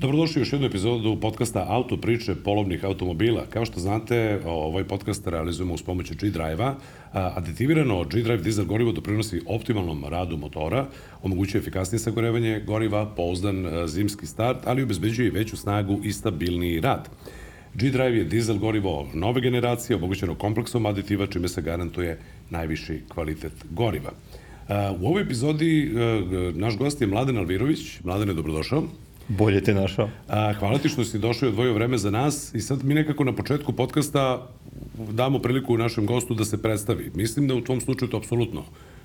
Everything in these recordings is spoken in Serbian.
Dobrodošli u još jednu epizodu podcasta Auto priče polovnih automobila. Kao što znate, ovaj podcast realizujemo uz pomoću G-Drive-a. Aditivirano G-Drive dizel gorivo doprinosi optimalnom radu motora, omogućuje efikasnije sagorevanje goriva, pouzdan zimski start, ali obezbeđuje i veću snagu i stabilniji rad. G-Drive je dizel gorivo nove generacije, omogućeno kompleksom aditiva, čime se garantuje najviši kvalitet goriva. U ovoj epizodi naš gost je Mladen Alvirović. Mladen je dobrodošao. Bolje te našao. A, hvala ti što si došao i odvojio vreme za nas i sad mi nekako na početku podcasta damo priliku našem gostu da se predstavi. Mislim da u tom slučaju to apsolutno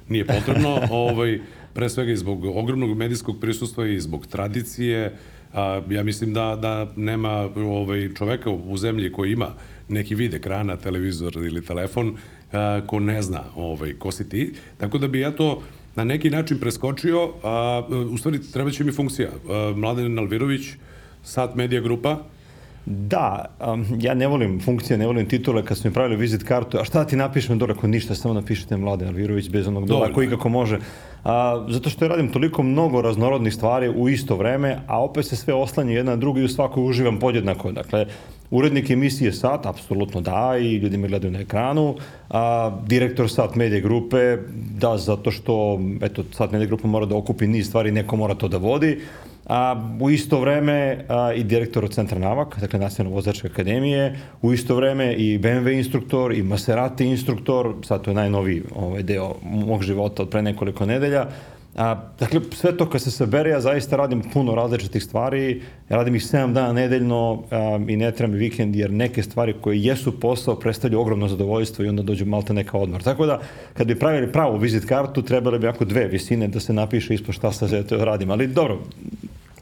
nije potrebno, ovaj, pre svega i zbog ogromnog medijskog prisustva i zbog tradicije. A, ja mislim da, da nema ovaj, čoveka u zemlji koji ima neki vid ekrana, televizor ili telefon, a, ko ne zna ovaj, ko si ti. Tako da bi ja to na neki način preskočio, a u stvari treba će mi funkcija. Mladen Alvirović, Sat Media Grupa, Da, um, ja ne volim funkcije, ne volim titule kad su mi pravili vizit kartu, a šta ti napišem dole ako ništa, samo napišete Mladen Alvirović bez onog dola, ako ikako može. A, zato što ja radim toliko mnogo raznorodnih stvari u isto vreme, a opet se sve oslanje jedna na drugu i u svakoj uživam podjednako. Dakle, urednik emisije SAT, apsolutno da, i ljudi me gledaju na ekranu, a, direktor SAT medije grupe, da, zato što, eto, SAT medije grupa mora da okupi niz stvari, neko mora to da vodi, a, u isto vreme a, i direktor od Centra Navak, dakle Nacionalne vozačke akademije, u isto vreme i BMW instruktor i Maserati instruktor, sad to je najnoviji ovaj deo mog života od pre nekoliko nedelja, A, dakle, sve to kad se sabere, ja zaista radim puno različitih stvari, ja radim ih 7 dana nedeljno a, i ne trebam vikend, jer neke stvari koje jesu posao predstavljaju ogromno zadovoljstvo i onda dođu malta neka odmor. Tako da, kad bi pravili pravu vizit kartu, trebalo bi jako dve visine da se napiše ispod šta sa radim. Ali dobro,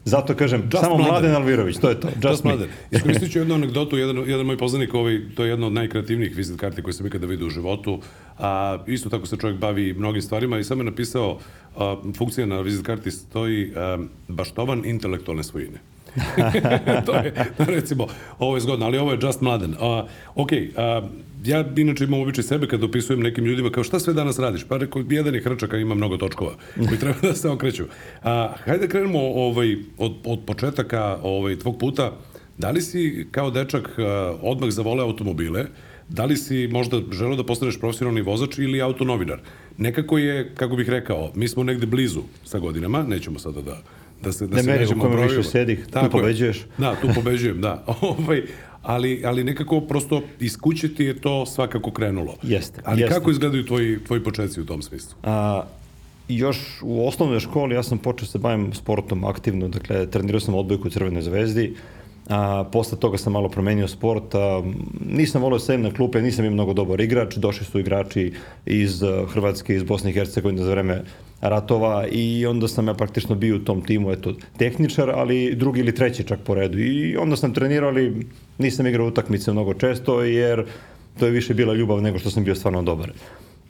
Zato kažem, Just samo Mladen. Mladen Alvirović, to je to. Just, Just Mladen. Iskoristit ću jednu anegdotu, jedan, jedan moj poznanik, ovaj, to je jedna od najkreativnijih vizit karti koje sam ikada vidio u životu, a isto tako se čovjek bavi mnogim stvarima i sam je napisao, a, funkcija na vizit karti stoji a, baštovan intelektualne svojine. to je, recimo, ovo je zgodno, ali ovo je Just Mladen. A, ok, a, ja inače imam običaj sebe kad opisujem nekim ljudima kao šta sve danas radiš? Pa rekao, jedan je hrčak, a ima mnogo točkova koji treba da se okreću. A, hajde da krenemo ovaj, od, od početaka ovaj, tvog puta. Da li si kao dečak a, odmah zavole automobile? Da li si možda želeo da postaneš profesionalni vozač ili autonovinar? Nekako je, kako bih rekao, mi smo negde blizu sa godinama, nećemo sada da da se da ne se meri u kojem više sedih, tu pobeđuješ. Da, tu pobeđujem, da. ovaj, ali, ali nekako prosto iz kuće ti je to svakako krenulo. Jeste. Ali jeste. kako izgledaju tvoji, tvoji početci u tom smislu? A, još u osnovnoj školi ja sam počeo se bavim sportom aktivno, dakle trenirao sam odbojku u Crvenoj zvezdi, a, posle toga sam malo promenio sport, a, nisam volio da sedem na klupe, nisam imao mnogo dobar igrač, došli su igrači iz Hrvatske, iz Bosne i Hercegovine za vreme ratova i onda sam ja praktično bio u tom timu, eto, tehničar, ali drugi ili treći čak po redu. I onda sam trenirao, ali nisam igrao utakmice mnogo često, jer to je više bila ljubav nego što sam bio stvarno dobar.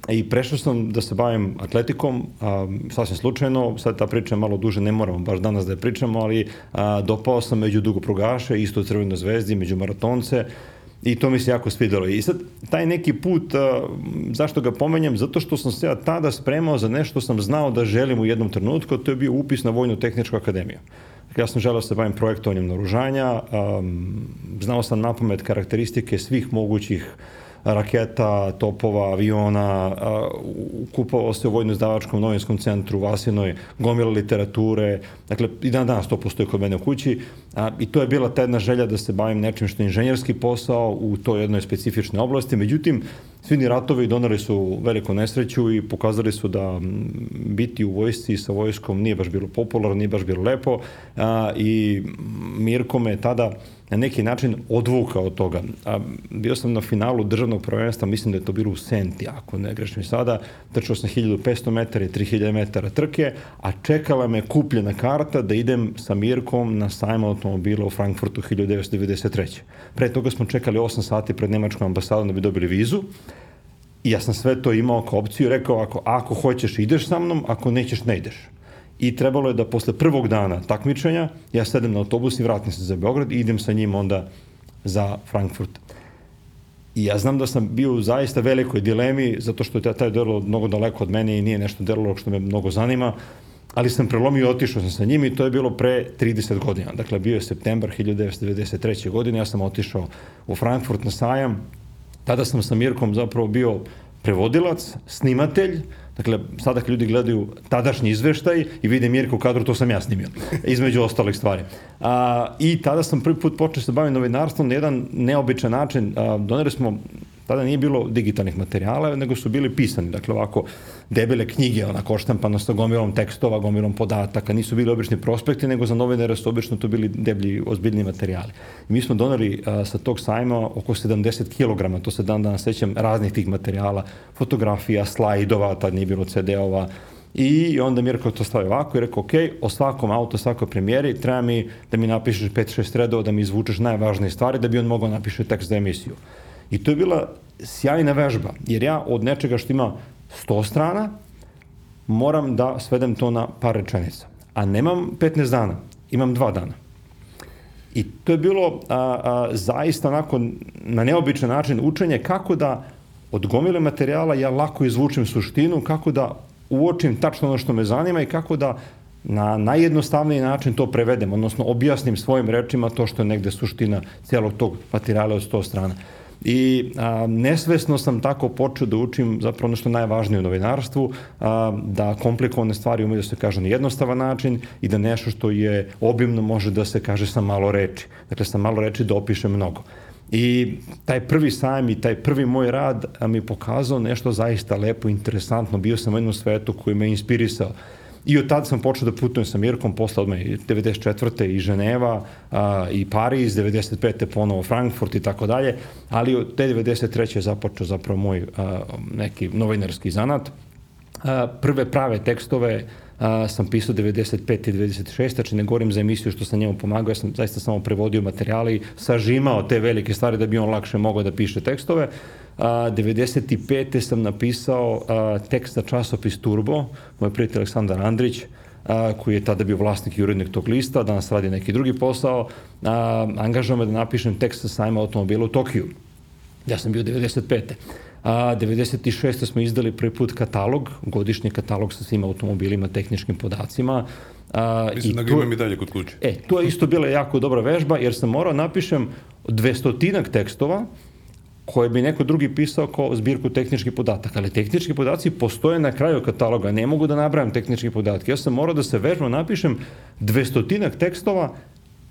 I prešao sam da se bavim atletikom, a, sasvim slučajno, sad ta priča je malo duže, ne moramo baš danas da je pričamo, ali a, dopao sam među dugoprugaše, isto u Crvenoj zvezdi, među maratonce, I to mi se jako svidelo. I sad, taj neki put, a, zašto ga pomenjam? Zato što sam se ja tada spremao za nešto sam znao da želim u jednom trenutku, to je bio upis na Vojnu tehničku akademiju. Dakle, ja sam želeo da se bavim projektovanjem naružanja, znao sam napamet karakteristike svih mogućih raketa, topova, aviona, kupovao se u Vojno-izdavačkom novinskom centru Vasinoj, gomila literature, dakle i dan danas to postoji kod mene u kući. A, i to je bila ta jedna želja da se bavim nečim što je inženjerski posao u toj jednoj specifičnoj oblasti, međutim Svi ratovi donali su veliku nesreću i pokazali su da biti u vojsci sa vojskom nije baš bilo popularno, nije baš bilo lepo a, i Mirko me tada na neki način odvukao od toga. A, bio sam na finalu državnog prvenstva, mislim da je to bilo u Senti, ako ne grešim sada, trčao sam 1500 metara i 3000 metara trke, a čekala me kupljena karta da idem sa Mirkom na sajma automobila u Frankfurtu 1993. Pre toga smo čekali 8 sati pred Nemačkom ambasadom da bi dobili vizu, I ja sam sve to imao kao opciju, rekao ako, ako hoćeš ideš sa mnom, ako nećeš ne ideš. I trebalo je da posle prvog dana takmičenja ja sedem na autobus i vratim se za Beograd i idem sa njim onda za Frankfurt. I ja znam da sam bio u zaista velikoj dilemi, zato što je taj delo mnogo daleko od mene i nije nešto delo što me mnogo zanima. ali sam prelomio i otišao sam sa njim i to je bilo pre 30 godina. Dakle, bio je septembar 1993. godine, ja sam otišao u Frankfurt na sajam, tada sam sa Mirkom zapravo bio prevodilac, snimatelj, Dakle, sada kad ljudi gledaju tadašnji izveštaj i vide Mirka u kadru, to sam ja snimio, između ostalih stvari. A, I tada sam prvi put počeo se baviti novinarstvom na jedan neobičan način. A, doneli smo tada nije bilo digitalnih materijala, nego su bili pisani, dakle ovako debele knjige, onako oštampano sa gomilom tekstova, gomilom podataka, nisu bili obični prospekti, nego za novinare su obično to bili deblji, ozbiljni materijali. I mi smo doneli a, sa tog sajma oko 70 kg, to se dan danas sećam, raznih tih materijala, fotografija, slajdova, tad nije bilo CD-ova, I onda Mirko to stavio ovako i rekao, ok, o svakom auto, svakoj premijeri, treba mi da mi napišeš 5-6 redova, da mi izvučeš najvažnije stvari, da bi on mogao napiše tekst za emisiju. I to je bila sjajna vežba, jer ja od nečega što ima 100 strana, moram da svedem to na par rečenica. A nemam 15 dana, imam 2 dana. I to je bilo a, a, zaista onako na neobičan način učenje kako da od gomile materijala ja lako izvučem suštinu, kako da uočim tačno ono što me zanima i kako da na najjednostavniji način to prevedem, odnosno objasnim svojim rečima to što je negde suština celog tog materijala od 100 strana. I a, nesvesno sam tako počeo da učim zapravo ono što je najvažnije u novinarstvu, a, da komplikovane stvari umeju da se kaže na jednostavan način i da nešto što je obimno može da se kaže sa malo reči. Dakle, sa malo reči da opiše mnogo. I taj prvi sajam i taj prvi moj rad mi pokazao nešto zaista lepo, interesantno. Bio sam u jednom svetu koji me inspirisao. I od tada sam počeo da putujem sa Mirkom, posle odmah 94. i Ženeva a, i Pariz, 95. ponovo Frankfurt i tako dalje, ali od te 93. je započeo zapravo moj a, neki novinarski zanat. A, prve prave tekstove a, sam pisao 95. i 96. Znači ne govorim za emisiju što sam njemu pomagao, ja sam zaista samo prevodio materijali, sažimao te velike stvari da bi on lakše mogao da piše tekstove. A, 95. sam napisao a, tekst za časopis Turbo, moj prijatelj Aleksandar Andrić, a, koji je tada bio vlasnik i urednik tog lista, danas radi neki drugi posao, a, angažao me da napišem tekst sa sajma automobila u Tokiju. Ja sam bio 95. A, 96. smo izdali prvi put katalog, godišnji katalog sa svim automobilima, tehničkim podacima. A, Mislim i da ga imam i dalje kod kuće. E, to je isto bila jako dobra vežba, jer sam morao napišem dvestotinak tekstova, koje bi neko drugi pisao kao zbirku tehničkih podataka, ali tehnički podaci postoje na kraju kataloga, ne mogu da nabrajam tehničke podatke. Ja sam morao da se vežbam, napišem dvestotinak tekstova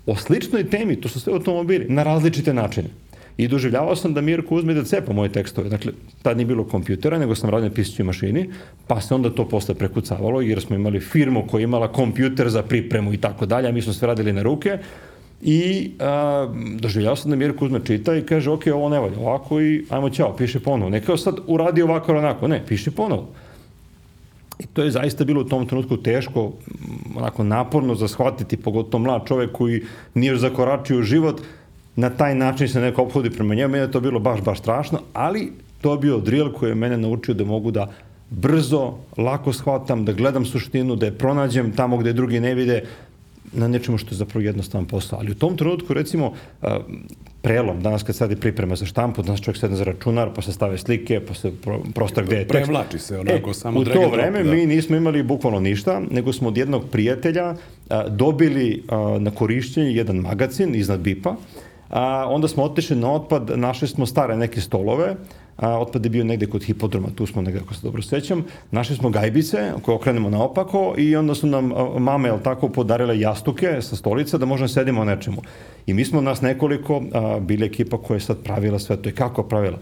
o sličnoj temi, to su sve automobili, na različite načine. I doživljavao sam da Mirko uzme da cepa moje tekstove. Dakle, tad nije bilo kompjutera, nego sam radio na pisaćoj mašini, pa se onda to posle prekucavalo, jer smo imali firmu koja je imala kompjuter za pripremu i tako dalje, a mi smo sve radili na ruke. I a, doživljavao sam da Mirko uzme čita i kaže, ok, ovo ne valja ovako i ajmo ćao, piše ponovo. Ne kao sad uradi ovako ili onako, ne, piše ponovo. I to je zaista bilo u tom trenutku teško, onako naporno za shvatiti, pogotovo mlad čovek koji nije još zakoračio život, na taj način se neko obhodi prema njemu, meni je to bilo baš, baš strašno, ali to je bio drill koji je mene naučio da mogu da brzo, lako shvatam, da gledam suštinu, da je pronađem tamo gde drugi ne vide, na nečemu što je zapravo jednostavan posao. Ali u tom trenutku, recimo, prelom, danas kad sad je priprema za štampu, danas čovjek sedne za računar, pa se stave slike, pa se prostor gde je tekst. Prevlači se onako, e, samo U to vreme drop, da. mi nismo imali bukvalno ništa, nego smo od jednog prijatelja a, dobili a, na korišćenje jedan magazin iznad BIP-a, a, onda smo otišli na otpad, našli smo stare neke stolove, a, otpad je bio negde kod hipodroma, tu smo negde, ako se dobro sećam, našli smo gajbice koje okrenemo naopako i onda su nam mame, jel tako, podarile jastuke sa stolica da možemo da sedimo na nečemu. I mi smo nas nekoliko, a, bili ekipa koja je sad pravila sve to i kako pravila.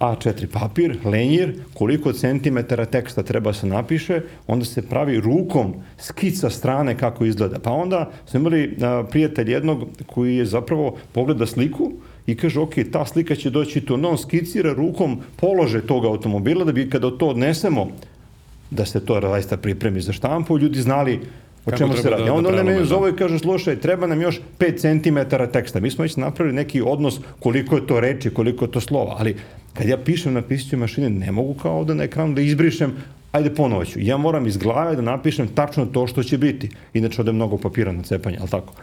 A4 papir, lenjir, koliko centimetara teksta treba da se napiše, onda se pravi rukom skica strane kako izgleda. Pa onda smo imali a, prijatelj jednog koji je zapravo pogleda sliku i kaže, ok, ta slika će doći tu, on skicira rukom polože tog automobila da bi kada to odnesemo da se to zaista pripremi za štampu, ljudi znali O Kako čemu se radi? Da, onda da me zove i kaže, slušaj, treba nam još 5 cm teksta. Mi smo već napravili neki odnos koliko je to reči, koliko je to slova, ali kad ja pišem na pisaćoj mašini, ne mogu kao ovde na ekranu da izbrišem, ajde ponovo ću. Ja moram iz glave da napišem tačno to što će biti. Inače ode mnogo papira na cepanje, ali tako?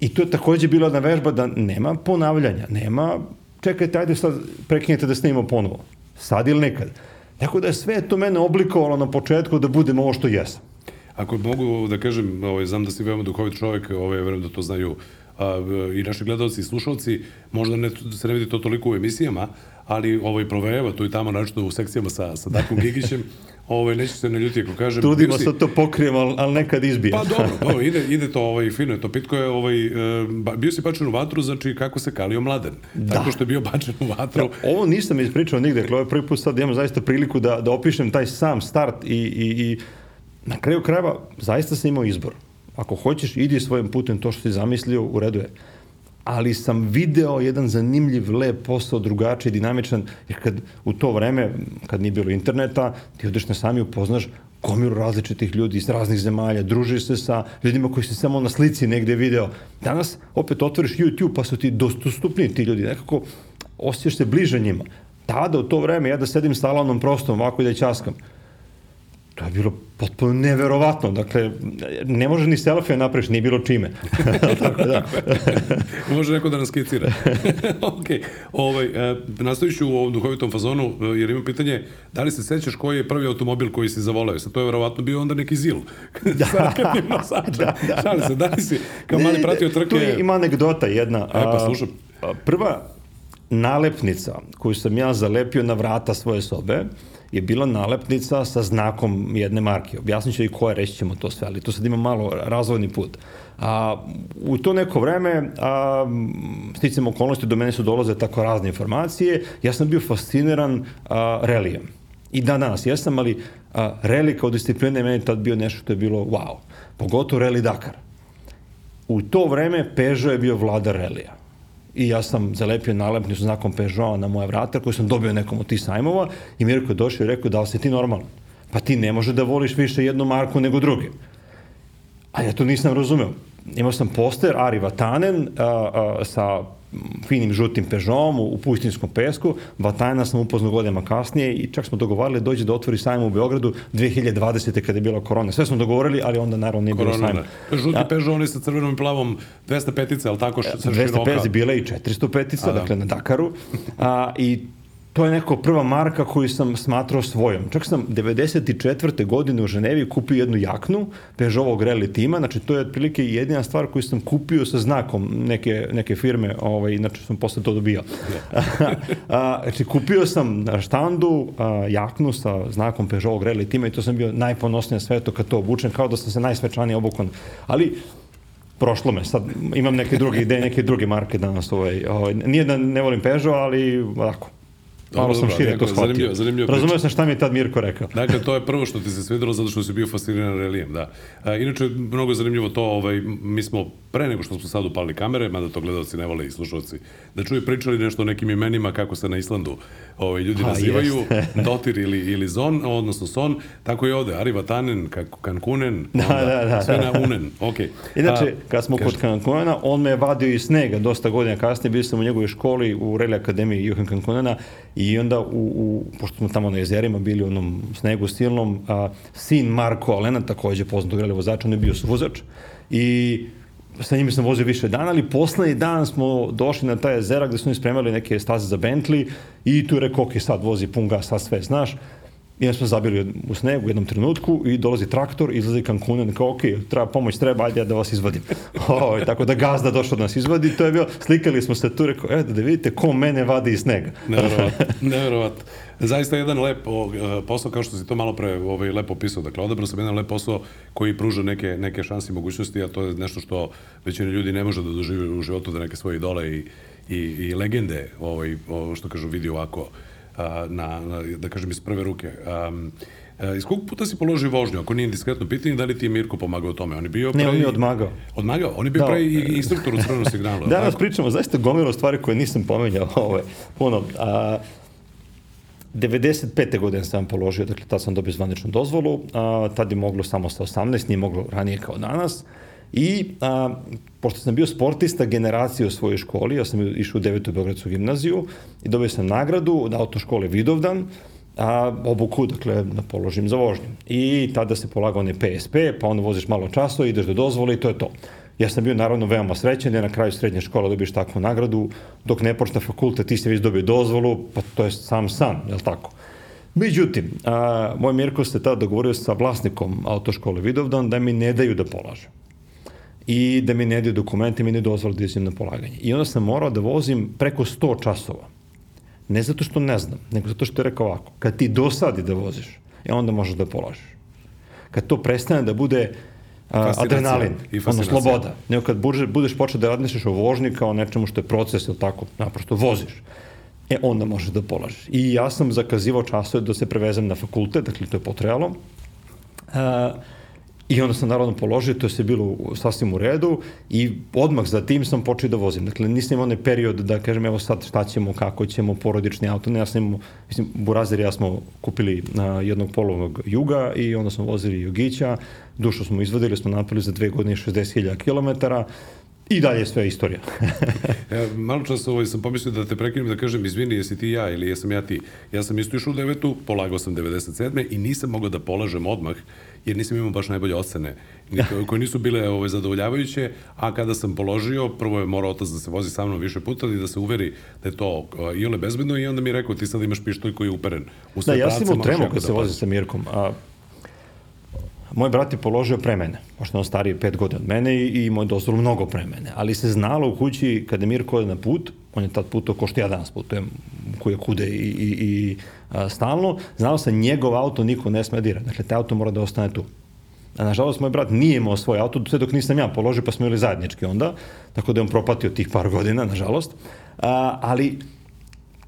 I to je takođe bila jedna vežba da nema ponavljanja, nema čekajte, ajde sad prekinjete da snimamo ponovo. Sad ili nekad. Tako da je sve to mene oblikovalo na početku da budem ovo što jesam. ako mogu da kažem, ovaj, znam da si veoma duhovit čovjek, ovaj, verujem da to znaju a, i naši gledalci i slušalci, možda ne, se ne vidi to toliko u emisijama, ali ovaj provejeva tu i tamo, našto u sekcijama sa, sa Darkom Gigićem, ovaj, neću se naljuti ako kažem. Trudimo se to pokrijemo, ali, ali nekad izbije. Pa dobro, dobro, ide, ide to ovaj, fino je to. Pitko je, ovaj, e, bio si bačen u vatru, znači kako se kalio mladen. Da. Tako što je bio bačen u vatru. Ovo nisam ispričao nigde, dakle, ovo je prvi put sad imam zaista priliku da, da opišem taj sam start i, i, i na kraju krajeva zaista sam imao izbor. Ako hoćeš, idi svojim putem to što si zamislio, u redu je. Ali sam video jedan zanimljiv, lep posao, drugačiji, dinamičan, jer kad u to vreme, kad nije bilo interneta, ti odeš na sami upoznaš gomilu različitih ljudi iz raznih zemalja, družiš se sa ljudima koji si samo na slici negde video. Danas opet otvoriš YouTube pa su ti dostupni ti ljudi, nekako osjećaš se bliže njima. Tada, u to vreme, ja da sedim sa Alanom prostom ovako i da ćaskam, to je bilo potpuno neverovatno. Dakle, ne može ni selfie napraviš, nije bilo čime. Tako da. Može neko da nas skicira. ok. Ovaj, e, nastavit ću u ovom duhovitom fazonu, e, jer imam pitanje, da li se sećaš koji je prvi automobil koji si zavoleo? Sad to je verovatno bio onda neki zil. Da. Nosačem. da, da. Šalim se, da li si kao mali pratio trke? Tu ima anegdota jedna. E, pa slušam. Prva nalepnica koju sam ja zalepio na vrata svoje sobe je bila nalepnica sa znakom jedne marke. Objasnit ću i koje, reći ćemo to sve, ali to sad ima malo razvojni put. A, u to neko vreme, a, sticam okolnosti, do mene su dolaze tako razne informacije, ja sam bio fasciniran a, relijem. I dan danas jesam, ali a, reli kao disciplina je meni tad bio nešto što je bilo wow. Pogotovo reli Dakar. U to vreme Peugeot je bio vladar relija. I ja sam zalepio nalepnicu znakom Peugeot na moja vrata koju sam dobio nekom od tih sajmova i Mirko je došao i rekao da li si ti normalan? Pa ti ne može da voliš više jednu marku nego druge. A ja to nisam razumeo. Imao sam poster Ari Vatanen a, a, sa finim žutim Peugeotom u, pustinskom pesku. Vatanena sam upoznao godinama kasnije i čak smo dogovarali da dođe da otvori sajam u Beogradu 2020. kada je bila korona. Sve smo dogovorili, ali onda naravno nije bilo sajma. da. Žuti Peugeot, oni sa crvenom i plavom 205-ice, ali tako što sa široka. 250 bila i 405 A, da. dakle na Dakaru. A, I to je neko prva marka koju sam smatrao svojom. Čak sam 94. godine u Ženevi kupio jednu jaknu Peugeotovog rally tima, znači to je otprilike jedina stvar koju sam kupio sa znakom neke, neke firme, ovaj, inače sam posle to dobio. a, znači kupio sam na štandu a, jaknu sa znakom Peugeotovog rally tima i to sam bio najponosniji na svetu kad to obučem, kao da sam se najsvečanije obukan. Ali prošlo me, sad imam neke druge ideje, neke druge marke danas. Ovaj, ovaj, nije da ne volim Peugeot, ali ovako, malo sam dobro, šire to shvatio. zanimljivo- zanimljiva priča. Razumeo sam šta mi je tad Mirko rekao. Dakle, to je prvo što ti se svidelo zato što si bio fasciniran relijem, da. A, inače, mnogo je zanimljivo to, ovaj, mi smo pre nego što smo sad upali kamere, mada to gledalci ne vole i slušalci, da čuju pričali nešto o nekim imenima kako se na Islandu ovaj, ljudi Pa, nazivaju. Dotir ili, ili Zon, odnosno Son, tako i ovde, Ari Vatanen, Kankunen, Da, onda da, da, sve na Unen, ok. Inače, A, kad smo kaži. kod Cancuna, on me je vadio iz snega dosta godina kasnije, bio sam u njegovoj školi u Reli Akademiji Johan Cancunana i onda, u, u, pošto smo tamo na jezerima bili u onom snegu silnom, a, sin Marko Alena, takođe poznatog reli vozača, on je bio vozač i sa njima sam vozio više dana, ali poslednji dan smo došli na taj jezera gde su oni spremali neke staze za Bentley i tu je rekao, ok, sad vozi pun gas, sad sve znaš. I onda smo zabili u snegu u jednom trenutku i dolazi traktor, izlazi Cancunan, kao, ok, treba pomoć, treba, ajde ja da vas izvadim. o, tako da gazda došao da nas izvadi, to je bilo, slikali smo se tu, rekao, evo da vidite ko mene vadi iz snega. Neverovatno, neverovatno. Zaista jedan lep e, posao, kao što si to malo pre ovaj, lepo opisao. Dakle, odabrao sam jedan lep posao koji pruža neke, neke šanse i mogućnosti, a to je nešto što većina ljudi ne može da doživi u životu, da neke svoje idole i, i, i legende, ovaj, o, što kažu, vidi ovako, na, na, da kažem, iz prve ruke. Um, iz kog puta si položio vožnju? Ako nije indiskretno pitanje, da li ti je Mirko pomagao tome? On je bio Ne, pre on mi je odmagao. Odmagao? On je bio Da. pre i instruktor u crvenom signalu. Danas tako? pričamo zaista gomilo stvari koje nisam pomenjao. Ove, puno. A, 95. godine sam položio, dakle tad sam dobio zvaničnu dozvolu, a, tad je moglo samo sa 18, nije moglo ranije kao danas. I a, pošto sam bio sportista generacije u svojoj školi, ja sam išao u devetu Beogradsku gimnaziju i dobio sam nagradu na autoškole Vidovdan, a, obuku, dakle, da položim za vožnju. I tada se polagao onaj PSP, pa onda voziš malo časova, ideš do dozvole i to je to. Ja sam bio naravno veoma srećan jer na kraju srednje škole dobiješ takvu nagradu, dok ne počne fakultet ti si već dobio dozvolu, pa to je sam san, je li tako? Međutim, a, moj Mirko se tada dogovorio sa vlasnikom autoškole Vidovdan da mi ne daju da polažem i da mi ne daju dokumenti, mi ne dozvoli da izim na polaganje. I onda sam morao da vozim preko 100 časova. Ne zato što ne znam, nego zato što je rekao ovako, kad ti dosadi da voziš, e onda možeš da polažeš. Kad to prestane da bude a, adrenalin, ono sloboda, nego kad budeš, počeo da radniš o vožnji kao nečemu što je proces ili tako, naprosto voziš, e onda možeš da polažeš. I ja sam zakazivao časove da se prevezem na fakultet, dakle to je potrebalo. A, I onda sam naravno položio, to je bilo sasvim u redu i odmah za tim sam počeo da vozim. Dakle, nisam imao onaj period da kažem evo sad šta ćemo, kako ćemo, porodični auto. Ne, ja sam imao, mislim, Burazir i ja smo kupili na jednog polovnog juga i onda smo vozili Jugića, dušo smo izvadili, smo napali za dve godine 60.000 km, I dalje sve istorija. ja, malo čas ovaj, sam pomislio da te prekinem da kažem izvini jesi ti ja ili jesam ja ti. Ja sam isto išao u devetu, polagao sam 97. i nisam mogao da polažem odmah jer nisam imao baš najbolje ocene koje nisu bile ovaj, zadovoljavajuće, a kada sam položio, prvo je morao otac da se vozi sa mnom više puta i da se uveri da je to i ole bezbedno i onda mi je rekao ti sad imaš pištolj koji je uperen u Da, ja sam imao tremu kad da se vozi sa Mirkom, a moj brat je položio pre mene, pošto on stariji pet godina od mene i, i imao je mnogo pre mene, ali se znalo u kući kada je Mirko na put, on je tad putao ko što ja danas putujem, koje kude i, i, i a, stalno, znalo se njegov auto niko ne sme dira, dakle taj auto mora da ostane tu. A nažalost, moj brat nije imao svoj auto, sve dok nisam ja položio, pa smo imali zajednički onda, tako da je on propatio tih par godina, nažalost. A, ali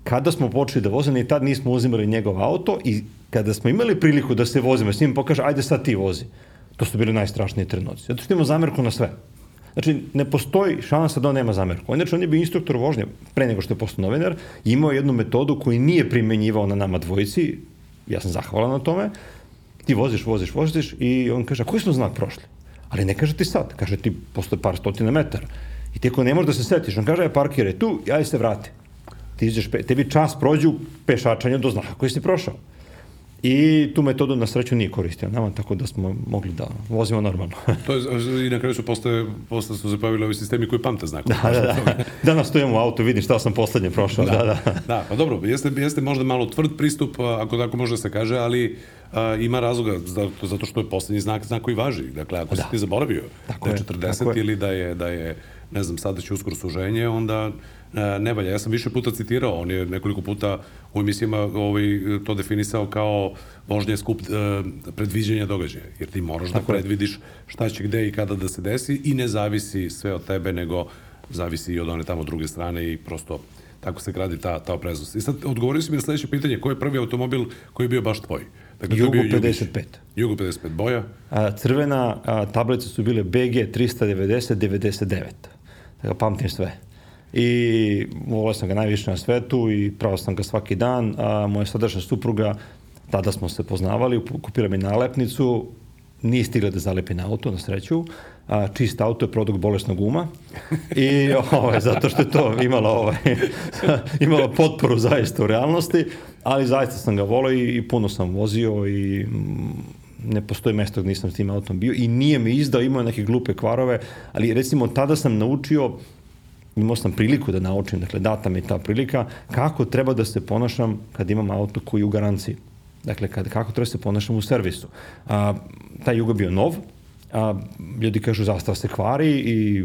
kada smo počeli da vozimo, i tad nismo uzimali njegov auto i kada smo imali priliku da se vozimo, s njim pokaže, ajde sad ti vozi. To su bili najstrašniji trenuci. Zato što imamo zamerku na sve. Znači, ne postoji šansa da on nema zamerku. Inače, on je bio instruktor vožnje pre nego što je postao novinar, imao jednu metodu koju nije primenjivao na nama dvojici, ja sam zahvalan na tome, ti voziš, voziš, voziš i on kaže, a koji smo znak prošli? Ali ne kaže ti sad, kaže ti posle par stotina metara. I ti ako ne možeš da se setiš, on kaže, aj parkiraj tu, ja se vrati. Ti izađeš, tebi čas prođu pešačanja do znaka koji si prošao. I tu metodu na sreću nije koristio nama, tako da smo mogli da vozimo normalno. to je, I na kraju su posle, posle su zapavili ovi sistemi koji pamte znakove. Da, da, da. Danas stojimo u auto, vidim šta sam poslednje prošao. Da, da, da. da pa dobro, jeste, jeste možda malo tvrd pristup, ako tako može da se kaže, ali a, ima razloga zato, zato što je poslednji znak znak koji važi. Dakle, ako da. si ti zaboravio tako da je 40 je. ili da je, da je ne znam, sada će uskoro suženje, onda ne valja. Ja sam više puta citirao, on je nekoliko puta u emisijama ovaj, to definisao kao vožnje skup uh, predviđanja događaja, jer ti moraš da Tako da predvidiš šta će gde i kada da se desi i ne zavisi sve od tebe, nego zavisi i od one tamo druge strane i prosto tako se gradi ta, ta opreznost. I sad odgovorio si mi na sledeće pitanje, koji je prvi automobil koji je bio baš tvoj? Dakle, Jugo 55. Jugo 55, boja? A, crvena a, tablice su bile BG 390 99. Dakle, pamtim sve. I volio sam ga najviše na svetu i pravo sam ga svaki dan. A moja sadašnja supruga, tada smo se poznavali, kupila mi nalepnicu, nije stigla da zalepi na auto, na sreću. A, čist auto je produkt bolesnog uma i ovaj, zato što je to imalo, ovaj, imalo potporu zaista u realnosti, ali zaista sam ga volio i, i puno sam vozio i ne postoji mesto gde nisam s tim autom bio i nije me izdao, imao neke glupe kvarove, ali recimo tada sam naučio imao sam priliku da naučim, dakle data mi ta prilika, kako treba da se ponašam kad imam auto koji je u garanciji. Dakle, kad, kako treba da se ponašam u servisu. A, taj jugo bio nov, a, ljudi kažu zastava se kvari i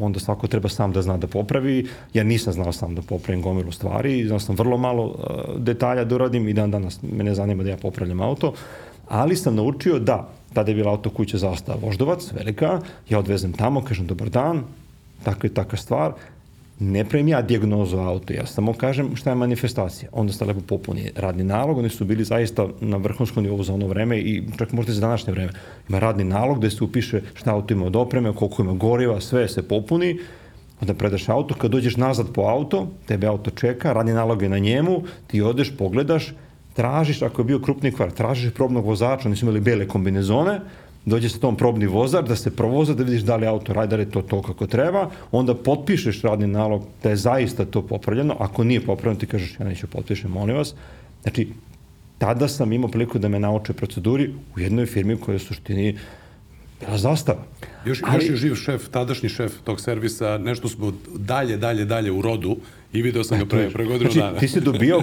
onda svako treba sam da zna da popravi. Ja nisam znao sam da popravim gomilu stvari, znao sam vrlo malo a, detalja da uradim i dan danas mene zanima da ja popravljam auto, ali sam naučio da tada je bila auto kuća zastava Voždovac, velika, ja odvezem tamo, kažem dobar dan, takva i takva stvar, ne pravim ja diagnozu auto, ja samo kažem šta je manifestacija. Onda se lepo popuni radni nalog, oni su bili zaista na vrhunskom nivou za ono vreme i čak možda za današnje vreme. Ima radni nalog gde se upiše šta auto ima od opreme, koliko ima goriva, sve se popuni, onda predaš auto, kad dođeš nazad po auto, tebe auto čeka, radni nalog je na njemu, ti odeš, pogledaš, tražiš, ako je bio krupni kvar, tražiš probnog vozača, oni su imali bele kombinezone, dođe sa tom probni vozar, da se provoza, da vidiš da li auto da je to to kako treba, onda potpišeš radni nalog da je zaista to popravljeno, ako nije popravljeno ti kažeš ja neću potpišem, molim vas. Znači, tada sam imao priliku da me nauče proceduri u jednoj firmi koja je u suštini bila zastava. Još, Ali... još je živ šef, tadašnji šef tog servisa, nešto smo dalje, dalje, dalje u rodu i video sam ga pre, pre godinu znači, dana. ti si dobio,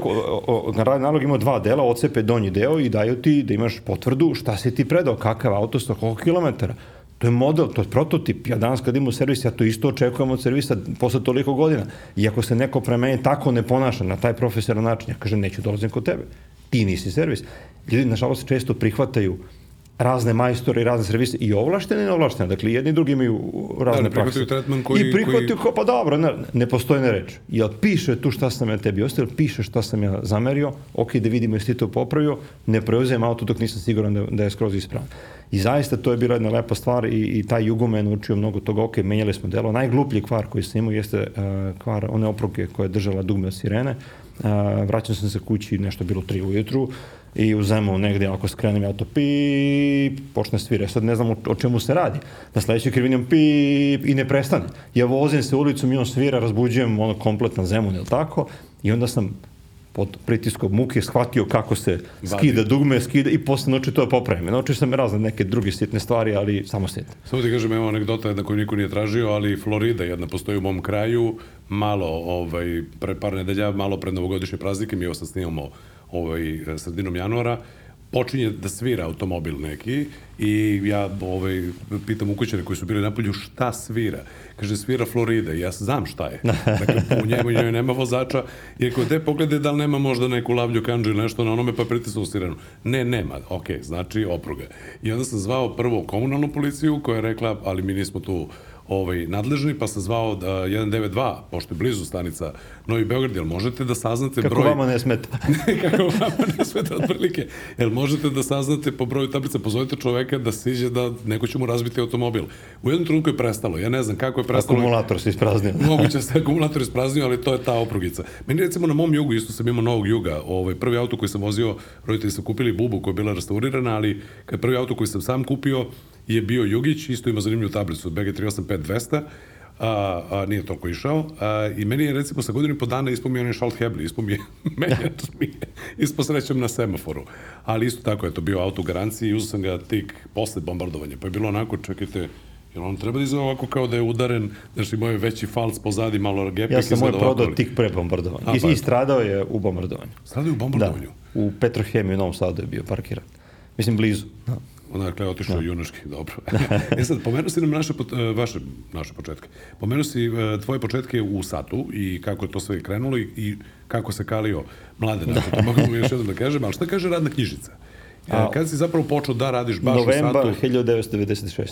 na radni nalog ima dva dela, ocepe donji deo i daju ti da imaš potvrdu šta si ti predao, kakav auto, sto koliko kilometara. To je model, to je prototip. Ja danas kad imam servis, ja to isto očekujem od servisa posle toliko godina. I ako se neko pre mene tako ne ponaša na taj profesionalan način, ja kažem, neću dolazim kod tebe. Ti nisi servis. Ljudi, nažalost, često prihvataju razne majstore i razne servise i ovlaštene i neovlaštene. Dakle, jedni i drugi imaju razne da, prakse. tretman koji... I prihvataju koji... pa dobro, ne, ne postoji ne reč. Jel piše tu šta sam ja tebi ostavio, piše šta sam ja zamerio, ok, da vidimo jesi ti to popravio, ne preuzem auto dok nisam siguran da, da je skroz ispravan. I zaista to je bila jedna lepa stvar i, i taj jugo me naučio mnogo toga, ok, menjali smo delo. Najgluplji kvar koji sam imao jeste uh, kvar one opruge koje je držala dugme od sirene. Uh, vraćam sam se kući, nešto bilo tri ujutru, i u Zemunu negde, ako skrenem ja to pip, počne svira. Sad ne znam o, čemu se radi. Na sledećoj krivini pip i ne prestane. Ja vozim se ulicom i on svira, razbuđujem ono kompletno Zemun, je tako? I onda sam pod pritiskom muke shvatio kako se skida dugme, skida i posle naučio to da popravim. Naučio sam razne neke druge sitne stvari, ali samo sitne. Samo ti kažem, evo anegdota jedna koju niko nije tražio, ali Florida jedna postoji u mom kraju, malo, ovaj, pre par nedelja, malo pred novogodišnje praznike, mi ovo sad snimamo ovaj, sredinom januara, počinje da svira automobil neki i ja ovaj, pitam ukućane koji su bili na polju šta svira. Kaže, svira Florida i ja znam šta je. Dakle, u njemu njoj nema vozača i rekao, de poglede da li nema možda neku lavlju kanđu ili nešto na onome pa pritisao sirenu. Ne, nema. Ok, znači opruga. I onda sam zvao prvo komunalnu policiju koja je rekla, ali mi nismo tu ovaj, nadležni, pa sam zvao da 192, pošto je blizu stanica Novi Beograd, jel možete da saznate Kako broj... Kako vama ne smeta? Kako vama ne smeta, otprilike. Jel možete da saznate po broju tablica, pozovite čoveka da siđe da neko će mu razbiti automobil. U jednom trenutku je prestalo, ja ne znam kako je prestalo. Akumulator se ispraznio. Moguće se akumulator ispraznio, ali to je ta oprugica. Meni recimo na mom jugu, isto sam imao novog juga, ovaj, prvi auto koji sam vozio, roditelji su kupili bubu koja je bila restaurirana, ali kad prvi auto koji sam sam kupio, je bio Jugić, isto ima zanimljivu tablicu, BG 385-200, a, a, nije toliko išao. A, I meni je recimo sa godinu po dana ispao mi onaj Schalt Hebli, ispao mi je menjač mi je, ispao srećem na semaforu. Ali isto tako je to bio auto garanciji i uzao sam ga tik posle bombardovanja. Pa je bilo onako, čekajte, jer on treba da izgleda ovako kao da je udaren, da što imao veći falc pozadi, malo gepik. Ja sam moj prodao tik pre bombardovanja. I, pa. I stradao je u bombardovanju. Stradao je u bombardovanju? Da, u Petrohemiju u Novom Sadu je bio parkiran. Mislim, blizu. Da. Onakle, otišao da. junaški, dobro. e sad, pomenuo si nam naše, e, vaše, naše početke. Pomenuo si e, tvoje početke u Satu i kako je to sve krenulo i, i kako se kalio mlade, da. to mogu još jednom da kažem, ali šta kaže radna knjižica? E, A, Kada si zapravo počeo da radiš baš u Satu? Novembar 1996.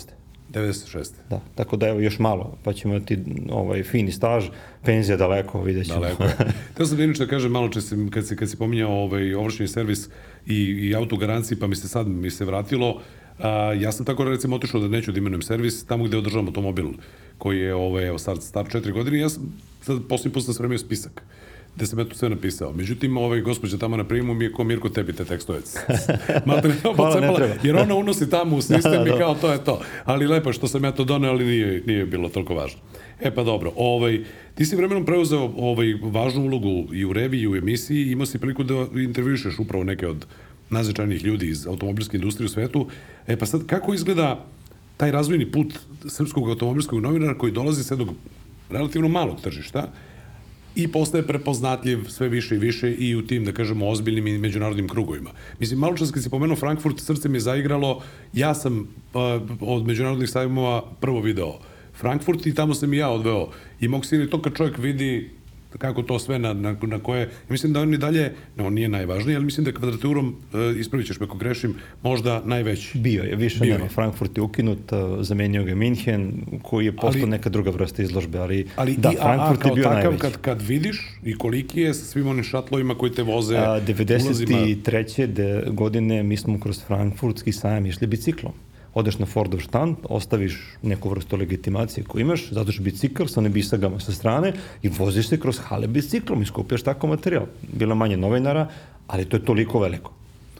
96. Da, tako da evo još malo, pa ćemo imati ovaj fini staž, penzija daleko, vidjet ćemo. Daleko. Teo sam da inače kažem malo če si, kad, si, kad si pominjao ovaj, ovršeni servis i, i auto garanciji, pa mi se sad mi se vratilo, a, ja sam tako recimo otišao da neću da imenujem servis, tamo gde održavam automobil koji je ovaj, evo, star, star četiri godine, ja sam sad posljednji put sam spremio spisak gde sam ja to sve napisao. Međutim, ovaj gospođa tamo na primu mi je ko Mirko tebi te tekstove. Malte to pocepala, jer ona unosi tamo u sistem da, da, i kao to je to. Ali lepo što sam ja to doneo, ali nije, nije bilo toliko važno. E pa dobro, ovaj, ti si vremenom preuzeo ovaj, važnu ulogu i u reviji i u emisiji i imao si priliku da intervjušeš upravo neke od najznačajnijih ljudi iz automobilske industrije u svetu. E pa sad, kako izgleda taj razvojni put srpskog automobilskog novinara koji dolazi sa jednog relativno malog tržišta, i postaje prepoznatljiv sve više i više i u tim, da kažemo, ozbiljnim i međunarodnim krugovima. Mislim, malo čas kad si pomenuo Frankfurt, srce mi je zaigralo, ja sam uh, od međunarodnih sajmova prvo video Frankfurt i tamo sam i ja odveo. I mogu si to kad čovjek vidi kako to sve na, na, na koje, mislim da on i dalje, no, on nije najvažniji, ali mislim da je kvadraturom, uh, ispravit ćeš me ako grešim, možda najveći. Bio je, više Bio nema. Frankfurt je ukinut, uh, zamenio ga Minhen, koji je postao ali, neka druga vrsta izložbe, ali, ali da, i, Frankfurt a, a, je bio takav, najveći. Kad, kad vidiš i koliki je sa svim onim šatlovima koji te voze a, 93. De, godine mi smo kroz Frankfurtski sajam išli biciklom odeš na Fordov štand, ostaviš neku vrstu legitimacije koju imaš, zatoš bicikl sa nebisagama sa strane i voziš se kroz hale biciklom i skupljaš tako materijal. Bilo manje novinara, ali to je toliko veliko.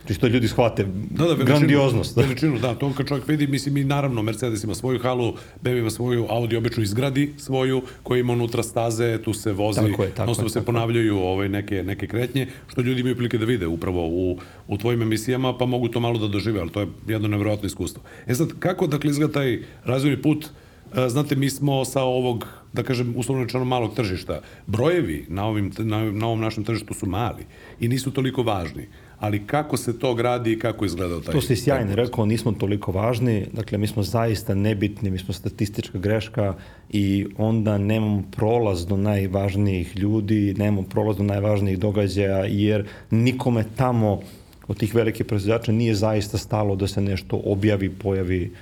Čisto ljudi shvate da, da, veličinu, grandioznost. Da. Veličinu, da, to kad čovjek vidi, mislim i naravno Mercedes ima svoju halu, BMW ima svoju, Audi obično izgradi svoju, koja ima unutra staze, tu se vozi, tako je, tako je, se tako. ponavljaju ovaj, neke, neke kretnje, što ljudi imaju prilike da vide upravo u, u tvojim emisijama, pa mogu to malo da dožive, ali to je jedno nevjerojatno iskustvo. E sad, kako dakle izgleda taj razvojni put E, znate, mi smo sa ovog, da kažem, uslovno rečeno malog tržišta. Brojevi na, ovim, na, na ovom našem tržištu su mali i nisu toliko važni. Ali kako se to gradi i kako izgleda taj... To si sjajno rekao, nismo toliko važni, dakle mi smo zaista nebitni, mi smo statistička greška i onda nemamo prolaz do najvažnijih ljudi, nemamo prolaz do najvažnijih događaja, jer nikome tamo od tih velikih proizvođača nije zaista stalo da se nešto objavi, pojavi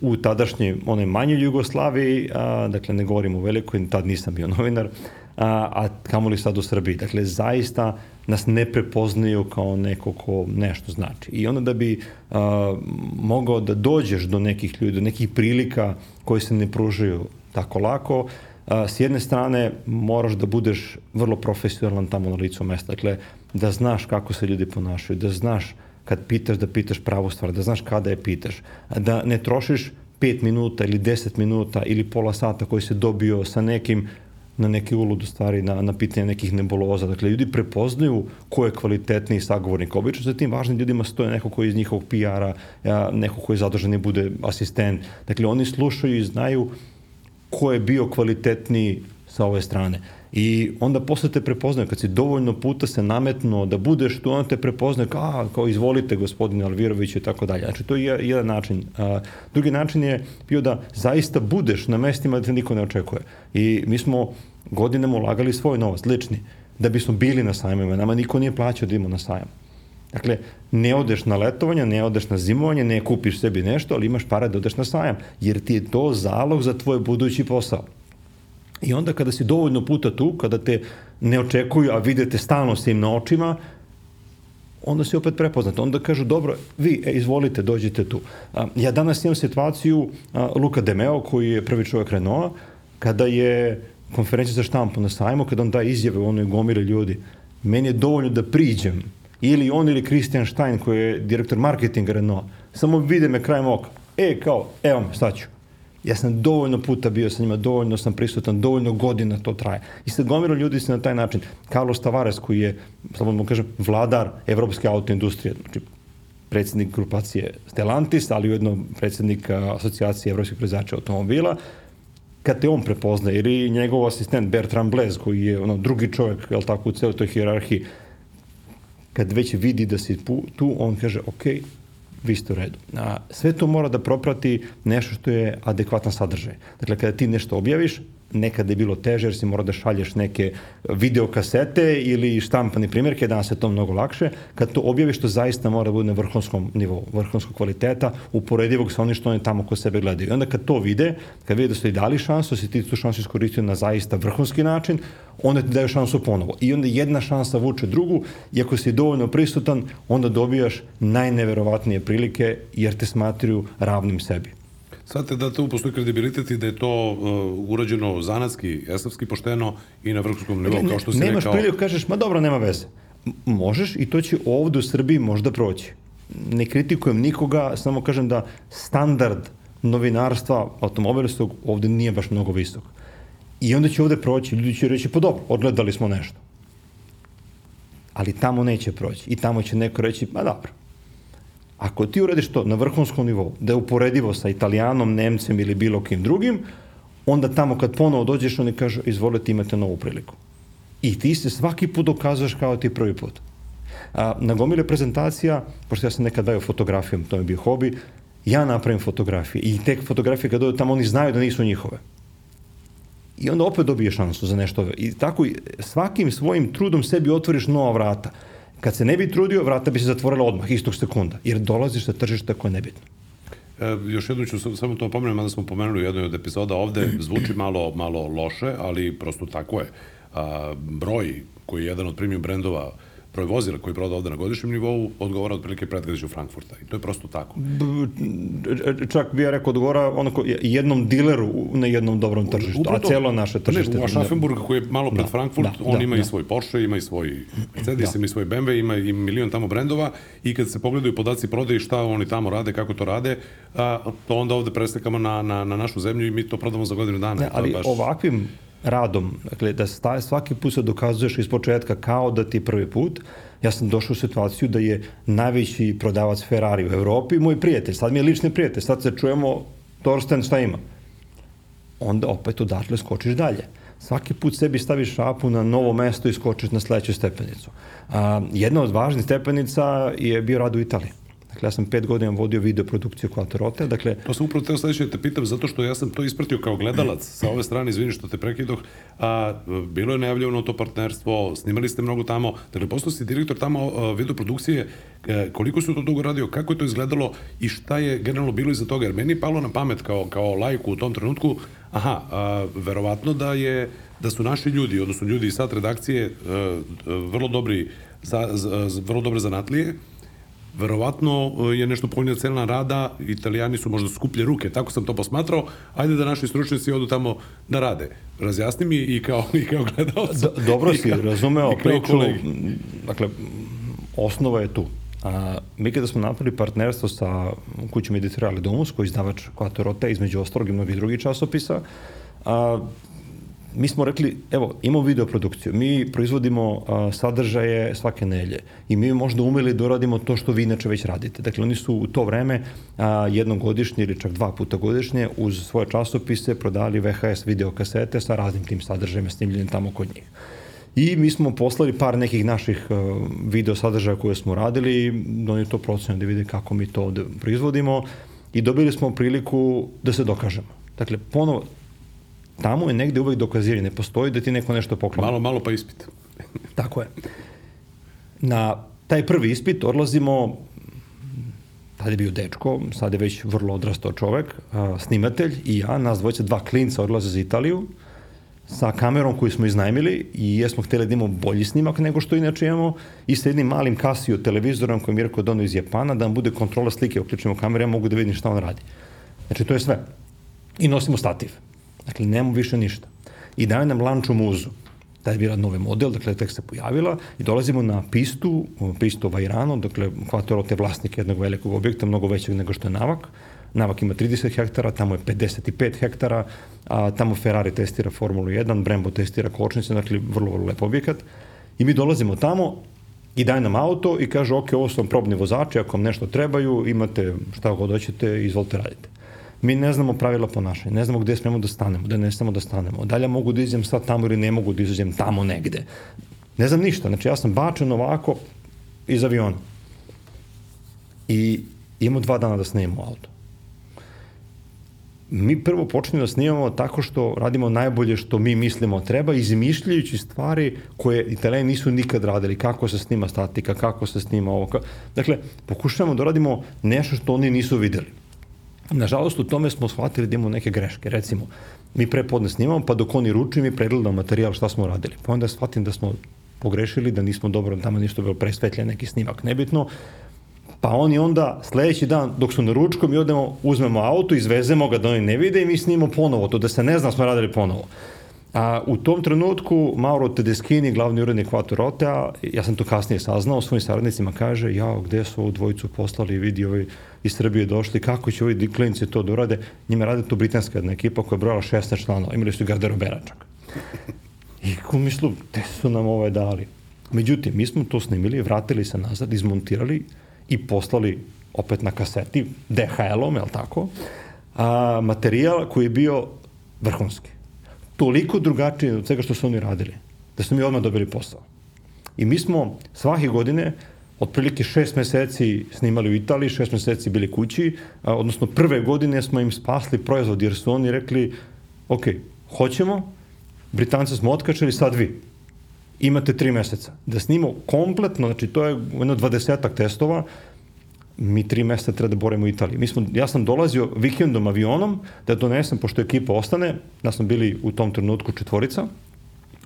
u tadašnjoj onoj manjoj Jugoslaviji, a, dakle ne govorim o velikoj, tad nisam bio novinar, a, a kamoli sad u Srbiji. Dakle, zaista nas ne prepoznaju kao neko ko nešto znači. I onda da bi a, mogao da dođeš do nekih ljudi, do nekih prilika koji se ne pružaju tako lako, a, s jedne strane moraš da budeš vrlo profesionalan tamo na licu mesta. Dakle, da znaš kako se ljudi ponašaju, da znaš kad pitaš da pitaš pravu stvar, da znaš kada je pitaš, da ne trošiš 5 minuta ili 10 minuta ili pola sata koji se dobio sa nekim na neke uludu stvari, na, na pitanje nekih nebuloza. Dakle, ljudi prepoznaju ko je kvalitetniji sagovornik. Obično za tim važnim ljudima stoje neko koji iz njihovog PR-a, neko koji je zadržan i bude asistent. Dakle, oni slušaju i znaju ko je bio kvalitetniji sa ove strane. I onda posle te prepoznaju, kad si dovoljno puta se nametno da budeš tu, onda te prepoznaju kao, a, kao izvolite gospodine Alvirović i tako dalje. Znači, to je jedan način. A, drugi način je bio da zaista budeš na mestima da te niko ne očekuje. I mi smo godinama ulagali svoj novac, lični, da bismo bili na sajmima. Nama niko nije plaćao da idemo na sajam. Dakle, ne odeš na letovanje, ne odeš na zimovanje, ne kupiš sebi nešto, ali imaš para da odeš na sajam, jer ti je to zalog za tvoj budući posao. I onda kada si dovoljno puta tu, kada te ne očekuju, a vidite stalno s im na očima, onda si opet prepoznat. Onda kažu, dobro, vi, e, izvolite, dođite tu. A, ja danas imam situaciju a, Luka Demeo, koji je prvi čovjek Renaulta, kada je konferencija za štampu na sajmu, kada on da izjave onoj gomire ljudi, meni je dovoljno da priđem, ili on ili Christian Stein, koji je direktor marketinga Renault, samo vide me krajem oka. E, kao, evo me, staću Ja sam dovoljno puta bio sa njima, dovoljno sam prisutan, dovoljno godina to traje. I sad gomilo ljudi se na taj način. Carlos Tavares koji je, slobodno kažem, vladar evropske autoindustrije, znači predsednik grupacije Stellantis, ali ujedno predsednik asocijacije evropskih proizvođača automobila, kad te on prepozna, ili njegov asistent Bertrand Blaise, koji je ono, drugi čovjek, je tako, u celoj toj hierarhiji, kad već vidi da si tu, on kaže, ok, vi ste u redu. A, sve to mora da proprati nešto što je adekvatan sadržaj. Dakle, kada ti nešto objaviš, nekada je bilo teže jer si mora da šalješ neke videokasete ili štampane primjerke, danas je to mnogo lakše. Kad to objaviš, to zaista mora da bude na vrhunskom nivou, vrhunskog kvaliteta, uporedivog sa onim što oni tamo ko sebe gledaju. I onda kad to vide, kad vide da su i dali šansu, si ti tu šansu iskoristio na zaista vrhunski način, onda ti daju šansu ponovo. I onda jedna šansa vuče drugu i ako si dovoljno prisutan, onda dobijaš najneverovatnije prilike jer te smatruju ravnim sebi. Svate da tu postoji kredibilitet i da je to uh, urađeno zanatski, esavski, pošteno i na vrhunskom nivou, kao što si nemaš rekao. Nemaš priliku, kažeš, ma dobro, nema veze. Možeš i to će ovde u Srbiji možda proći. Ne kritikujem nikoga, samo kažem da standard novinarstva automobilistog ovde nije baš mnogo visok. I onda će ovde proći, ljudi će reći, pa dobro, odgledali smo nešto. Ali tamo neće proći. I tamo će neko reći, ma dobro, Ako ti uradiš to na vrhunskom nivou, da je uporedivo sa Italijanom, Nemcem ili bilo kim drugim, onda tamo kad ponovo dođeš, oni kažu, izvolite, imate novu priliku. I ti se svaki put dokazuješ kao ti prvi put. A, na gomile prezentacija, pošto ja sam nekad dao fotografijom, to mi je bio hobi, ja napravim fotografije i te fotografije kad dođu tamo oni znaju da nisu njihove. I onda opet dobije šansu za nešto. I tako svakim svojim trudom sebi otvoriš nova vrata. Kad se ne bi trudio, vrata bi se zatvorila odmah, istog sekunda, jer dolaziš sa tržišta koje je nebitno. E, još jednu ću samo to pomenuti, mada smo pomenuli u jednoj od epizoda ovde, zvuči malo, malo loše, ali prosto tako je. A, broj koji je jedan od premium brendova broj vozila koji proda ovde na godišnjem nivou odgovara otprilike predgrađu Frankfurta. I to je prosto tako. Čak bi ja rekao odgovara onako jednom dileru na jednom dobrom tržištu, Upravo a celo naše tržište. Ne, u Aschaffenburg koji je malo pred da, Frankfurt, da, on da, ima da. i svoj Porsche, ima i svoj Mercedes, da. ima i svoj BMW, ima i milion tamo brendova i kad se pogledaju podaci prodaje šta oni tamo rade, kako to rade, a, to onda ovde preslikamo na, na, na našu zemlju i mi to prodamo za godinu dana. Ne, ali baš... ovakvim radom, dakle da staje, svaki put se dokazuješ iz početka kao da ti prvi put, ja sam došao u situaciju da je najveći prodavac Ferrari u Evropi moj prijatelj, sad mi je lični prijatelj, sad se čujemo Torsten šta ima. Onda opet odatle skočiš dalje. Svaki put sebi staviš šapu na novo mesto i skočiš na sledeću stepenicu. A, jedna od važnih stepenica je bio rad u Italiji. Dakle, ja sam pet godina vodio video produkciju Quattro dakle... To sam upravo teo sledeće da te pitam, zato što ja sam to ispratio kao gledalac sa ove strane, izvini što te prekidoh, a bilo je najavljeno to partnerstvo, snimali ste mnogo tamo, dakle, postao si direktor tamo video produkcije, e, koliko su to dugo radio, kako je to izgledalo i šta je generalno bilo iza toga, jer meni je palo na pamet kao, kao lajku u tom trenutku, aha, a, verovatno da je da su naši ljudi, odnosno ljudi iz sad redakcije, e, e, vrlo dobri, za, za, vrlo dobre zanatlije, verovatno e, je nešto povoljnija cena rada, italijani su možda skuplje ruke, tako sam to posmatrao, ajde da naši stručnjaci odu tamo da rade. Razjasni mi i kao, i kao gledalac. Do, dobro si razumeo priču, dakle, osnova je tu. A, mi kada smo napravili partnerstvo sa kućom Editoriale Domus, koji je izdavač Quattro između ostalog i mnogih drugih časopisa, a, mi smo rekli, evo, imamo video produkciju, mi proizvodimo a, sadržaje svake nelje i mi možda umeli da uradimo to što vi inače već radite. Dakle, oni su u to vreme a, jednom godišnje ili čak dva puta godišnje uz svoje časopise prodali VHS videokasete sa raznim tim sadržajima snimljenim tamo kod njih. I mi smo poslali par nekih naših uh, video sadržaja koje smo radili i oni to procenio da vide kako mi to ovde proizvodimo i dobili smo priliku da se dokažemo. Dakle, ponovo, tamo je negde uvek dokazivanje, ne postoji da ti neko nešto pokloni. Malo, malo pa ispit. Tako je. Na taj prvi ispit odlazimo, tada je bio dečko, sad je već vrlo odrastao čovek, a, snimatelj i ja, nas dvojica, dva klinca odlaze za Italiju, sa kamerom koju smo iznajmili i jesmo hteli da imamo bolji snimak nego što inače imamo i sa jednim malim Casio televizorom koji mi je rekao da iz Japana, da nam bude kontrola slike, uključimo kameru, ja mogu da vidim šta on radi. Znači, to je sve. I nosimo stativ. Dakle, nemamo više ništa. I daju nam lanču muzu. Taj je bila novi model, dakle, tek se pojavila i dolazimo na pistu, pistu Vajrano, dakle, Quattro je vlasnik jednog velikog objekta, mnogo većeg nego što je Navak. Navak ima 30 hektara, tamo je 55 hektara, a tamo Ferrari testira Formulu 1, Brembo testira kočnice, dakle, vrlo, vrlo lep objekat. I mi dolazimo tamo i daje nam auto i kaže, ok, ovo su vam probni vozači, ako vam nešto trebaju, imate šta god hoćete, izvolite radite mi ne znamo pravila ponašanja, ne znamo gde smemo da stanemo, da ne smemo da stanemo, da li mogu da izađem sad tamo ili ne mogu da izađem tamo negde. Ne znam ništa, znači ja sam bačen ovako iz aviona. I imamo dva dana da snimamo auto. Mi prvo počnemo da snimamo tako što radimo najbolje što mi mislimo treba, izmišljajući stvari koje italijani nisu nikad radili, kako se snima statika, kako se snima ovo. Dakle, pokušavamo da radimo nešto što oni nisu videli. Nažalost, u tome smo shvatili da imamo neke greške. Recimo, mi pre podne snimamo, pa dok oni ručuju, mi pregledamo materijal šta smo radili. Pa onda shvatim da smo pogrešili, da nismo dobro, tamo ništo bilo presvetljen neki snimak, nebitno. Pa oni onda sledeći dan dok su na ručku mi odemo, uzmemo auto, izvezemo ga da oni ne vide i mi snimamo ponovo, to da se ne zna smo radili ponovo. A u tom trenutku Mauro Tedeschini, glavni urednik Vatorotea, ja sam to kasnije saznao, svojim saradnicima kaže, ja, gde su ovu dvojicu poslali, vidi ovi iz Srbije došli, kako će ovi klinci to da urade, njima rade to britanska jedna ekipa koja je brojala 16 članova, imali su garderobera čak. I ko mislu, gde su nam ovaj dali? Međutim, mi smo to snimili, vratili se nazad, izmontirali i poslali opet na kaseti, DHL-om, je li tako, a, materijal koji je bio vrhunski toliko drugačije od svega što su oni radili, da su mi odmah dobili posao. I mi smo svake godine otprilike šest meseci snimali u Italiji, šest meseci bili kući, a, odnosno prve godine smo im spasli proizvod jer su oni rekli, ok, hoćemo, Britance smo otkačali, sad vi. Imate tri meseca. Da snimo kompletno, znači to je jedno dvadesetak testova, mi tri mesta treba da borimo u Italiji. Mi smo, ja sam dolazio vikendom avionom da donesem, pošto ekipa ostane, ja smo bili u tom trenutku četvorica,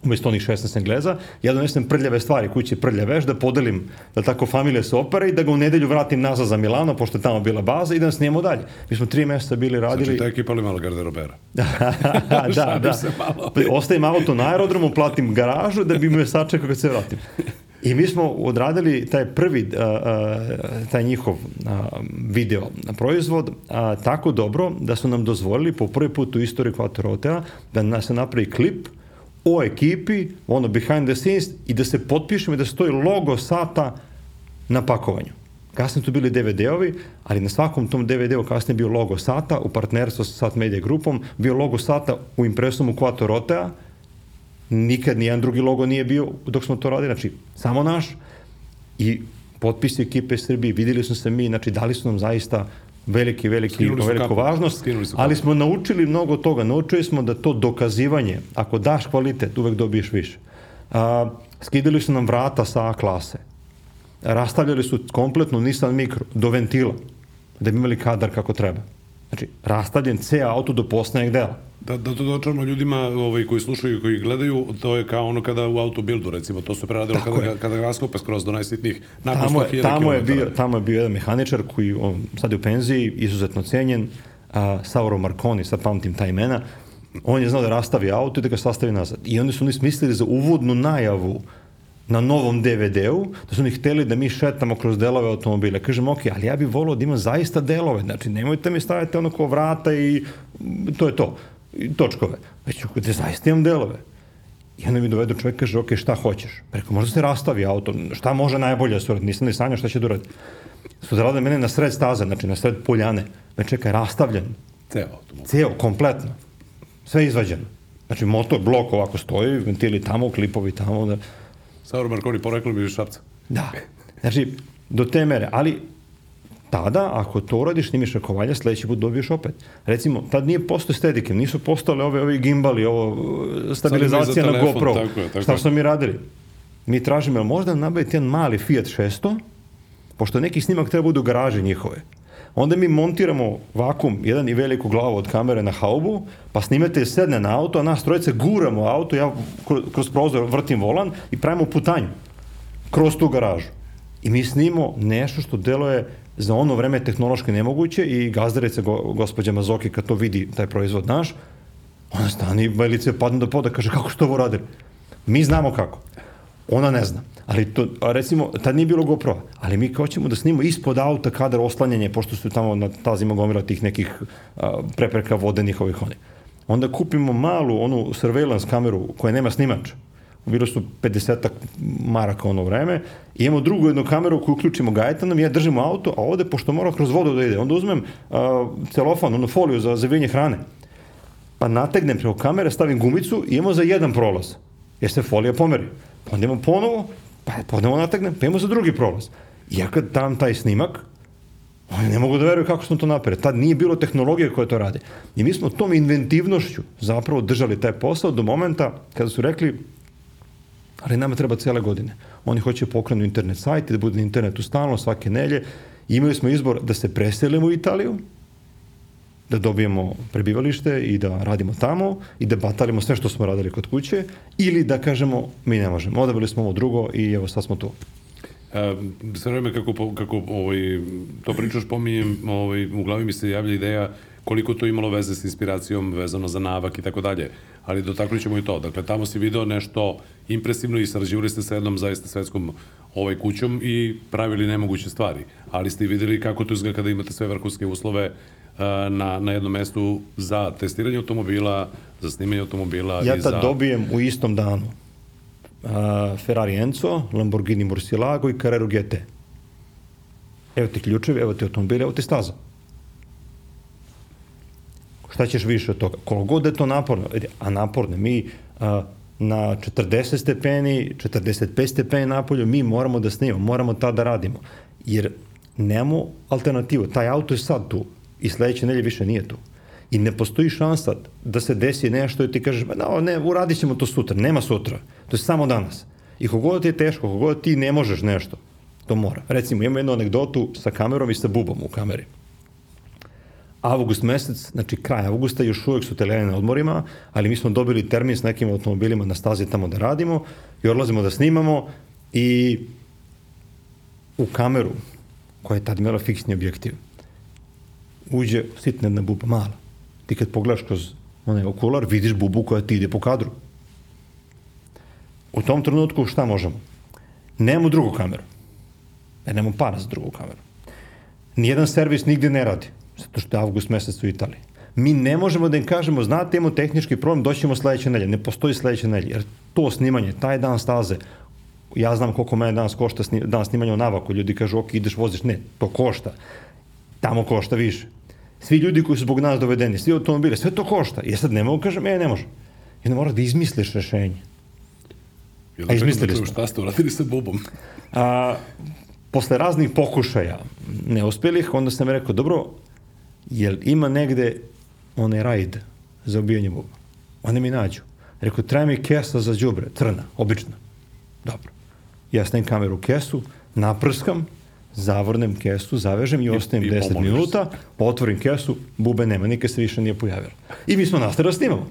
umesto onih 16 Engleza, ja donesem prljave stvari, kući prljaveš, da podelim, da tako familija se opere i da ga u nedelju vratim nazad za Milano, pošto je tamo bila baza i da snijemo dalje. Mi smo tri meseca bili radili... Znači, ta ekipa ali malo garderobera. da, da, da. Malo. Ostavim auto na aerodromu, platim garažu da bi me sačekao kad se vratim. I mi smo odradili taj prvi, taj njihov video proizvod tako dobro da su nam dozvolili po prvi put u istoriji Quattro Hotea da nas napravi klip o ekipi, ono behind the scenes i da se potpišemo i da stoji logo sata na pakovanju. Kasnije tu bili DVD-ovi, ali na svakom tom DVD-u kasnije bio logo sata u partnerstvu sa Sat Media grupom, bio logo sata u impresumu Quattro Rotea, nikad nijedan drugi logo nije bio dok smo to radili, znači samo naš i potpisi ekipe Srbije, videli smo se mi, znači dali su nam zaista veliki, veliki, veliku kapu. važnost, ali smo naučili mnogo toga. Naučili smo da to dokazivanje, ako daš kvalitet, uvek dobiješ više. A, skidali su nam vrata sa A klase. Rastavljali su kompletno Nissan Micro do ventila, da bi imali kadar kako treba. Znači, rastavljen C auto do poslednjeg dela. Da, da to dočaramo ljudima ovaj, koji slušaju i koji gledaju, to je kao ono kada u autobildu, recimo, to se preradilo Tako kada, je. kada ga raskope skroz do najsitnijih nakon tamo, je, tamo, je bio, tamo je bio jedan mehaničar koji on, sad je u penziji, izuzetno cenjen, a, Sauro Marconi, sad pamtim ta imena, on je znao da rastavi auto i da ga sastavi nazad. I onda su oni smislili za uvodnu najavu na novom DVD-u, da su oni hteli da mi šetamo kroz delove automobila. Kažem, ok, ali ja bih volao da imam zaista delove, znači nemojte mi staviti ono ko vrata i to je to točkove, već da zaista imam delove. I onda mi dovedu čovjek kaže, ok, šta hoćeš? Preko, možda se rastavi auto, šta može najbolje da se uradi? Nisam ni sanjao šta će da uradi. Su da mene na sred staze, znači na sred poljane. Me čeka, rastavljen. Ceo automobil. Ceo, kompletno. Sve izvađeno. Znači, motor, blok ovako stoji, ventili tamo, klipovi tamo. Da... Sauro Marconi, poreklo bi Šapca. Da. Znači, do te mere. Ali, tada, ako to uradiš, snimiš rakovalja, sledeći put dobiješ opet. Recimo, tad nije postoje stedike, nisu postale ove, ove gimbali, ovo, stabilizacija telefon, na GoPro. Tako je, tako Šta smo mi radili? Mi tražimo, jel možda nabaviti jedan mali Fiat 600, pošto neki snimak treba budu u garaži njihove. Onda mi montiramo vakum, jedan i veliku glavu od kamere na haubu, pa snimatelj sedne na auto, a nas trojice guramo auto, ja kroz prozor vrtim volan i pravimo putanju kroz tu garažu. I mi snimo nešto što deluje za ono vreme tehnološki nemoguće i gazdarica go, gospođa Mazoki kad to vidi taj proizvod naš, ona stani, velice padne do poda, kaže kako što ovo radili? Mi znamo kako. Ona ne zna. Ali to, recimo, tad nije bilo GoPro, ali mi kao ćemo da snimamo ispod auta kadar oslanjanje, pošto su tamo na tazima gomila tih nekih a, prepreka vodenih ovih onih. Onda kupimo malu onu surveillance kameru koja nema snimač, bilo su 50 maraka ono vreme, i imamo drugu jednu kameru koju uključimo gajetanom, ja držimo auto, a ovde, pošto mora kroz vodu da ide, onda uzmem uh, celofan, onu foliju za zavijenje hrane, pa nategnem preko kamere, stavim gumicu i imamo za jedan prolaz, jer se folija pomeri. Pa onda imamo ponovo, pa ponovo nategnem, pa imamo za drugi prolaz. I ja kad dam taj snimak, oni ne mogu da veruju kako smo to napravili. Tad nije bilo tehnologije koja to radi. I mi smo tom inventivnošću zapravo držali taj posao do momenta kada su rekli ali nama treba cele godine. Oni hoće pokrenu internet sajt i da bude na internetu stalno svake nelje. Imali smo izbor da se preselimo u Italiju, da dobijemo prebivalište i da radimo tamo i da batalimo sve što smo radili kod kuće ili da kažemo mi ne možemo. Odabrali smo ovo drugo i evo sad smo tu. E, sve vreme kako, kako ovaj, to pričaš pominjem, ovaj, u glavi mi se javlja ideja koliko to imalo veze s inspiracijom vezano za navak i tako dalje. Ali dotaknut ćemo i to. Dakle, tamo si video nešto impresivno i sarađivali ste sa jednom zaista svetskom ovaj kućom i pravili nemoguće stvari. Ali ste videli kako to izgleda kada imate sve vrhunske uslove na, na jednom mestu za testiranje automobila, za snimanje automobila ja i za... Ja tad dobijem u istom danu uh, Ferrari Enzo, Lamborghini Murcielago i Carrera GT. Evo ti ključevi, evo ti automobil, evo ti staza šta ćeš više od toga? Koliko god je to naporno, a naporno, mi a, na 40 stepeni, 45 stepeni napolju, mi moramo da snimamo, moramo tada da radimo. Jer nemamo alternativu. Taj auto je sad tu i sledeće nelje više nije tu. I ne postoji šansa da se desi nešto i ti kažeš, no, ne, uradit ćemo to sutra. Nema sutra. To je samo danas. I kogod ti je teško, kogod ti ne možeš nešto, to mora. Recimo, imamo jednu anegdotu sa kamerom i sa bubom u kameri avgust mesec, znači kraj avgusta, još uvek su teljeni na odmorima, ali mi smo dobili termin s nekim automobilima na stazi tamo da radimo i odlazimo da snimamo i u kameru, koja je tad imala fiksni objektiv, uđe sitna jedna buba, mala. Ti kad pogledaš kroz onaj okular, vidiš bubu koja ti ide po kadru. U tom trenutku šta možemo? Nemamo drugu kameru. Jer nemamo para za drugu kameru. Nijedan servis nigde ne radi, zato što je avgust mesec u Italiji. Mi ne možemo da im kažemo, znate, imamo tehnički problem, doćemo sledeće nedelje. Ne postoji sledeće nedelje, jer to snimanje, taj dan staze, ja znam koliko mene danas košta snim, dan snimanja u navaku, ljudi kažu, ok, ideš, voziš, ne, to košta. Tamo košta više. Svi ljudi koji su zbog nas dovedeni, svi automobile, sve to košta. I sad ne mogu kažem, e, ne može. I onda moraš da izmisliš rešenje. A izmislili smo. Šta ste uradili sa bubom? A, posle raznih pokušaja neuspelih, onda sam rekao, dobro, jel ima negde onaj rajd za ubijanje buba? Oni mi nađu. Rekao, treba mi kesa za đubre, crna, obična. Dobro. Ja stavim kameru u kesu, naprskam, zavrnem kesu, zavežem i ostavim i 10 pomožeš minuta, otvorim kesu, bube nema, nikad se više nije pojavila. I mi smo nastavili da snimamo.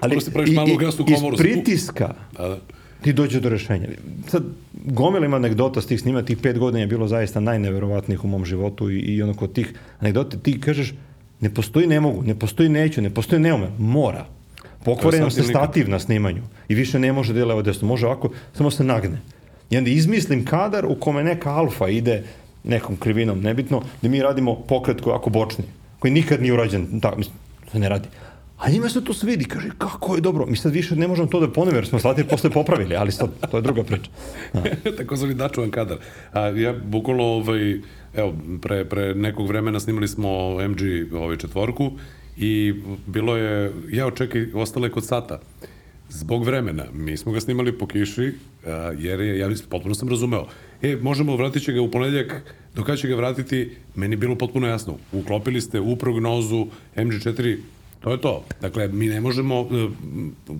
Ali, i- i- iz pritiska Da, da. Ti dođe do rešenja. Sad, gomila ima anegdota s tih snima, tih pet godina je bilo zaista najneverovatnijih u mom životu i, i ono kod tih anegdota ti kažeš ne postoji ne mogu, ne postoji neću, ne postoji ne umem, mora. Sad se stativ na snimanju i više ne može da je levo desno, može ovako, samo se nagne. I onda izmislim kadar u kome neka alfa ide nekom krivinom, nebitno, da mi radimo pokret koji ako bočni, koji nikad nije urađen, tako, mislim, to ne radi. A njima se to sve vidi, kaže, kako je dobro. Mi sad više ne možemo to da ponove, jer smo slatir posle popravili, ali sad, to je druga priča. takozvani dačuvan kadar. A, ja bukvalno, ovaj, evo, pre, pre nekog vremena snimali smo MG ovaj, četvorku i bilo je, ja očekaj, ostale kod sata. Zbog vremena, mi smo ga snimali po kiši, a, jer je, ja mislim, potpuno sam razumeo. E, možemo, vratit će ga u ponedljak, do kada će ga vratiti, meni je bilo potpuno jasno. Uklopili ste u prognozu MG4, to je to. Dakle, mi ne možemo, e,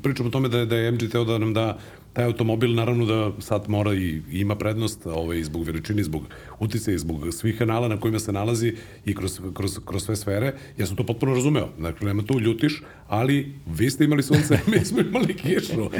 pričamo o tome da je, da je MG teo da nam da taj automobil naravno da sad mora i, ima prednost ovaj, zbog veličine, zbog utice zbog svih kanala na kojima se nalazi i kroz, kroz, kroz sve sfere. Ja sam to potpuno razumeo. Dakle, nema tu ljutiš, ali vi ste imali sunce, mi smo imali kišu.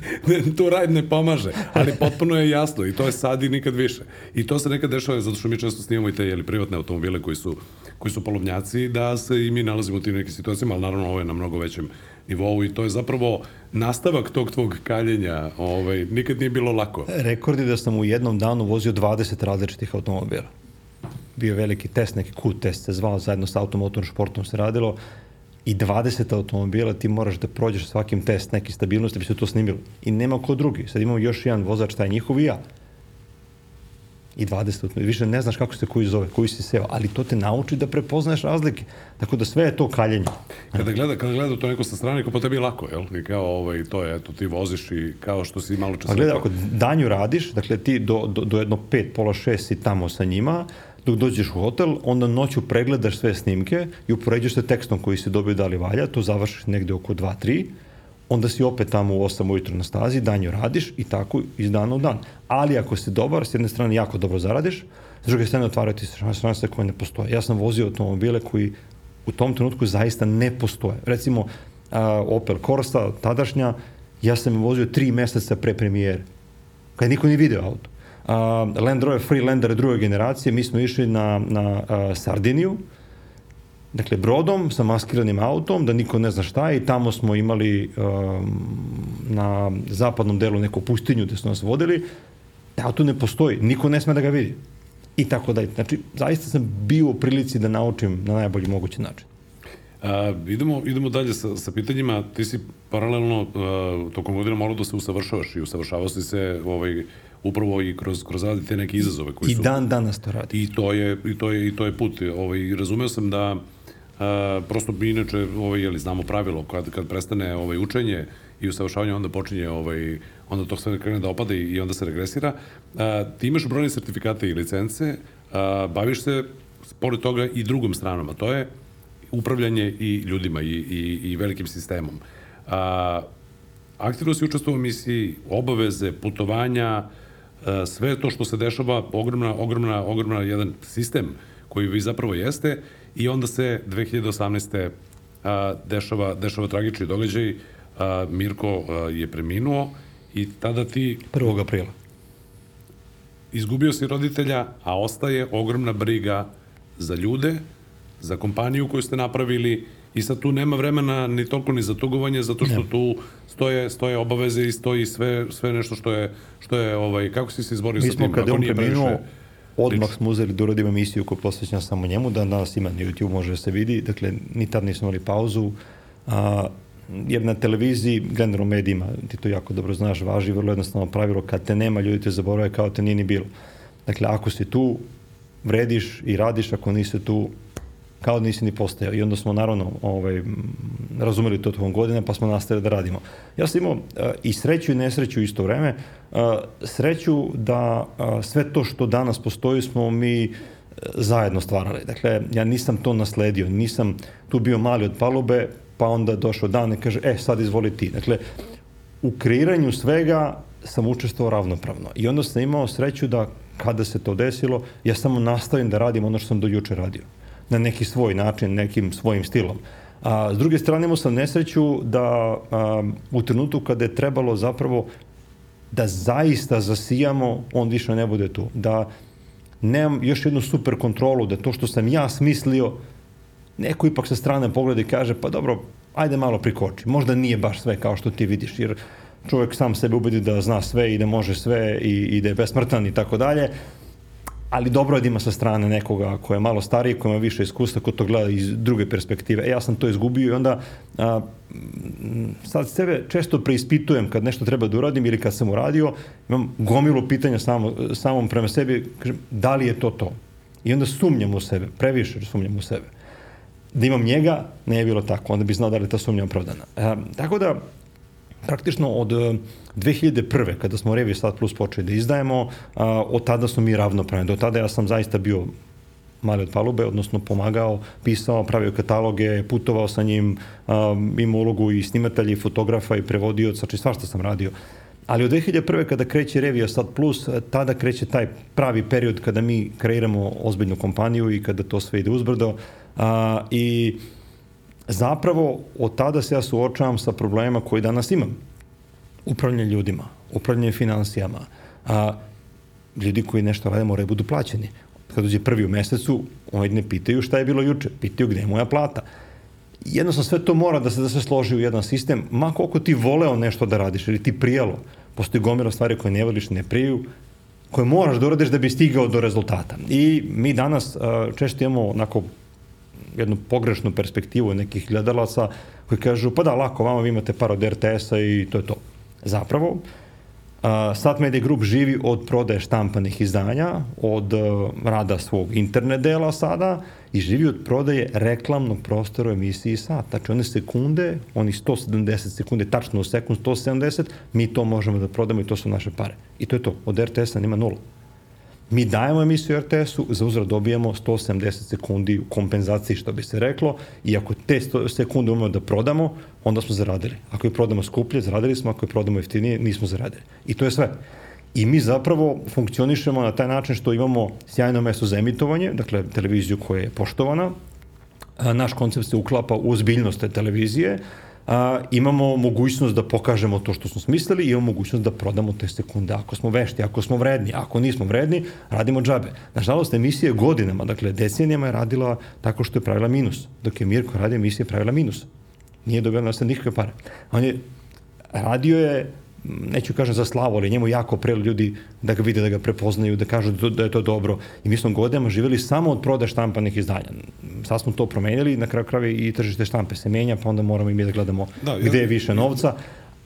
tu rajd ne pomaže, ali potpuno je jasno i to je sad i nikad više. I to se nekad dešava, zato što mi često snimamo i te jeli, privatne automobile koji su, koji su polovnjaci, da se i mi nalazimo u tim nekim situacijama, ali naravno ovo je na mnogo većem nivou i to je zapravo nastavak tog tvog kaljenja. Ovaj, nikad nije bilo lako. Rekord je da sam u jednom danu vozio 20 različitih automobila. Bio veliki test, neki Q test se zvao, zajedno sa automotornom športom se radilo i 20 automobila ti moraš da prođeš svakim test neki stabilnosti da bi se to snimilo. I nema ko drugi. Sad imamo još jedan vozač, taj njihov i ja. I 20 automobila. Više ne znaš kako se koji zove, koji si seo, ali to te nauči da prepoznaješ razlike. Tako da sve je to kaljenje. Kada gleda, kada gleda to neko sa strane, kao pa tebi je lako, jel? I kao, ovaj, to je, eto, ti voziš i kao što si malo čas Pa rekao. ako danju radiš, dakle ti do, do, do jedno pet, pola šest si tamo sa njima, dok dođeš u hotel, onda noću pregledaš sve snimke i upoređuješ sa tekstom koji si dobio da li valja, to završiš negde oko 2-3, onda si opet tamo u 8 ujutro na stazi, danju radiš i tako iz dana u dan. Ali ako si dobar, s jedne strane jako dobro zaradiš, s druge strane otvaraju ti se šanse koje ne postoje. Ja sam vozio automobile koji u tom trenutku zaista ne postoje. Recimo, a, Opel Corsa, tadašnja, ja sam je vozio tri meseca pre premijere, kad niko nije video auto. A, Land Rover Freelander druge generacije, mi smo išli na, na a, Sardiniju, dakle brodom sa maskiranim autom, da niko ne zna šta je i tamo smo imali um, na zapadnom delu neku pustinju gde su nas vodili, da auto ne postoji, niko ne sme da ga vidi. I tako dalje. Znači, zaista sam bio u prilici da naučim na najbolji mogući način. A, idemo, idemo dalje sa, sa pitanjima. Ti si paralelno a, tokom godina morao da se usavršavaš i usavršavao si se ovaj, upravo i kroz, kroz radi te neke izazove koji I su... dan danas to radi. I to je, i to je, i to je put. Ovaj, razumeo sam da a, prosto inače, ovaj, jeli, znamo pravilo, kad, kad prestane ovaj, učenje i usavršavanje, onda počinje, ovaj, onda to sve krene da opada i, onda se regresira. A, ti imaš brojne sertifikate i licence, a, baviš se, pored toga, i drugom stranom, a to je upravljanje i ljudima i, i, i velikim sistemom. A, aktivno si učestvovao u misiji, obaveze, putovanja, e, sve to što se dešava, ogromna, ogromna, ogromna jedan sistem koji vi zapravo jeste i onda se 2018. A, dešava, dešava tragični događaj, a, Mirko a, je preminuo i tada ti 1. aprila. izgubio si roditelja, a ostaje ogromna briga za ljude, za kompaniju koju ste napravili i sad tu nema vremena ni toliko ni za tugovanje zato što tu stoje stoje obaveze i stoji sve sve nešto što je što je ovaj kako si se izborio Mi sa smo tim kada ako on nije preminuo, previše odmah smo uzeli da uradimo emisiju koja je posvećena samo njemu, da danas ima na YouTube, može da se vidi, dakle, ni tad nismo imali pauzu, a, jer na televiziji, generalno medijima, ti to jako dobro znaš, važi vrlo jednostavno pravilo, kad te nema, ljudi te zaborave kao te nije ni bilo. Dakle, ako si tu, vrediš i radiš, ako nisi tu, kao da nisi ni postojao. I onda smo naravno ovaj, razumeli to tokom godine, pa smo nastavili da radimo. Ja sam imao uh, i sreću i nesreću u isto vreme. Uh, sreću da uh, sve to što danas postoji smo mi zajedno stvarali. Dakle, ja nisam to nasledio, nisam tu bio mali od palube, pa onda došao dan i kaže, e, sad izvoli ti. Dakle, u kreiranju svega sam učestvovao ravnopravno. I onda sam imao sreću da kada se to desilo, ja samo nastavim da radim ono što sam do juče radio. Na neki svoj način, nekim svojim stilom. A, s druge strane imao sam nesreću da a, u trenutku kada je trebalo zapravo da zaista zasijamo, on više ne bude tu. Da nemam još jednu super kontrolu, da to što sam ja smislio, neko ipak sa strane pogleda i kaže, pa dobro, ajde malo prikoči. Možda nije baš sve kao što ti vidiš, jer čovjek sam sebe ubedi da zna sve i da može sve i, i da je besmrtan i tako dalje. Ali dobro je da ima sa strane nekoga ko je malo stariji, ko ima više iskustva, ko to gleda iz druge perspektive. E, ja sam to izgubio i onda a, sad sebe često preispitujem kad nešto treba da uradim ili kad sam uradio, imam gomilu pitanja samo, samom prema sebi, kažem, da li je to to? I onda sumnjam u sebe, previše sumnjam u sebe da imam njega, ne je bilo tako, onda bi znao da li je ta sumnja opravdana. E, tako da, praktično od e, 2001. kada smo Revi Sat Plus počeli da izdajemo, od tada smo mi ravnopravni. Do tada ja sam zaista bio mali od palube, odnosno pomagao, pisao, pravio kataloge, putovao sa njim, imao ulogu i snimatelja i fotografa i prevodioca, znači svašta sam radio. Ali od 2001. kada kreće Revija Sad Plus, tada kreće taj pravi period kada mi kreiramo ozbiljnu kompaniju i kada to sve ide uzbrdo. A, I zapravo od tada se ja suočavam sa problemima koji danas imam. Upravljanje ljudima, upravljanje finansijama, a, ljudi koji nešto rade moraju budu plaćeni. Kad dođe prvi u mesecu, oni ne pitaju šta je bilo juče, pitaju gde je moja plata. Jednostavno sve to mora da se da se složi u jedan sistem, ma koliko ti voleo nešto da radiš ili ti prijelo. Postoji gomila stvari koje ne voliš, ne priju, koje moraš da uradiš da bi stigao do rezultata. I mi danas često imamo onako jednu pogrešnu perspektivu nekih gledalaca koji kažu, pa da, lako, vama vi imate par od RTS-a i to je to. Zapravo, Uh, Sat Media Group živi od prodaje štampanih izdanja, od uh, rada svog internet dela sada i živi od prodaje reklamnog prostora u emisiji Sat. Znači one sekunde, oni 170 sekunde, tačno u sekund 170, mi to možemo da prodamo i to su naše pare. I to je to. Od RTS-a nima nula. Mi dajemo emisiju RTS-u, za uzrad dobijemo 170 sekundi u kompenzaciji, što bi se reklo, i ako te 100 sekunde umemo da prodamo, onda smo zaradili. Ako je prodamo skuplje, zaradili smo, ako je prodamo jeftinije, nismo zaradili. I to je sve. I mi zapravo funkcionišemo na taj način što imamo sjajno mesto za emitovanje, dakle televiziju koja je poštovana, naš koncept se uklapa u ozbiljnost te televizije, a, imamo mogućnost da pokažemo to što smo smislili i imamo mogućnost da prodamo te sekunde ako smo vešti, ako smo vredni, ako nismo vredni, radimo džabe. Nažalost, emisija godinama, dakle decenijama je radila tako što je pravila minus, dok je Mirko radio emisije pravila minus. Nije dobio na nikakve pare. On je radio je neću kažem za slavu, ali njemu jako prelo ljudi da ga vide, da ga prepoznaju, da kažu da, da je to dobro. I mi smo godinama živjeli samo od prodaje štampanih izdanja. Sad smo to promenili, na kraju krave i tržište štampe se menja, pa onda moramo i mi da gledamo Da, ja- gde je više novca.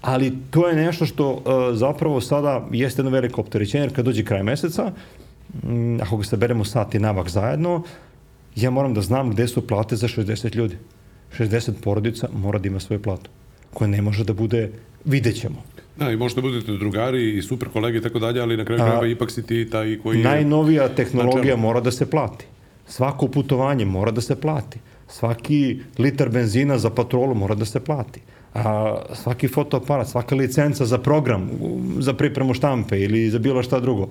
Ali to je nešto što uh, zapravo sada jeste jedno veliko opterećenje, jer kad dođe kraj meseca, m, ako ga saberemo sat i navak zajedno, ja moram da znam gde su plate za 60 ljudi. 60 porodica mora da ima svoju platu, koja ne može da bude, vidjet ćemo. Da, i možete budete drugari i super kolege i tako dalje, ali na kraju krajeva ipak si ti taj koji je... Najnovija tehnologija mora da se plati. Svako putovanje mora da se plati. Svaki litar benzina za patrolu mora da se plati. A, svaki fotoaparat, svaka licenca za program, za pripremu štampe ili za bilo šta drugo.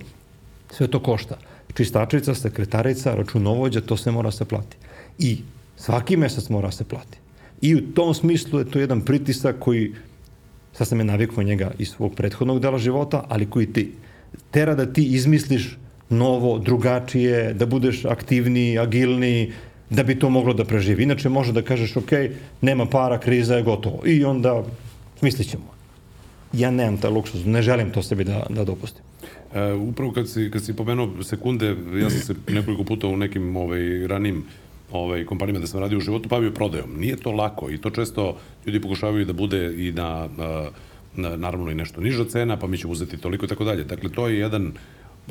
Sve to košta. Čistačica, sekretarica, računovođa, to sve mora da se plati. I svaki mesec mora se plati. I u tom smislu je to jedan pritisak koji, sad sam je navikao njega iz svog prethodnog dela života, ali koji ti tera da ti izmisliš novo, drugačije, da budeš aktivniji, agilniji, da bi to moglo da preživi. Inače može da kažeš, ok, nema para, kriza je gotovo. I onda smislit ćemo. Ja nemam taj luksuz, ne želim to sebi da, da dopustim. E, upravo kad si, kad si pomenuo sekunde, ja sam se nekoliko puta u nekim ovaj, ranim ovaj, kompanijama da sam radio u životu bavio prodajom. Nije to lako i to često ljudi pokušavaju da bude i na, na naravno i nešto niža cena, pa mi ćemo uzeti toliko i tako dalje. Dakle, to je jedan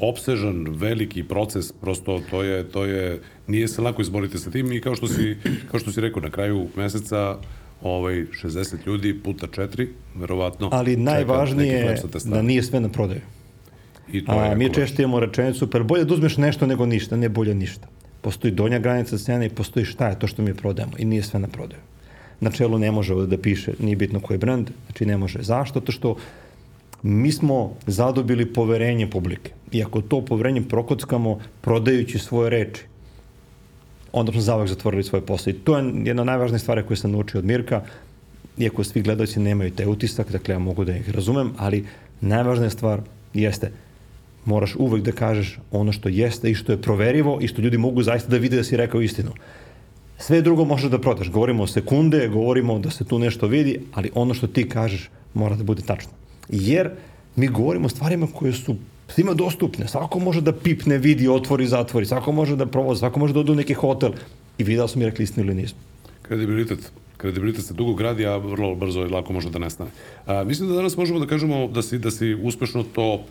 opsežan, veliki proces, prosto to je, to je, nije se lako izboriti sa tim i kao što si, kao što si rekao, na kraju meseca ovaj, 60 ljudi puta 4, verovatno. Ali najvažnije je da nije sve na prodaju. I to A, mi često imamo rečenicu, per bolje da uzmeš nešto nego ništa, ne bolje ništa. Postoji donja granica cene i postoji šta je to što mi prodajemo i nije sve na prodaju. Na čelu ne može ovde da piše, nije bitno koji je brand, znači ne može. Zašto? To što mi smo zadobili poverenje publike. I ako to poverenje prokockamo prodajući svoje reči, onda smo zavak zatvorili svoj posao. I to je jedna od najvažnijih stvari koje sam naučio od Mirka, iako svi gledalci nemaju te utisak, dakle ja mogu da ih razumem, ali najvažnija stvar jeste moraš uvek da kažeš ono što jeste i što je proverivo i što ljudi mogu zaista da vide da si rekao istinu. Sve drugo možeš da prodaš. Govorimo o sekunde, govorimo da se tu nešto vidi, ali ono što ti kažeš mora da bude tačno. Jer mi govorimo o stvarima koje su svima dostupne. Svako može da pipne, vidi, otvori, zatvori. Svako može da provozi, svako može da ode u neki hotel. I vidi da su mi rekli istinu ili nismo. Kredibilitet kredibilitet se dugo gradi, a vrlo brzo i lako može da nestane. A, mislim da danas možemo da kažemo da si, da si uspešno to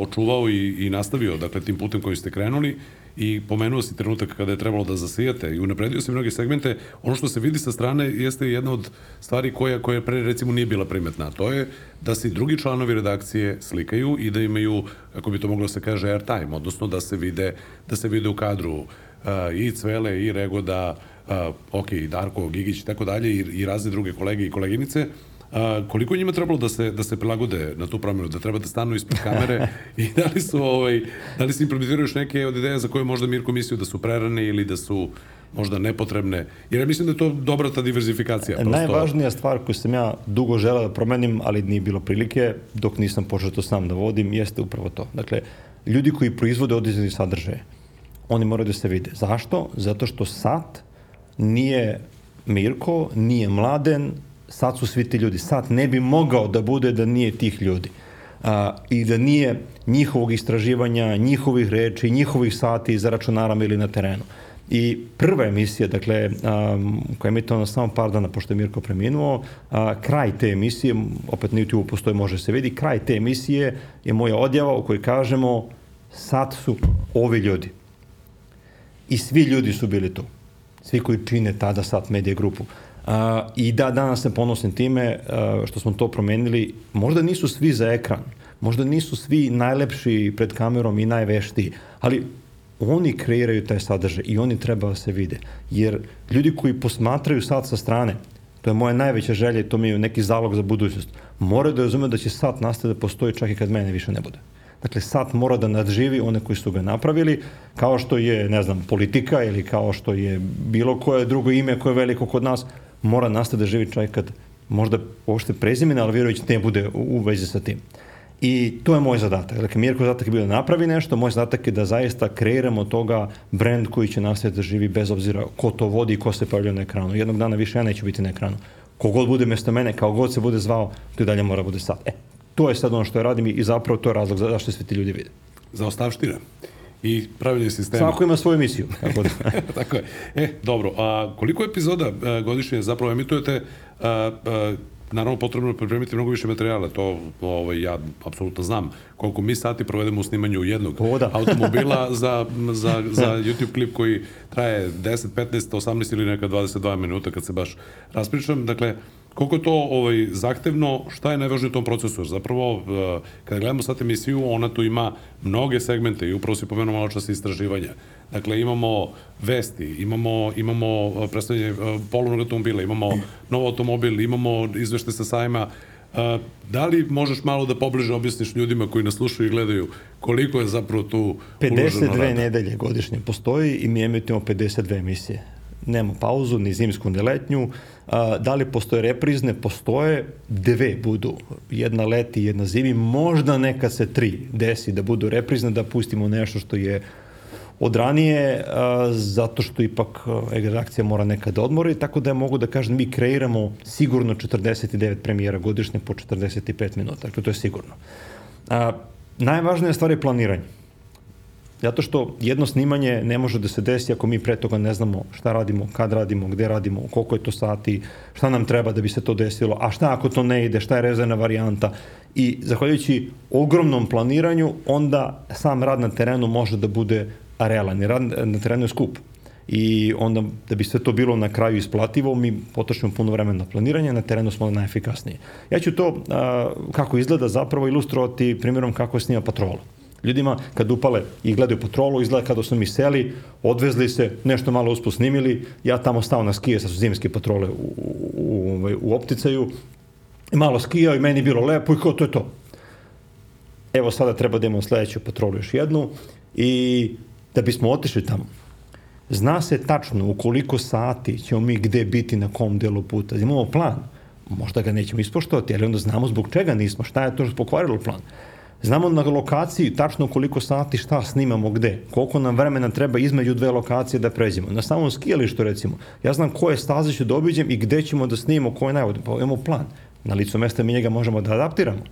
očuvao i, i nastavio, dakle, tim putem koji ste krenuli i pomenuo si trenutak kada je trebalo da zasijate i unapredio si mnoge segmente. Ono što se vidi sa strane jeste jedna od stvari koja, koja pre recimo nije bila primetna. To je da se drugi članovi redakcije slikaju i da imaju, kako bi to moglo da se kaže, airtime, odnosno da se vide, da se vide u kadru uh, i Cvele i Regoda, uh, ok, Darko, Gigić i tako dalje i, i razne druge kolege i koleginice A, koliko njima trebalo da se, da se prilagode na tu promjenu, da treba da stanu ispred kamere i da li su, ovaj, da li se implementiraju još neke od ideja za koje možda Mirko mislio da su prerane ili da su možda nepotrebne, jer ja mislim da je to dobra ta diverzifikacija. Prosto... Najvažnija stvar koju sam ja dugo želeo da promenim, ali nije bilo prilike, dok nisam počeo to sam da vodim, jeste upravo to. Dakle, ljudi koji proizvode određeni sadržaje, oni moraju da se vide. Zašto? Zato što sat nije Mirko, nije Mladen, sad su svi ti ljudi. Sad ne bi mogao da bude da nije tih ljudi. A, I da nije njihovog istraživanja, njihovih reči, njihovih sati za računarama ili na terenu. I prva emisija, dakle, um, koja je na samo par dana pošto je Mirko preminuo, a, kraj te emisije, opet na YouTube postoji, može se vidi, kraj te emisije je moja odjava u kojoj kažemo sad su ovi ljudi. I svi ljudi su bili tu. Svi koji čine tada Sat Media grupu. Uh, I da, danas se ponosim time uh, što smo to promenili. Možda nisu svi za ekran, možda nisu svi najlepši pred kamerom i najveštiji, ali oni kreiraju taj sadržaj i oni treba da se vide. Jer ljudi koji posmatraju sat sa strane, to je moja najveća želja i to mi je neki zalog za budućnost, moraju da razume da će sat nastaviti da postoji čak i kad mene više ne bude. Dakle, sat mora da nadživi one koji su ga napravili, kao što je, ne znam, politika ili kao što je bilo koje drugo ime koje je veliko kod nas, mora nastati da živi čovjek kad možda uopšte prezimena Alvirović ne bude u, vezi sa tim. I to je moj zadatak. Dakle, Mirko zadatak je bio da napravi nešto, moj zadatak je da zaista kreiramo toga brend koji će nastaviti da živi bez obzira ko to vodi i ko se pojavlja na ekranu. Jednog dana više ja neću biti na ekranu. Kogod bude mesto mene, kao god se bude zvao, to i dalje mora bude sad. E, to je sad ono što ja radim i zapravo to je razlog zašto svi ti ljudi vide. Za ostavština i pravilni sistem. Svako ima svoju emisiju. Tako, da. tako je. E, dobro, a koliko epizoda a, e, godišnje zapravo emitujete? A, a, naravno potrebno je pripremiti mnogo više materijala, to ovaj, ja apsolutno znam koliko mi sati provedemo u snimanju jednog o, da. automobila za, za, za YouTube klip koji traje 10, 15, 18 ili neka 22 minuta kad se baš raspričam. Dakle, koliko je to ovaj, zahtevno, šta je najvažnije u tom procesu? Zapravo, eh, kada gledamo sad emisiju, ona tu ima mnoge segmente i upravo si pomenuo malo čas istraživanja. Dakle, imamo vesti, imamo, imamo eh, predstavljanje eh, polovnog automobila, imamo nov automobil, imamo izvešte sa sajma, da li možeš malo da pobliže objasniš ljudima koji nas slušaju i gledaju koliko je zapravo tu 52 nedelje godišnje postoji i mi emitujemo 52 emisije. Nema pauzu, ni zimsku, ni letnju. A, da li postoje reprizne? Postoje dve budu. Jedna leti, jedna zimi. Možda neka se tri desi da budu reprizne, da pustimo nešto što je od ranije, a, zato što ipak redakcija mora nekad da odmori, tako da ja mogu da kažem, mi kreiramo sigurno 49 premijera godišnje po 45 minuta, dakle to je sigurno. A, najvažnija stvar je planiranje. Zato što jedno snimanje ne može da se desi ako mi pre toga ne znamo šta radimo, kad radimo, gde radimo, koliko je to sati, šta nam treba da bi se to desilo, a šta ako to ne ide, šta je rezervna varijanta. I zahvaljujući ogromnom planiranju, onda sam rad na terenu može da bude realan. Rad na terenu je skup. I onda, da bi sve to bilo na kraju isplativo, mi potrošimo puno vremena na planiranje, na terenu smo najefikasniji. Ja ću to, a, kako izgleda, zapravo ilustrovati primjerom kako snima patrola. Ljudima kad upale i gledaju patrolu, izgleda kada su mi seli, odvezli se, nešto malo usput snimili, ja tamo stao na skije, sa su zimske patrole u, u, u, ovaj, u opticaju, malo skijao i meni bilo lepo i kao to je to. Evo sada treba da imamo sledeću patrolu još jednu i da bismo otišli tamo, zna se tačno u koliko sati ćemo mi gde biti na kom delu puta. Imamo plan. Možda ga nećemo ispoštovati, ali onda znamo zbog čega nismo, šta je to što pokvarilo plan. Znamo na lokaciji tačno koliko sati šta snimamo gde, koliko nam vremena treba između dve lokacije da pređemo. Na samom skijalištu recimo, ja znam koje staze ću da obiđem i gde ćemo da snimamo, koje najvode, pa imamo plan. Na licu mesta mi njega možemo da adaptiramo.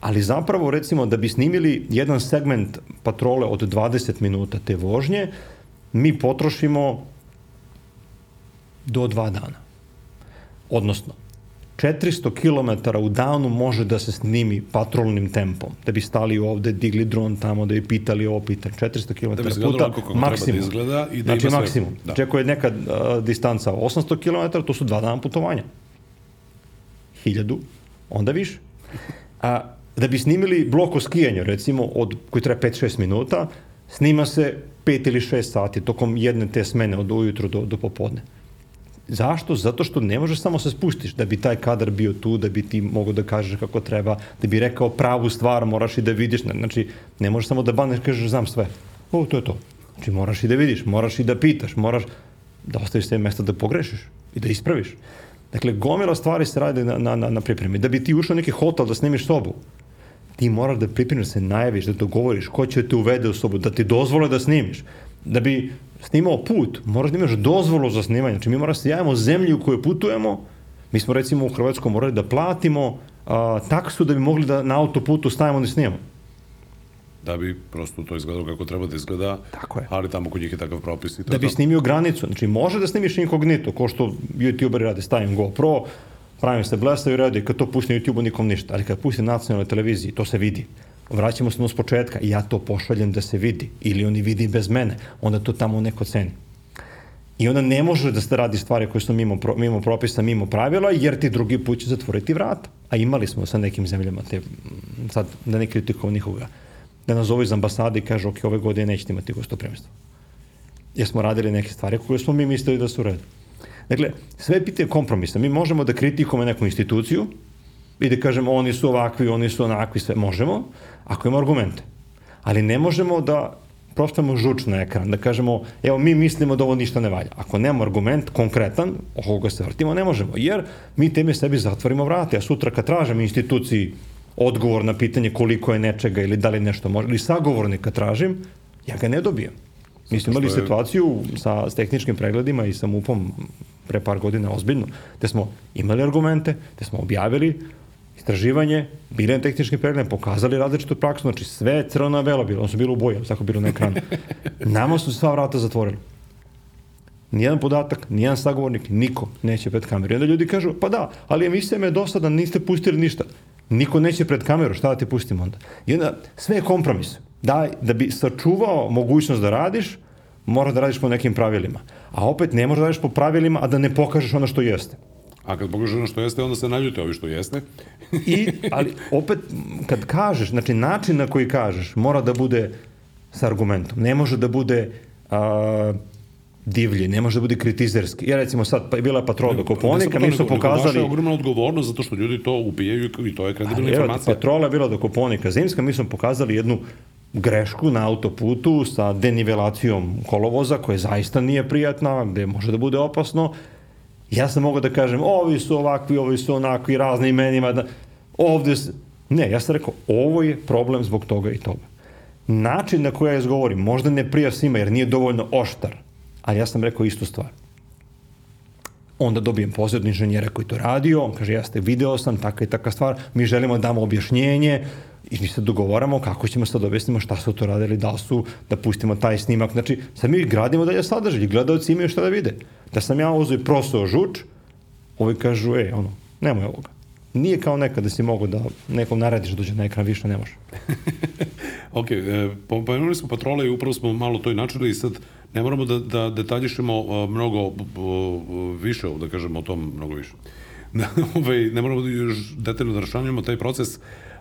Ali zapravo recimo da bi snimili jedan segment patrole od 20 minuta te vožnje, mi potrošimo do dva dana. Odnosno, 400 km u danu može da se snimi patrolnim tempom. Da bi stali ovde, digli dron tamo, da bi pitali ovo pitanje. 400 km da puta, maksimum. Da izgleda i da znači, ima maksimum. Da. Znači, ako je neka a, distanca 800 km, to su dva dana putovanja. 1000, onda više. A, da bi snimili blok o skijanju, recimo, od, koji treba 5-6 minuta, snima se 5 ili 6 sati tokom jedne te smene od ujutru do, do popodne. Zašto? Zato što ne možeš samo se spustiš da bi taj kadar bio tu, da bi ti mogo da kažeš kako treba, da bi rekao pravu stvar, moraš i da vidiš. Znači, ne možeš samo da baneš kažeš znam sve. O, to je to. Znači, moraš i da vidiš, moraš i da pitaš, moraš da ostaviš sve mesta da pogrešiš i da ispraviš. Dakle, gomila stvari se radi na, na, na, na pripremi. Da bi ti ušao neki hotel da snimiš sobu, ti moraš da pripremiš, da se najaviš, da dogovoriš ko će te uvede u sobu, da ti dozvole da snimiš. Da bi snimao put, moraš da imaš dozvolu za snimanje. Znači mi moramo da se javimo zemlji u kojoj putujemo. Mi smo recimo u Hrvatskoj morali da platimo a, taksu da bi mogli da na autoputu stavimo da snimamo. Da bi prosto to izgledalo kako treba da izgleda. Tako je. Ali tamo kod njih je takav propis. I to da bi snimio granicu. Znači može da snimiš inkognito, ko što youtuberi rade, stavim GoPro, pravim se blesa i radi, kad to pusti na YouTube-u nikom ništa, ali kad pusti na nacionalnoj televiziji, to se vidi. Vraćamo se nos početka i ja to pošaljem da se vidi, ili oni vidi bez mene, onda to tamo neko ceni. I onda ne može da se radi stvari koje su mimo, pro, mimo propisa, mimo pravila, jer ti drugi put će zatvoriti vrata. A imali smo sa nekim zemljama, te, sad da ne kritikujem nikoga, da nas zove iz ambasade i kaže, ok, ove godine nećete imati gostopremstvo. Jer smo radili neke stvari koje smo mi mislili da su u redu. Dakle, sve pitanje kompromisa. Mi možemo da kritikujemo neku instituciju i da kažemo oni su ovakvi, oni su onakvi, sve možemo, ako imamo argumente. Ali ne možemo da prostavimo žuč na ekran, da kažemo, evo mi mislimo da ovo ništa ne valja. Ako nemamo argument konkretan, oko koga se vrtimo, ne možemo, jer mi teme sebi zatvorimo vrate, a sutra kad tražem instituciji odgovor na pitanje koliko je nečega ili da li nešto može, ili sagovornika tražim, ja ga ne dobijem. Mi smo imali situaciju sa, s tehničkim pregledima i sa MUP-om pre par godina ozbiljno, gde smo imali argumente, gde smo objavili istraživanje, bili na tehničkim pokazali različitu praksu, znači sve crveno belo bilo, ono su bilo u boji, tako bilo na ekranu. Nama su sva vrata zatvorili. Nijedan podatak, nijedan sagovornik, niko neće pred kameru. I onda ljudi kažu, pa da, ali emisija me je dosadan, niste pustili ništa. Niko neće pred kameru, šta da ti pustimo onda? I onda sve je kompromis. Da, da bi sačuvao mogućnost da radiš, mora da radiš po nekim pravilima. A opet ne možeš da radiš po pravilima, a da ne pokažeš ono što jeste. A kad pokažeš ono što jeste, onda se naljute ovi što jeste. I, ali opet, kad kažeš, znači način na koji kažeš, mora da bude sa argumentom. Ne može da bude a, divlji, ne može da bude kritizerski. Ja recimo sad, pa, bila je patrola do Koponika, mi smo pokazali... Je ogromna odgovornost zato što ljudi to upijaju i to je kredibilna informacija. Patrola je bila do Koponika zimska, mi smo pokazali jednu grešku na autoputu sa denivelacijom kolovoza koja zaista nije prijatna, gde može da bude opasno. Ja sam mogao da kažem, ovi su ovakvi, ovi su onakvi, razne imenima. Da, ovde... Ne, ja sam rekao, ovo je problem zbog toga i toga. Način na koji ja izgovorim, možda ne prija svima jer nije dovoljno oštar, ali ja sam rekao istu stvar. Onda dobijem poziv od inženjera koji to radio, on kaže, jeste, video sam, taka i taka stvar, mi želimo da damo objašnjenje i mi se dogovaramo kako ćemo sad objasnimo šta su to radili, da su, da pustimo taj snimak. Znači, sad mi gradimo dalje sadržaj, gledalci imaju šta da vide. Da sam ja uzeo i prosao žuč, ovi kažu, e, ono, nemoj ovoga. Nije kao nekad da si mogu da nekom narediš da dođe na ekran, više ne može. Ok, e, pomenuli smo patrole i upravo smo malo to i načeli i sad ne moramo da, da detaljišemo uh, mnogo uh, više, da kažemo o tom mnogo više. Da, ovaj, ne moramo da još detaljno da rašanjamo taj proces,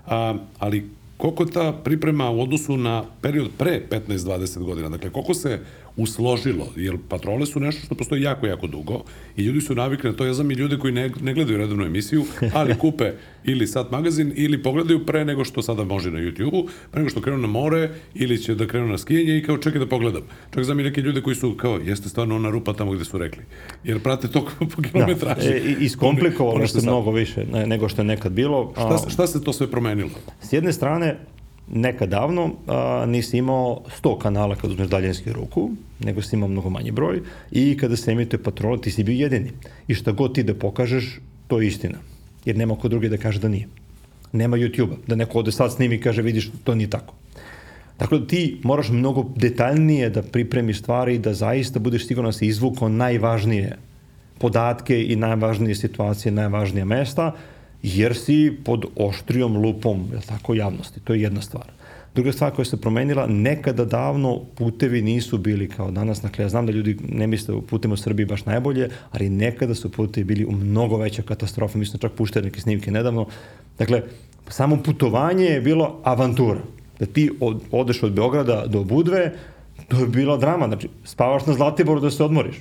a, ali koliko ta priprema u odnosu na period pre 15-20 godina, dakle koliko se usložilo, jer patrole su nešto što postoji jako, jako dugo i ljudi su navikli na to, ja znam i ljude koji ne, ne gledaju redovnu emisiju, ali kupe ili sat magazin ili pogledaju pre nego što sada može na YouTube-u, pre nego što krenu na more ili će da krenu na skijenje i kao čekaj da pogledam. Čak znam i neke ljude koji su kao, jeste stvarno ona rupa tamo gde su rekli. Jer prate to po kilometraži. Da, e, iskomplikovalo se mnogo više ne- nego što je nekad bilo. A, Šta, šta se to sve promenilo? S jedne strane, nekad davno a, nisi imao 100 kanala kad uzmeš daljinski ruku, nego si imao mnogo manji broj i kada se emituje patrol, ti si bio jedini. I šta god ti da pokažeš, to je istina. Jer nema ko drugi da kaže da nije. Nema YouTube-a, da neko ode sad snimi i kaže vidiš, to nije tako. Dakle, ti moraš mnogo detaljnije da pripremiš stvari i da zaista budeš siguran da si izvukao najvažnije podatke i najvažnije situacije, najvažnija mesta, jer si pod oštrijom lupom, je tako, javnosti. To je jedna stvar. Druga stvar koja se promenila, nekada davno putevi nisu bili kao danas, dakle ja znam da ljudi ne misle o putevima u Srbiji baš najbolje, ali nekada su putevi bili u mnogo veća katastrofa, mi smo čak puštali neke snimke nedavno. Dakle, samo putovanje je bilo avantura. Da ti od, odeš od Beograda do Budve, to je bila drama, znači spavaš na Zlatiboru da se odmoriš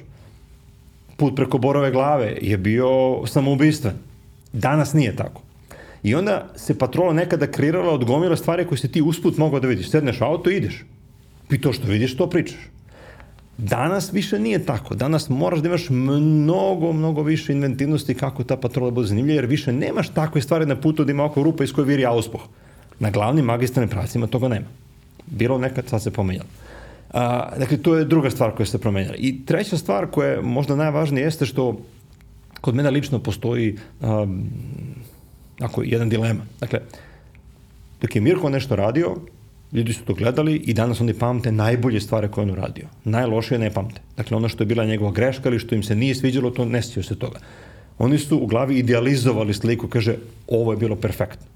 put preko Borove glave je bio samoubistven. Danas nije tako. I onda se patrola nekada kreirala od gomila stvari koje se ti usput mogao da vidiš. Sedneš u auto i ideš. I to što vidiš, to pričaš. Danas više nije tako. Danas moraš da imaš mnogo, mnogo više inventivnosti kako ta patrola bude zanimljiva, jer više nemaš takve stvari na putu da ima oko rupa iz koje viri auspuh. Na glavnim magistralnim pravcima toga nema. Bilo nekad, sad se pomenjalo. A, dakle, to je druga stvar koja se promenjala. I treća stvar koja je možda najvažnija jeste što kod mene lično postoji um, ako, jedan dilema. Dakle, dok je Mirko nešto radio, ljudi su to gledali i danas oni pamte najbolje stvari koje je on uradio. Najlošije ne pamte. Dakle, ono što je bila njegova greška ili što im se nije sviđalo, to ne sjećaju se toga. Oni su u glavi idealizovali sliku, kaže, ovo je bilo perfektno.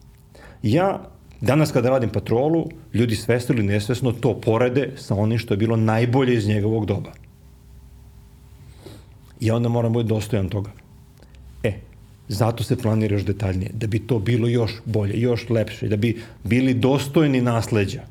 Ja Danas kada radim patrolu, ljudi svesno ili nesvesno to porede sa onim što je bilo najbolje iz njegovog doba. I onda moram biti dostojan toga. E, zato se planira još detaljnije, da bi to bilo još bolje, još lepše, da bi bili dostojni nasleđa.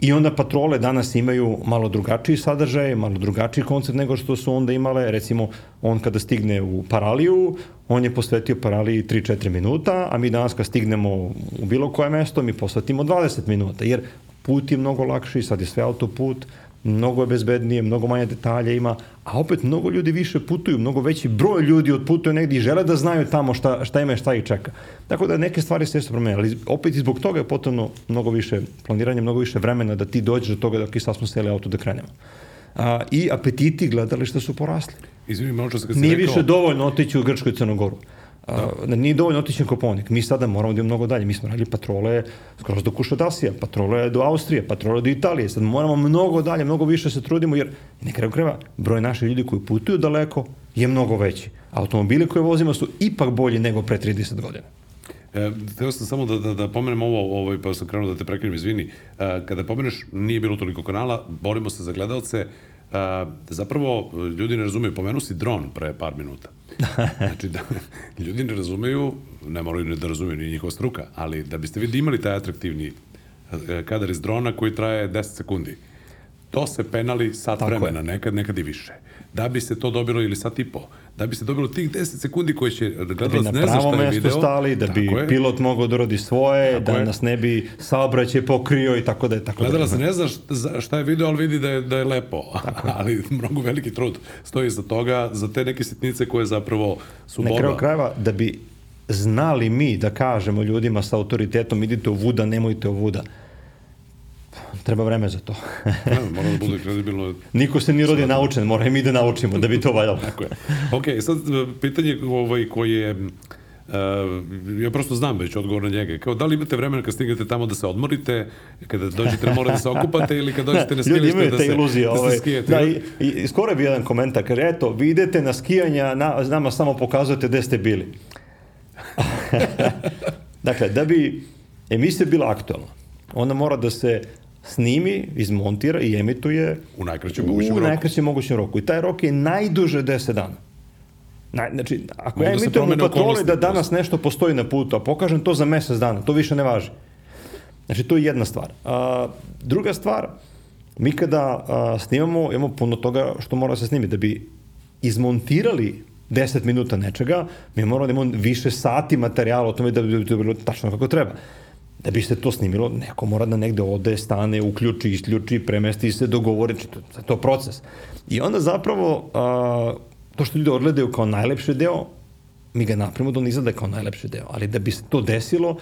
I onda patrole danas imaju malo drugačiji sadržaj, malo drugačiji koncept nego što su onda imale. Recimo, on kada stigne u Paraliju, on je posvetio Paraliji 3-4 minuta, a mi danas kad stignemo u bilo koje mesto, mi posvetimo 20 minuta, jer put je mnogo lakši, sad je sve autoput, mnogo je bezbednije, mnogo manje detalja ima, a opet mnogo ljudi više putuju, mnogo veći broj ljudi odputuje negdje i žele da znaju tamo šta, šta ima i šta ih čeka. Tako da neke stvari se jesu promenile, ali opet i zbog toga je potrebno mnogo više planiranja, mnogo više vremena da ti dođeš do toga da ok, sad smo seli auto da krenemo. A, I apetiti gledališta su porasli. Izvini, malo čas kad si Nije rekao... više dovoljno otići u Grčku i Crnogoru. Da. nije dovoljno otići na Koponik. Mi sada moramo da idemo mnogo dalje. Mi smo radili patrole skroz do Kušadasija, patrole do Austrije, patrole do Italije. Sad moramo mnogo dalje, mnogo više se trudimo, jer na kraju kreva broj naših ljudi koji putuju daleko je mnogo veći. Automobili koje vozimo su ipak bolji nego pre 30 godina. E, teo sam samo da, da, da pomenem ovo, ovaj, pa sam krenuo da te prekinem, izvini. E, kada pomeneš, nije bilo toliko kanala, borimo se za gledalce, e, zapravo ljudi ne razumeju, pomenu si dron pre par minuta. Znači, da, ljudi ne razumeju, ne moraju ne da razumeju ni njihova struka, ali da biste vi imali taj atraktivni e, kadar iz drona koji traje 10 sekundi, to se penali sat Tako vremena, nekad, nekad i više. da bi se to dobilo ili sat i po, da bi se dobilo tih 10 sekundi koje će da bi gledalac na ne zna šta je mesto video. stali, da bi Tako je. pilot mogao da uradi svoje, Tako da je. nas ne bi saobraćaj pokrio i tako da je tako da. Gledalac ne zna šta, je video, ali vidi da je, da je lepo. ali mnogo veliki trud stoji za toga, za te neke sitnice koje zapravo su Na kraju krajeva, da bi znali mi da kažemo ljudima sa autoritetom idite u vuda, nemojte u vuda. Treba vreme za to. Ne, mora da bude kredibilno. Niko se ni rodi naučen, mora i mi da naučimo da bi to valjalo. Tako je. Ok, sad e, pitanje ovaj, koje Uh, ja prosto znam već odgovor na njega. Kao, da li imate vremena kad stignete tamo da se odmorite, kada dođete na more da se okupate ili kad dođete na skijalište da se, iluzije. da se Ovaj, skijete? da, i, i, i skoro je bio jedan komentar, kaže, eto, vi idete na skijanja, na, nama samo pokazujete gde ste bili. dakle, da bi emisija bila aktualna, ona mora da se snimi, izmontira i emituje U najkraćem mogućem u roku. najkraćem mogućem roku. I taj rok je najduže 10 dana. Naj, znači, ako Mogu ja da emitujem u patroli da danas nešto postoji na putu, a pokažem to za mesec dana, to više ne važi. Znači, to je jedna stvar. A, druga stvar, mi kada a, snimamo, imamo puno toga što mora se snimi. Da bi izmontirali 10 minuta nečega, mi moramo da imamo više sati materijala o tome da bi to bilo tačno kako treba. Da bi se to snimilo, neko mora da negde ode, stane, uključi, isključi, premesti se, dogovori, znači, to, to je to proces. I onda zapravo, a, to što ljudi odgledaju kao najlepši deo, mi ga napravimo da on izgleda kao najlepši deo. Ali da bi se to desilo,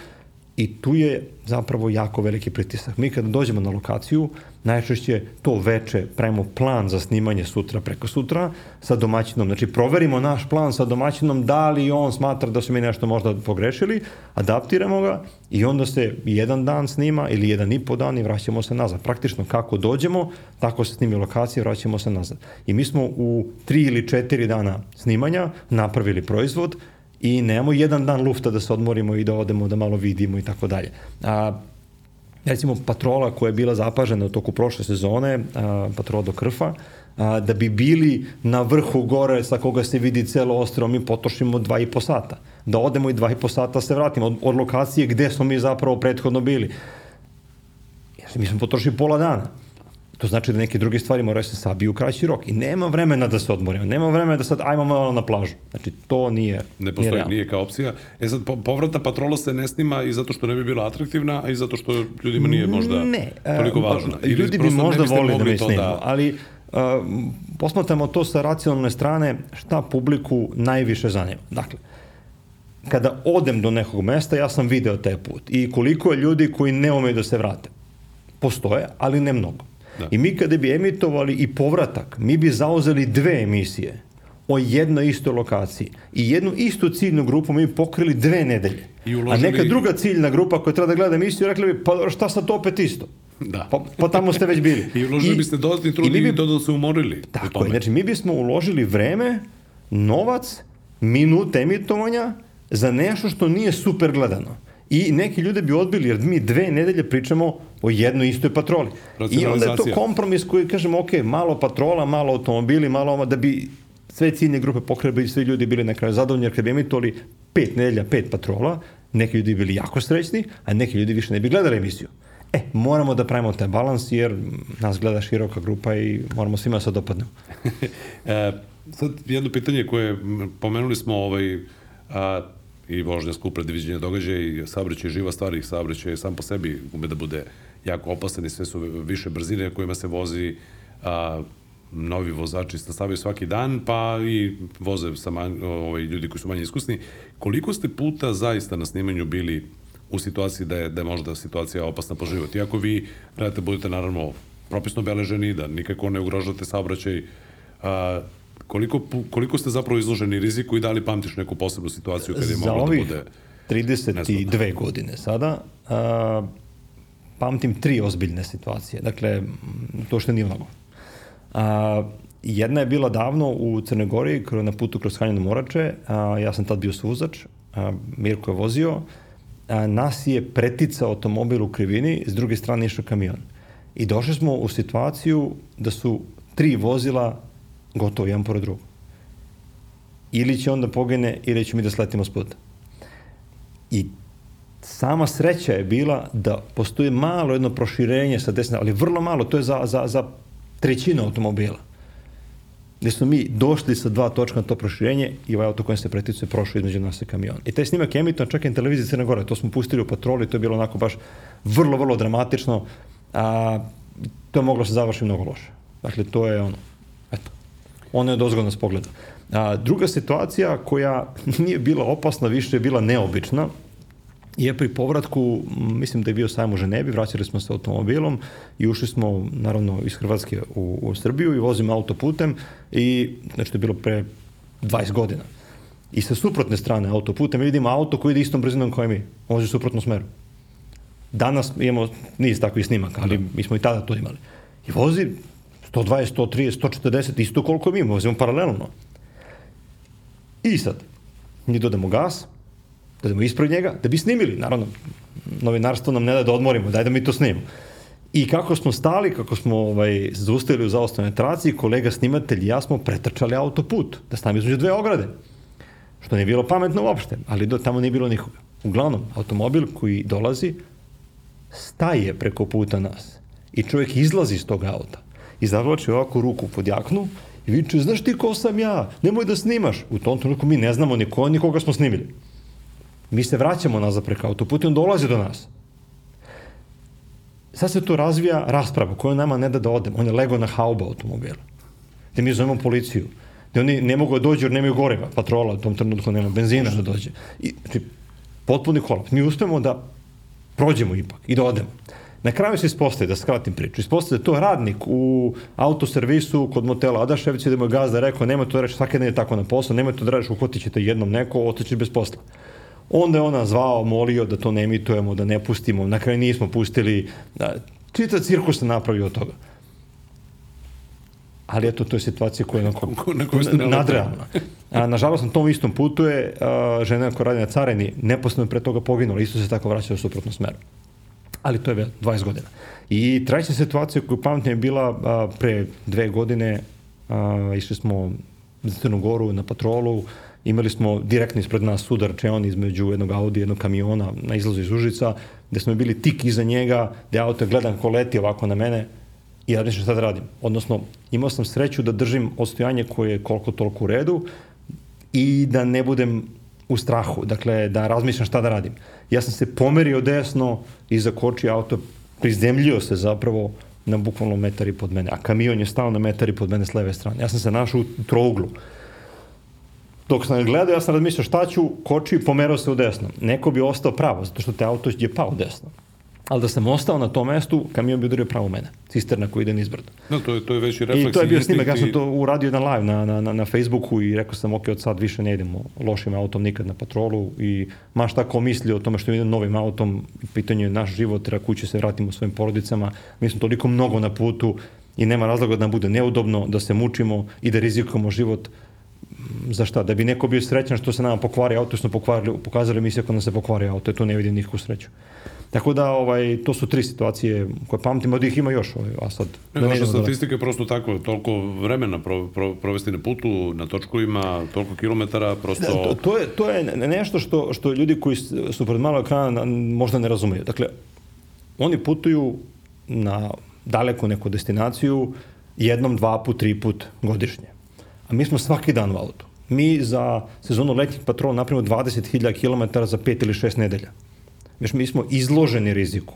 i tu je zapravo jako veliki pritisak. Mi kada dođemo na lokaciju, najčešće to veče pravimo plan za snimanje sutra preko sutra sa domaćinom. Znači, proverimo naš plan sa domaćinom, da li on smatra da su mi nešto možda pogrešili, adaptiramo ga i onda se jedan dan snima ili jedan i po dan i vraćamo se nazad. Praktično kako dođemo, tako se snimi lokacija, vraćamo se nazad. I mi smo u tri ili četiri dana snimanja napravili proizvod i nemamo jedan dan lufta da se odmorimo i da odemo da malo vidimo i tako dalje. A, recimo patrola koja je bila zapažena u toku prošle sezone, a, patrola do Krfa, a, da bi bili na vrhu gore sa koga se vidi celo ostrovo, mi potrošimo dva i po sata. Da odemo i dva i po sata se vratimo od, od lokacije gde smo mi zapravo prethodno bili. Mi smo potrošili pola dana. To znači da neke druge stvari moraju se sabiju u kraći rok. I nema vremena da se odmorimo. Nema vremena da sad ajmo malo na plažu. Znači, to nije Ne nije postoji, realno. nije kao opcija. E sad, po- povratna patrola se ne snima i zato što ne bi bila atraktivna, a i zato što ljudima nije možda ne, toliko e, važna. Ili Ljudi bi možda volili da mi snimamo, ali uh, posmatramo to sa racionalne strane šta publiku najviše zanima. Dakle, kada odem do nekog mesta, ja sam video taj put i koliko je ljudi koji ne umeju da se vrate. Postoje, ali ne mnogo. Da. I mi kada bi emitovali i povratak, mi bi zauzeli dve emisije o jednoj istoj lokaciji i jednu istu ciljnu grupu mi bi pokrili dve nedelje. I A uložili- neka druga ciljna grupa koja treba da gleda emisiju rekli bi, pa šta sad to opet isto? Da. Pa, pa tamo ste već bili. I uložili biste dodatni trud i, bi- dodatno se umorili. Tako je, znači mi bismo uložili vreme, novac, minute emitovanja za nešto što nije super gledano. I neki ljude bi odbili, jer mi dve nedelje pričamo o jednoj istoj patroli. I onda je to kompromis koji kažemo, ok, malo patrola, malo automobili, malo ovo, da bi sve ciljne grupe pokrebe i svi ljudi bili na kraju zadovoljni, jer kad bi emitovali pet nedelja, pet patrola, neki ljudi bili jako srećni, a neki ljudi više ne bi gledali emisiju. E, moramo da pravimo taj balans, jer nas gleda široka grupa i moramo svima da se dopadnemo. E, sad jedno pitanje koje pomenuli smo ovaj, a, i vožnja skup predviđenja događaja i saobraćaj živa stvar i saobraćaj sam po sebi ume da bude jako opasan i sve su više brzine kojima se vozi a, novi vozači nastavaju svaki dan, pa i voze sa man, ovaj, ljudi koji su manje iskusni. Koliko ste puta zaista na snimanju bili u situaciji da je, da je možda situacija opasna po život? Iako vi gledate, budete naravno propisno beleženi, da nikako ne ugrožate saobraćaj, a, koliko, koliko ste zapravo izloženi riziku i da li pamtiš neku posebnu situaciju kada je moglo da ovih bude... 32 godine sada, a, pamtim tri ozbiljne situacije. Dakle, to što nije mnogo. A, jedna je bila davno u Crnoj Gori, na putu kroz Hanjeno Morače. A, ja sam tad bio suvozač, a, Mirko je vozio. A, nas je preticao automobil u krivini, s druge strane išao kamion. I došli smo u situaciju da su tri vozila gotovo jedan pored drugog. Ili će onda pogine, ili ćemo mi da sletimo s puta. I sama sreća je bila da postoji malo jedno proširenje sa desne, ali vrlo malo, to je za, za, za trećinu automobila. gde smo mi došli sa dva točka na to proširenje i ovaj auto kojem se preticuje prošao između nas i kamiona. I taj snimak je emitovan čak i na televiziji Crne Gore, to smo pustili u patroli, to je bilo onako baš vrlo, vrlo dramatično, a to je moglo se završiti mnogo loše. Dakle, to je ono, ono je dozgodno s pogleda. A, druga situacija koja nije bila opasna, više je bila neobična, je pri povratku, mislim da je bio sajam u Ženevi, vraćali smo se automobilom i ušli smo, naravno, iz Hrvatske u, u Srbiju i vozimo autoputem i, znači, to je bilo pre 20 godina. I sa suprotne strane autoputem vidimo auto koji ide istom brzinom kao i mi, vozi u suprotnom smeru. Danas imamo niz takvih snimaka, ali da. mi smo i tada to imali. I vozi 120, 130, 140, isto koliko mi, vozimo paralelno. I sad, mi dodamo gas, da idemo ispred njega, da bi snimili, naravno, novinarstvo nam ne da da odmorimo, daj da mi to snimimo. I kako smo stali, kako smo ovaj, zaustavili u zaostavnoj traci, kolega snimatelj i ja smo pretrčali autoput, da stavimo između dve ograde. Što nije bilo pametno uopšte, ali do, tamo nije bilo nikoga. Uglavnom, automobil koji dolazi staje preko puta nas i čovjek izlazi iz tog auta i zavlači ovako ruku pod jaknu i viče, znaš ti ko sam ja, nemoj da snimaš. U tom trenutku mi ne znamo ni ko, ni koga smo snimili. Mi se vraćamo nazad preko autoputa i on dolazi do nas. Sad se tu razvija rasprava koja nama ne da da odem. On je lego na hauba automobila. Gde mi zovemo policiju. Gde oni ne mogu da dođu jer nemaju goriva. Patrola u tom trenutku nema benzina da dođe. I, znači, potpuni kolaps. Mi uspemo da prođemo ipak i da odemo. Na kraju se ispostaje, da skratim priču, ispostaje da to radnik u autoservisu kod motela Adaševića da mu je gazda rekao, nemoj to da reći svake nedelje tako na posao, nemoj to da reći, uhotit ćete jednom neko, ostaćeš bez posla. Onda je ona zvao, molio da to ne emitujemo, da ne pustimo. Na kraju nismo pustili. Da, čita cirkus se napravio od toga. Ali eto, to je situacija koja je onako nadrealna. A, nažalost, na tom istom putu je a, žena koja radi na careni neposledno pre toga poginula. Isto se tako vraća u suprotnom smeru. Ali to je 20 godina. I treća situacija koju pamtim je bila a, pre dve godine. A, išli smo za Crnu Goru na patrolu Imali smo direktno ispred nas sudar čeon između jednog Audi i jednog kamiona na izlazu iz Užica, gde smo bili tik iza njega, gde auto gledam ko leti ovako na mene i ja nešto šta da radim. Odnosno, imao sam sreću da držim ostojanje koje je koliko toliko u redu i da ne budem u strahu, dakle da razmišljam šta da radim. Ja sam se pomerio desno i zakočio auto, prizemljio se zapravo na bukvalno metari pod mene, a kamion je stao na metari pod mene s leve strane. Ja sam se našao u trouglu dok sam gledao, ja sam razmišljao šta ću, kočio i pomerao se u desno. Neko bi ostao pravo, zato što te auto je pao desno. Ali da sam ostao na tom mestu, kamion bi udario pravo mene. Cisterna koji ide nizbrdo. No, to je, to je veći refleks. I to je bio snimak, ja sam to uradio jedan live na, na, na, na Facebooku i rekao sam, ok, od sad više ne idemo lošim autom nikad na patrolu i ma šta ko misli o tome što idem novim autom, pitanje je naš život, treba kuće se vratimo svojim porodicama, mi smo toliko mnogo na putu i nema razloga da nam bude neudobno, da se mučimo i da rizikujemo život za šta? Da bi neko bio srećan što se nama pokvari auto, što smo pokvarili, pokazali emisije kad nam se pokvari auto, to ne vidim nikakvu sreću. Tako da ovaj to su tri situacije koje pamtim, od ih ima još, ovaj, a sad ne, da Vaša statistika je prosto tako, toliko vremena pro, pro, provesti na putu, na točkovima, toliko kilometara, prosto da, to, to je to je nešto što što ljudi koji su pred malo ekrana možda ne razumeju. Dakle oni putuju na daleku neku destinaciju jednom, dva put, tri put godišnje a mi smo svaki dan u autu. Mi za sezonu letnjih patrola napravimo 20.000 km za 5 ili 6 nedelja. Već mi smo izloženi riziku.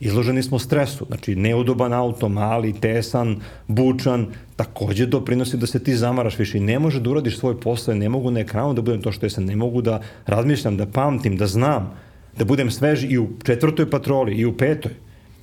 Izloženi smo stresu, znači neudoban auto, mali, tesan, bučan, takođe doprinosi da se ti zamaraš više i ne može da uradiš svoj posao, ne mogu na ekranu da budem to što jesam, ne mogu da razmišljam, da pamtim, da znam, da budem svež i u četvrtoj patroli i u petoj.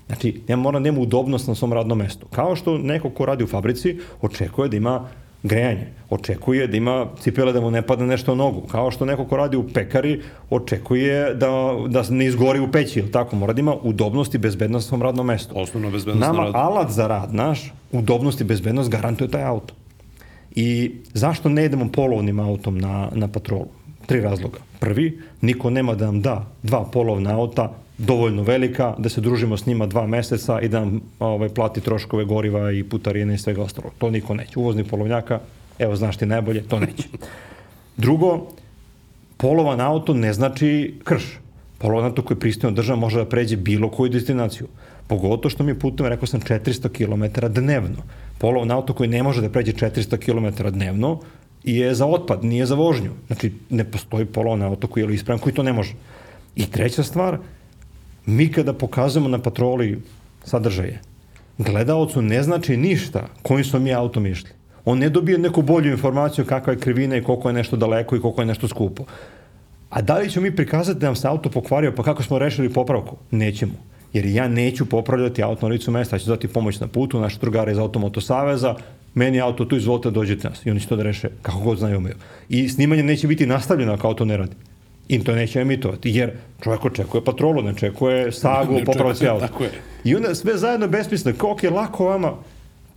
Znači, ja moram da imam udobnost na svom radnom mestu. Kao što neko ko radi u fabrici očekuje da ima grejanje. Očekuje da ima cipele da mu ne padne nešto u nogu. Kao što neko ko radi u pekari očekuje da, da ne izgori u peći, ili tako? Mora da ima udobnost i bezbednost na svom radnom mestu. Osnovno bezbednost Nama na rad. alat za rad naš, udobnost i bezbednost garantuje taj auto. I zašto ne idemo polovnim autom na, na patrolu? Tri razloga. Prvi, niko nema da nam da dva polovna auta dovoljno velika da se družimo s njima dva meseca i da nam ovaj, plati troškove goriva i putarine i svega ostalo. To niko neće. Uvozni polovnjaka, evo znaš ti najbolje, to neće. Drugo, polovan auto ne znači krš. Polovan auto koji je pristojno drža može da pređe bilo koju destinaciju. Pogotovo što mi putujemo, rekao sam, 400 km dnevno. Polovan auto koji ne može da pređe 400 km dnevno je za otpad, nije za vožnju. Znači, ne postoji polovan auto koji je ispravan koji to ne može. I treća stvar, mi kada pokazujemo na patroli sadržaje, gledalcu ne znači ništa kojim smo mi autom išli. On ne dobije neku bolju informaciju kakva je krivina i koliko je nešto daleko i koliko je nešto skupo. A da li ćemo mi prikazati da nam se auto pokvario, pa kako smo rešili popravku? Nećemo. Jer ja neću popravljati auto na licu mesta, ja ću dati pomoć na putu, naš drugara iz Automoto Saveza, meni auto tu, izvolite, dođete nas. I oni će to da reše kako god znaju umeju. I snimanje neće biti nastavljeno ako auto ne radi. I to neće emitovati, jer čovjek očekuje patrolu, ne očekuje sagu, popravci auto. I onda sve zajedno besmisleno, koliko je lako vama,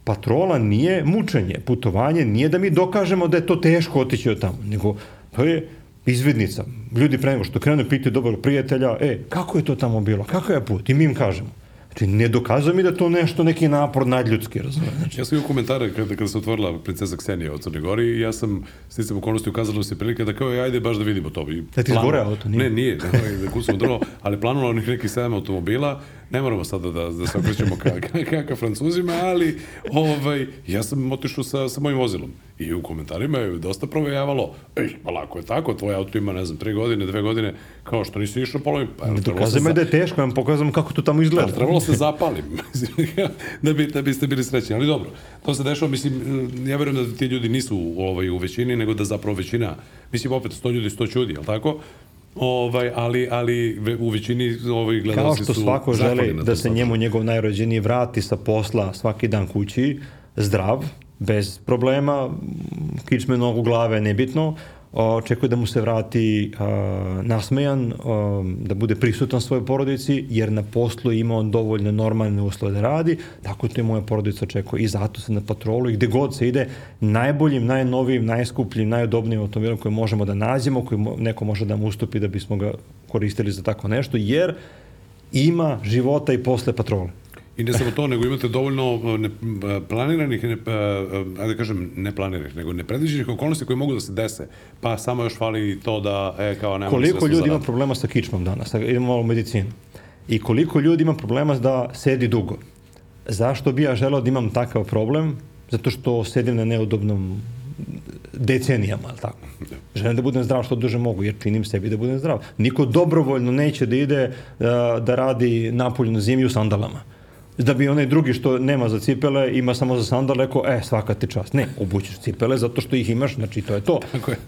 patrola nije mučenje, putovanje nije da mi dokažemo da je to teško otići od tamo, nego to je izvidnica. Ljudi pre nego što krenu pitaju dobrog prijatelja, e, kako je to tamo bilo, kako je put? I mi im kažemo. Znači, ne dokazuje mi da to nešto, neki napor nadljudski, razumije. Znači. Ja sam imao komentare kada, kada se otvorila princesa Ksenija od Crne Gori i ja sam sticam okolnosti ukazalo se prilike da kao ajde baš da vidimo to. I da ti izgore auto, nije? Ne, nije, da, da kucamo drvo, ali planulo onih nekih sedam automobila, ne moramo sada da, da se okrećemo ka, ka, ka, ka francuzima, ali ovaj, ja sam otišao sa, sa mojim vozilom i u komentarima je dosta provejavalo, ej, pa lako je tako, tvoj auto ima, ne znam, tri godine, dve godine, kao što nisi išao polovim. Pa, Dokazaj me da je teško, vam pokazam kako to tamo izgleda. Pa, trebalo se zapalim, da, bi, da biste bili srećni, ali dobro, to se dešava, mislim, ja verujem da ti ljudi nisu ovaj, u većini, nego da zapravo većina, mislim, opet 100 ljudi, 100 ljudi, ali tako? Ovaj, ali, ali u većini ovaj, gledalci su Kao što svako želi da se njemu njegov najrođeniji vrati sa posla svaki dan kući, zdrav, bez problema, kičme nogu glave, nebitno, očekuje da mu se vrati a, nasmejan, a, da bude prisutan svojoj porodici, jer na poslu ima on dovoljno normalne uslove da radi, tako to i moja porodica očekuje i zato se na patrolu i gde god se ide, najboljim, najnovijim, najskupljim, najodobnijim automobilom koje možemo da nađemo, koji neko može da mu ustupi da bismo ga koristili za tako nešto, jer ima života i posle patrole. I ne samo to, nego imate dovoljno ne, planiranih, ne, ajde da kažem, ne planiranih, nego nepredviđenih okolnosti koje mogu da se dese. Pa samo još fali to da, e, kao nema Koliko ljudi ima problema sa kičmom danas? Idemo malo u medicinu. I koliko ljudi ima problema da sedi dugo? Zašto bi ja želeo da imam takav problem? Zato što sedim na neudobnom decenijama, ali tako. Želim da budem zdrav što duže mogu, jer činim sebi da budem zdrav. Niko dobrovoljno neće da ide da, da radi napolju na zimi u sandalama da bi onaj drugi što nema za cipele, ima samo za sandal, rekao, e, svaka ti čast. Ne, obućeš cipele zato što ih imaš, znači to je to. Tako je.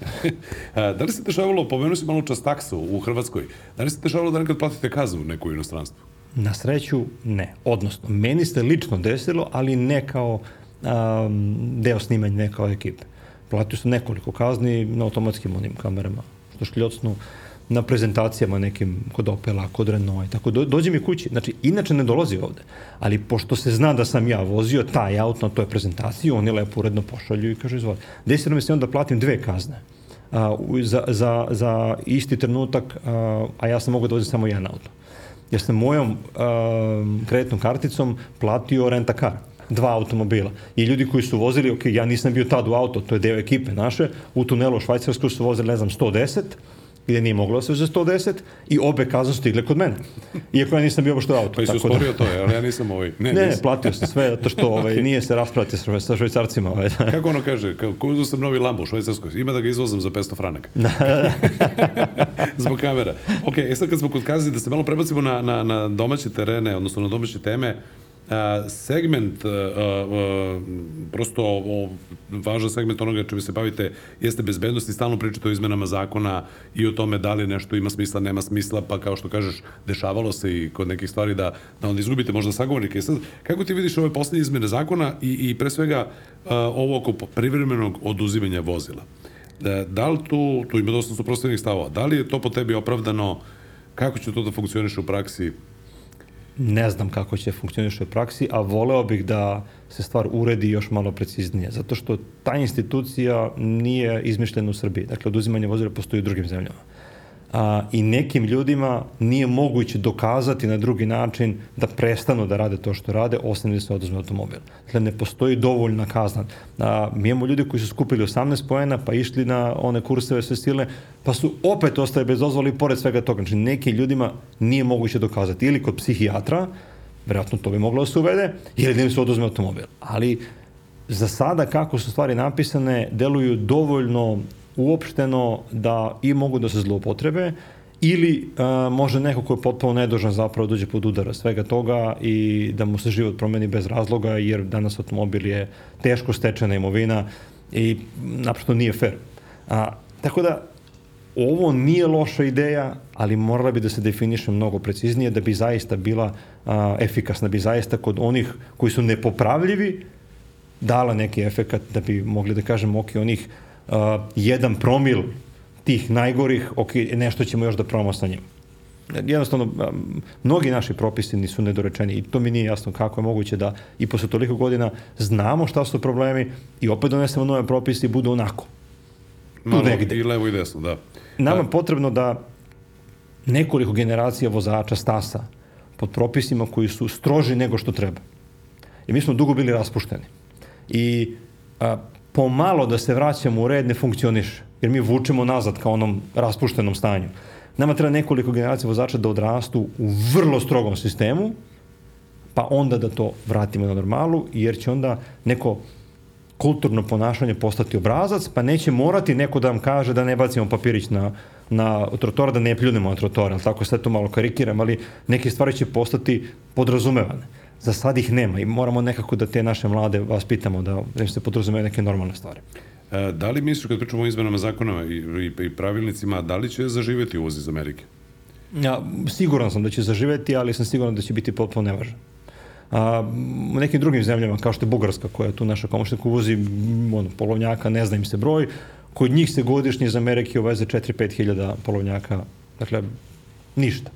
da li se dešavalo, pomenuo si malo čas taksu u Hrvatskoj, da li se dešavalo da nekad platite kaznu neku inostranstvu? Na sreću, ne. Odnosno, meni se lično desilo, ali ne kao um, deo snimanja, ne kao ekipe. Platio sam nekoliko kazni na automatskim onim kamerama, što šljocnu. Uh, na prezentacijama nekim kod Opela, kod Renault i tako, do, dođe mi kući. Znači, inače ne dolazi ovde. Ali pošto se zna da sam ja vozio taj auto na toj prezentaciji, oni lepo uredno pošalju i kažu, izvoli. Desilo mi se onda platim dve kazne. A, za, za, za isti trenutak, a, a ja sam mogao da vozim samo jedan auto. Jer sam mojom a, kreditnom karticom platio renta kar dva automobila. I ljudi koji su vozili, ok, ja nisam bio tad u auto, to je deo ekipe naše, u tunelu u Švajcarskoj su vozili, ne znam, 110, gde nije moglo da se za 110 i obe kazne su stigle kod mene. Iako ja nisam bio baš u auto. Pa i su da- usporio da... to, ali ja nisam ovaj... Ne, ne, ne, platio sam sve, zato što ovaj, nije se raspravati sa švajcarcima. Ovaj. Kako ono kaže, kako uzao sam novi Lambo u Švajcarskoj, ima da ga izvozam za 500 franaka. Zbog kamera. Ok, e sad kad smo kod kazni, da se malo prebacimo na, na, na domaće terene, odnosno na domaće teme, segment, prosto o, važan segment onoga čime se bavite jeste bezbednost i stalno pričate o izmenama zakona i o tome da li nešto ima smisla, nema smisla, pa kao što kažeš, dešavalo se i kod nekih stvari da, da onda izgubite možda sagovornike. Sad, kako ti vidiš ove poslednje izmene zakona i, i pre svega ovo oko privremenog oduzimanja vozila? Da, li tu, tu ima dosta suprostavljenih stavova, da li je to po tebi opravdano, kako će to da funkcioniše u praksi, ne znam kako će funkcioniše u praksi, a voleo bih da se stvar uredi još malo preciznije, zato što ta institucija nije izmišljena u Srbiji. Dakle, oduzimanje vozila postoji u drugim zemljama a, i nekim ljudima nije moguće dokazati na drugi način da prestanu da rade to što rade, osim da se oduzme automobil. Dakle, ne postoji dovoljna kazna. A, mi imamo ljudi koji su skupili 18 poena, pa išli na one kurseve sve silne, pa su opet ostaje bez dozvoli pored svega toga. Znači, nekim ljudima nije moguće dokazati. Ili kod psihijatra, verovatno to bi moglo da se uvede, ili da im se oduzme automobil. Ali za sada kako su stvari napisane, deluju dovoljno uopšteno da i mogu da se zloupotrebe, ili a, može neko ko je potpuno nedožan zapravo dođe pod udara svega toga i da mu se život promeni bez razloga jer danas automobil je teško stečena imovina i naprosto nije fair. A, tako da ovo nije loša ideja, ali morala bi da se definiše mnogo preciznije da bi zaista bila a, efikasna, da bi zaista kod onih koji su nepopravljivi dala neki efekat da bi mogli da kažemo ok, onih a, jedan promil tih najgorih, ok, nešto ćemo još da probamo sa njim. Jednostavno, mnogi naši propisi nisu nedorečeni i to mi nije jasno kako je moguće da i posle toliko godina znamo šta su problemi i opet donesemo nove propise i budu onako. Malo negde. i levo i desno, da. Nama je potrebno da nekoliko generacija vozača stasa pod propisima koji su stroži nego što treba. I mi smo dugo bili raspušteni. I a, pomalo da se vraćamo u red ne funkcioniše jer mi vučemo nazad kao onom raspuštenom stanju. Nama treba nekoliko generacija vozača da odrastu u vrlo strogom sistemu, pa onda da to vratimo na normalu, jer će onda neko kulturno ponašanje postati obrazac, pa neće morati neko da vam kaže da ne bacimo papirić na, na trotora, da ne pljunemo na trotora, tako sve to malo karikiram, ali neke stvari će postati podrazumevane. Za sad ih nema i moramo nekako da te naše mlade vas pitamo da, da im se podrazumevaju neke normalne stvari. E, da li misliš, kad pričamo o izmenama zakona i, i, i pravilnicima, da li će zaživeti uvoz iz Amerike? Ja, siguran sam da će zaživeti, ali sam siguran da će biti potpuno nevažan. A, u nekim drugim zemljama, kao što je Bugarska, koja je tu naša komošnika uvozi ono, polovnjaka, ne zna im se broj, kod njih se godišnje iz Amerike uveze 4-5 hiljada polovnjaka, dakle, ništa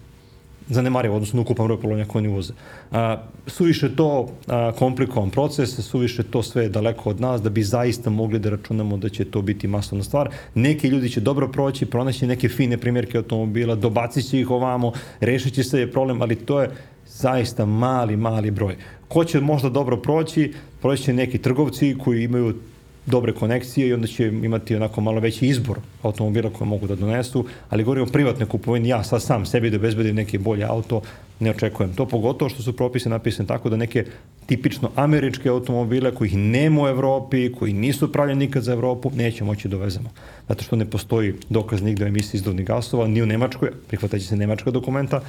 zanemarivo, odnosno ukupan broj polovnjaka koji oni uvoze. A, suviše to a, komplikovan proces, suviše to sve daleko od nas da bi zaista mogli da računamo da će to biti masovna stvar. Neki ljudi će dobro proći, pronaći neke fine primjerke automobila, dobacit će ih ovamo, rešit će se problem, ali to je zaista mali, mali broj. Ko će možda dobro proći? Proći će neki trgovci koji imaju dobre konekcije i onda će imati onako malo veći izbor automobila koje mogu da donesu, ali govorim o kupovini, ja sad sam sebi da bezbedim neki bolje auto, ne očekujem to, pogotovo što su propise napisane tako da neke tipično američke automobile kojih nema u Evropi, koji nisu pravljeni nikad za Evropu, neće moći da dovezemo. Zato što ne postoji dokaz nigde o emisiji izduvnih gasova, ni u Nemačkoj, prihvataće se nemačka dokumenta,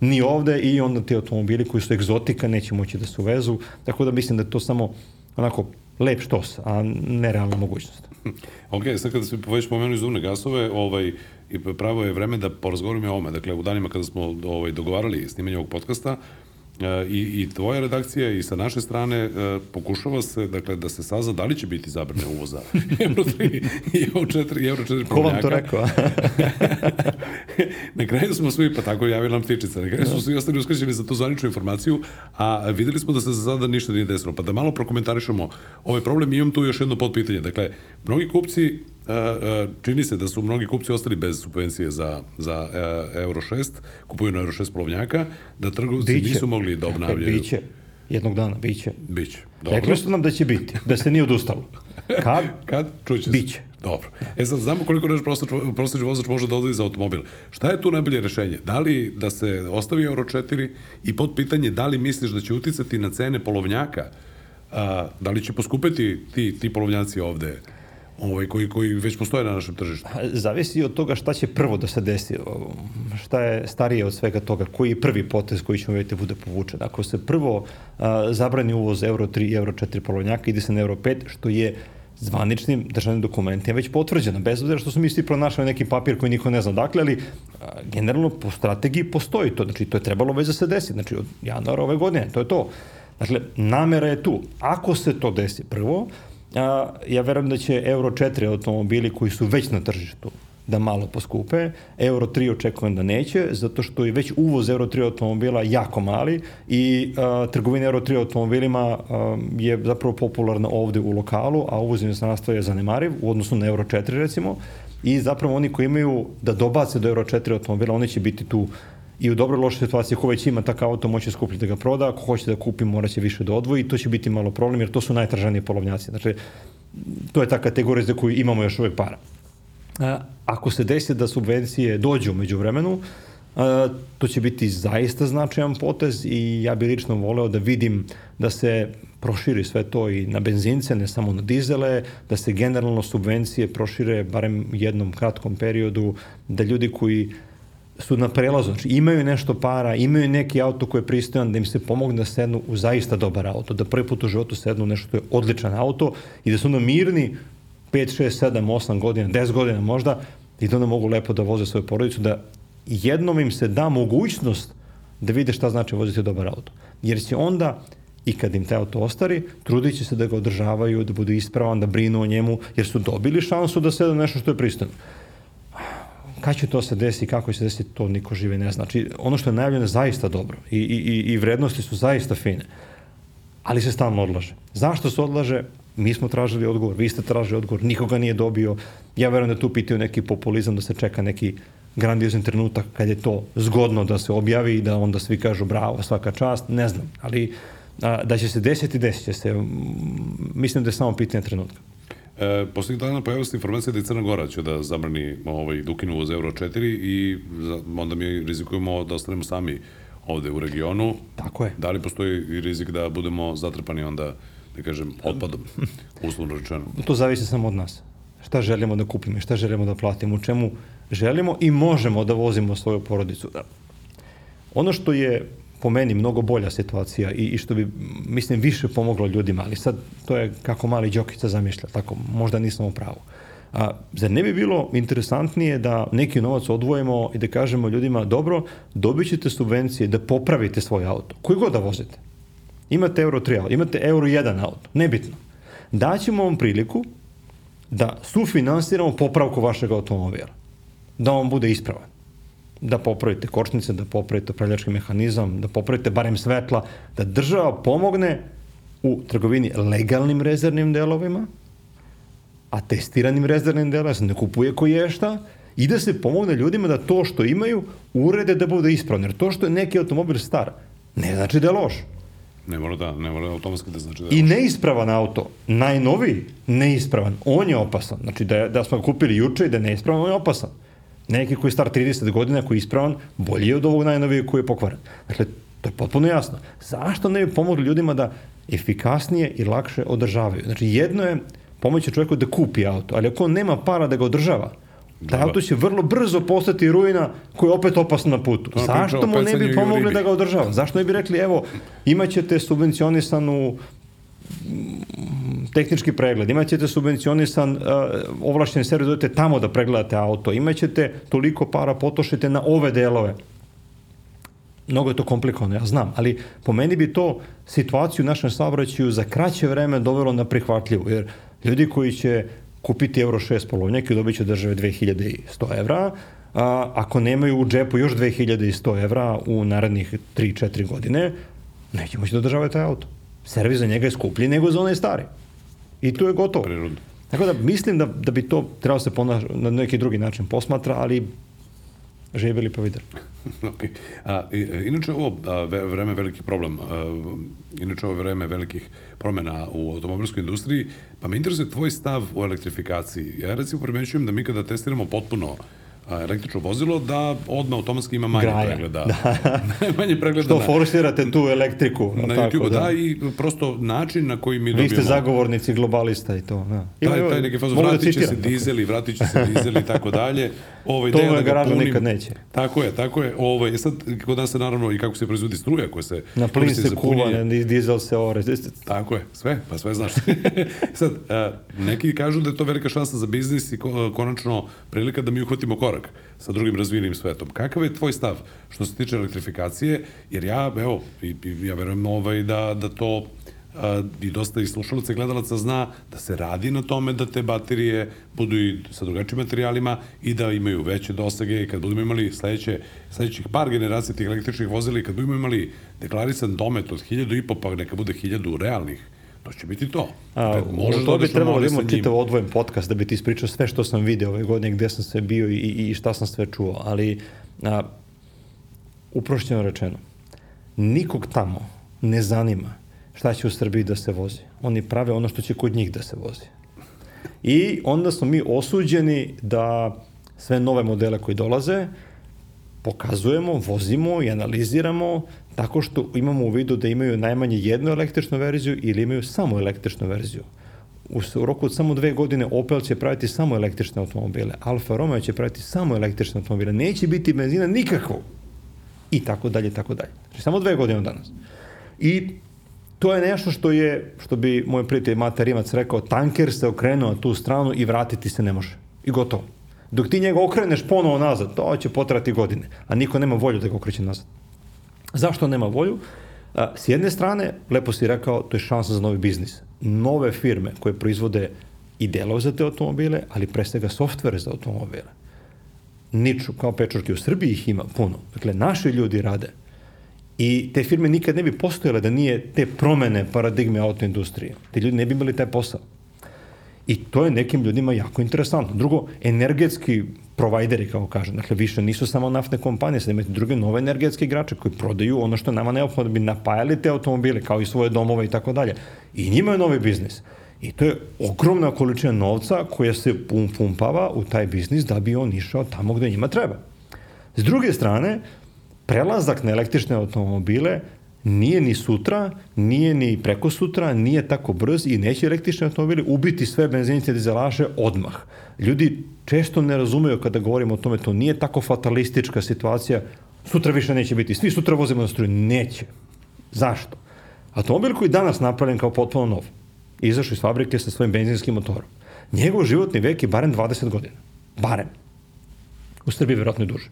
ni ovde i onda ti automobili koji su egzotika neće moći da se uvezu, tako da mislim da to samo onako lep štos, a nerealna mogućnost. Ok, sad kada se već pomenuli izduvne gasove, ovaj, i pravo je vreme da porazgovorimo o ome. Dakle, u danima kada smo ovaj, dogovarali snimanje ovog podcasta, i, i tvoja redakcija i sa naše strane e, pokušava se dakle, da se sazna da li će biti zabrane uvoza Euro 3 i Euro 4 i Euro 4 Ko vam to rekao? na kraju smo svi, pa tako javila nam ptičica, na kraju smo svi ostali uskraćeni za tu zvaničnu informaciju, a videli smo da se za sada ništa nije desilo. Pa da malo prokomentarišemo ovaj problem, imam tu još jedno podpitanje. Dakle, mnogi kupci čini se da su mnogi kupci ostali bez subvencije za, za Euro 6, kupuju na Euro 6 polovnjaka, da trgovci biće. nisu mogli da obnavljaju. Biće. Jednog dana, biće. Biće. Dobro. Rekli su nam da će biti, da se nije odustalo. Kad? Kad? Čuće Biće. Dobro. E sad, znamo koliko naš prosječni vozač može da odlazi za automobil. Šta je tu najbolje rešenje? Da li da se ostavi Euro 4 i pod pitanje da li misliš da će uticati na cene polovnjaka? A, da li će poskupeti ti, ti polovnjaci ovde? Ovaj, koji, koji već postoje na našem tržištu? Zavisi od toga šta će prvo da se desi, šta je starije od svega toga, koji je prvi potez koji ćemo vidjeti da bude povučen. Ako se prvo a, zabrani uvoz Euro 3 i Euro 4 polovnjaka, ide se na Euro 5, što je zvaničnim državnim dokumentima već potvrđeno, bez obzira što su mi svi pronašali neki papir koji niko ne zna dakle, ali a, generalno po strategiji postoji to, znači to je trebalo već da se desi, znači od januara ove godine, to je to. Dakle, namera je tu. Ako se to desi prvo, a, ja verujem da će Euro 4 automobili koji su već na tržištu da malo poskupe. Euro 3 očekujem da neće, zato što je već uvoz Euro 3 automobila jako mali i a, trgovina Euro 3 automobilima a, je zapravo popularna ovde u lokalu, a uvoz inostranstva je zanemariv u odnosu na Euro 4 recimo i zapravo oni koji imaju da dobace do Euro 4 automobila, oni će biti tu i u dobro lošoj situaciji, ko već ima takav auto, moće skuplji da ga proda, ako hoće da kupi, mora će više da odvoji to će biti malo problem, jer to su najtražanije polovnjaci. Znači, to je ta kategorija za koju imamo još uvek para. Ako se desi da subvencije dođu među vremenu, to će biti zaista značajan potez i ja bih lično voleo da vidim da se proširi sve to i na benzince, ne samo na dizele, da se generalno subvencije prošire barem jednom kratkom periodu, da ljudi koji su na prelazu, znači imaju nešto para, imaju neki auto koji je pristojan, da im se pomogne da sednu u zaista dobar auto, da prvi put u životu sednu u nešto što je odličan auto i da su onda mirni 5, 6, 7, 8 godina, 10 godina možda i da onda mogu lepo da voze svoju porodicu, da jednom im se da mogućnost da vide šta znači voziti dobar auto. Jer će onda i kad im taj auto ostari, trudit će se da ga održavaju, da budu ispravan, da brinu o njemu, jer su dobili šansu da sedu nešto što je pristojno. Kad će to se desi, kako će se desiti, to niko žive ne zna. Znači, ono što je najavljeno je zaista dobro i, i, i vrednosti su zaista fine, ali se stalno odlaže. Zašto se odlaže? Mi smo tražili odgovor, vi ste tražili odgovor, nikoga nije dobio. Ja verujem da tu pitaju neki populizam, da se čeka neki grandiozan trenutak kad je to zgodno da se objavi i da onda svi kažu bravo, svaka čast, ne znam, ali a, da će se desiti, desit će se. Mislim da je samo pitanje trenutka. E, poslednjih dana pojavila se informacija da je Crna Gora će da zabrani ovaj, da ukinu uz Euro 4 i onda mi rizikujemo da ostanemo sami ovde u regionu. Tako je. Da li postoji i rizik da budemo zatrpani onda, da kažem, otpadom, uslovno rečeno? To zavisi samo od nas. Šta želimo da kupimo i šta želimo da platimo, u čemu želimo i možemo da vozimo svoju porodicu. Da. Ono što je po meni mnogo bolja situacija i, i što bi, mislim, više pomoglo ljudima, ali sad to je kako mali Đokica zamišlja, tako, možda nisam u pravu. A, zar ne bi bilo interesantnije da neki novac odvojimo i da kažemo ljudima, dobro, dobit ćete subvencije da popravite svoj auto, koji god da vozite. Imate Euro 3 auto, imate Euro 1 auto, nebitno. Daćemo vam priliku da sufinansiramo popravku vašeg automobila. Da on bude ispravan da popravite kočnice, da popravite upravljački mehanizam, da popravite barem svetla, da država pomogne u trgovini legalnim rezervnim delovima, a testiranim rezervnim delovima se ne kupuje ko je šta, i da se pomogne ljudima da to što imaju urede da bude ispravno. Jer to što je neki automobil star, ne znači da je loš. Ne mora da, ne mora automatski da znači da je I neispravan auto, najnoviji, neispravan, on je opasan. Znači da, da smo ga kupili juče i da je neispravan, on je opasan neki koji je star 30 godina, koji je ispravan, bolji je od ovog najnovijeg koji je pokvaren. Dakle, to je potpuno jasno. Zašto ne bi pomogli ljudima da efikasnije i lakše održavaju? Znači, jedno je pomoći čovjeku da kupi auto, ali ako on nema para da ga održava, taj auto će vrlo brzo postati ruina koja je opet opasna na putu. To Zašto mu ne bi pomogli da ga održava? Zašto ne bi rekli, evo, imaćete subvencionisanu tehnički pregled, imaćete subvencionisan uh, ovlašćen servis, dojete tamo da pregledate auto, imaćete toliko para potošite na ove delove. Mnogo je to komplikovano, ja znam, ali po meni bi to situaciju u našem saobraćaju za kraće vreme dovelo na prihvatljivu, jer ljudi koji će kupiti Euro 6 polovnjak i dobit će države 2100 evra, a, ako nemaju u džepu još 2100 evra u narednih 3-4 godine, neće moći da održavaju taj auto. Servis za njega je skuplji nego za onaj stari. I tu je gotovo. Prirodno. Tako da mislim da, da bi to trebalo se ponaš, na neki drugi način posmatra, ali živjeli pa videli. okay. A, inače ovo a, vreme veliki problem, a, inače ovo vreme velikih promena u automobilskoj industriji, pa me interesuje tvoj stav o elektrifikaciji. Ja recimo primećujem da mi kada testiramo potpuno električno vozilo da odmah automatski ima manje Graja. pregleda. Da. manje pregleda. Što na, forsirate tu elektriku. Na tako, YouTube, da. da. i prosto način na koji mi dobijemo... Vi ste zagovornici globalista i to. Da. Ima, taj, taj neki fazo, da vratit će se dizeli, vratit će se dizeli i tako dalje. Ovaj, to da garaža punim, nikad neće. Tako je, tako je. Ovaj, sad, kod nas se naravno i kako se proizvodi struja koja se... Na plin se kuva, dizel se ore. Tako je, sve, pa sve znaš. sad, neki kažu da je to velika šansa za biznis i konačno prilika da mi uhvatimo korak sa drugim razvijenim svetom. Kakav je tvoj stav što se tiče elektrifikacije? Jer ja, evo, i, ja verujem ovaj, da, da to i dosta i slušalaca i gledalaca zna da se radi na tome da te baterije budu i sa drugačijim materijalima i da imaju veće dosage i kad budemo imali sledeće, sledećih par generacija tih električnih vozila i kad budemo imali deklarisan domet od hiljadu i po, pa neka bude hiljadu realnih To će biti to. A, možeš to da bi trebalo da imamo čitav odvojen podcast da bi ti ispričao sve što sam video ove godine, gde sam sve bio i, i šta sam sve čuo, ali a, uprošćeno rečeno, nikog tamo ne zanima šta će u Srbiji da se vozi. Oni prave ono što će kod njih da se vozi. I onda smo mi osuđeni da sve nove modele koji dolaze pokazujemo, vozimo i analiziramo tako što imamo u vidu da imaju najmanje jednu električnu verziju ili imaju samo električnu verziju. U, roku od samo dve godine Opel će praviti samo električne automobile, Alfa Romeo će praviti samo električne automobile, neće biti benzina nikakvo. I tako dalje, tako dalje. Znači, samo dve godine od danas. I to je nešto što je, što bi moj prijatelj Mata Rimac rekao, tanker se okrenuo na tu stranu i vratiti se ne može. I gotovo. Dok ti njega okreneš ponovo nazad, to će potrati godine, a niko nema volju da ga okreće nazad. Zašto nema volju? S jedne strane, lepo si rekao, to je šansa za novi biznis. Nove firme koje proizvode i delove za te automobile, ali pre svega softvere za automobile. Niču, kao pečurke u Srbiji ih ima puno. Dakle, naši ljudi rade. I te firme nikad ne bi postojale da nije te promene paradigme autoindustrije. Te ljudi ne bi imali taj posao. I to je nekim ljudima jako interesantno. Drugo, energetski provajderi, kao kažem, dakle, više nisu samo naftne kompanije, sad imate druge nove energetske igrače koji prodaju ono što nama neophodno da bi napajali te automobile, kao i svoje domove i tako dalje. I njima je novi biznis. I to je ogromna količina novca koja se pum pumpava u taj biznis da bi on išao tamo gde njima treba. S druge strane, prelazak na električne automobile nije ni sutra, nije ni preko sutra, nije tako brz i neće električni automobili ubiti sve benzinice dizelaše odmah. Ljudi često ne razumeju kada govorimo o tome, to nije tako fatalistička situacija, sutra više neće biti, svi sutra vozimo na struju, neće. Zašto? Automobil koji je danas napravljen kao potpuno nov, izašao iz fabrike sa svojim benzinskim motorom, njegov životni vek je barem 20 godina. Barem. U Srbiji verovatno je duže.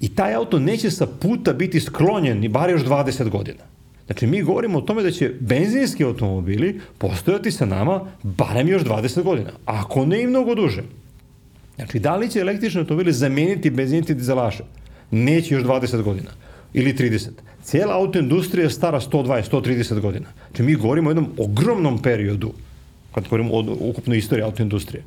I taj auto neće sa puta biti sklonjen ni bar još 20 godina. Znači, mi govorimo o tome da će benzinski automobili postojati sa nama barem još 20 godina, ako ne i mnogo duže. Znači, da li će električni automobili zameniti benziniti dizelaše? Neće još 20 godina ili 30. Cijela autoindustrija je stara 120, 130 godina. Znači, mi govorimo o jednom ogromnom periodu, kad govorimo o ukupnoj istoriji autoindustrije.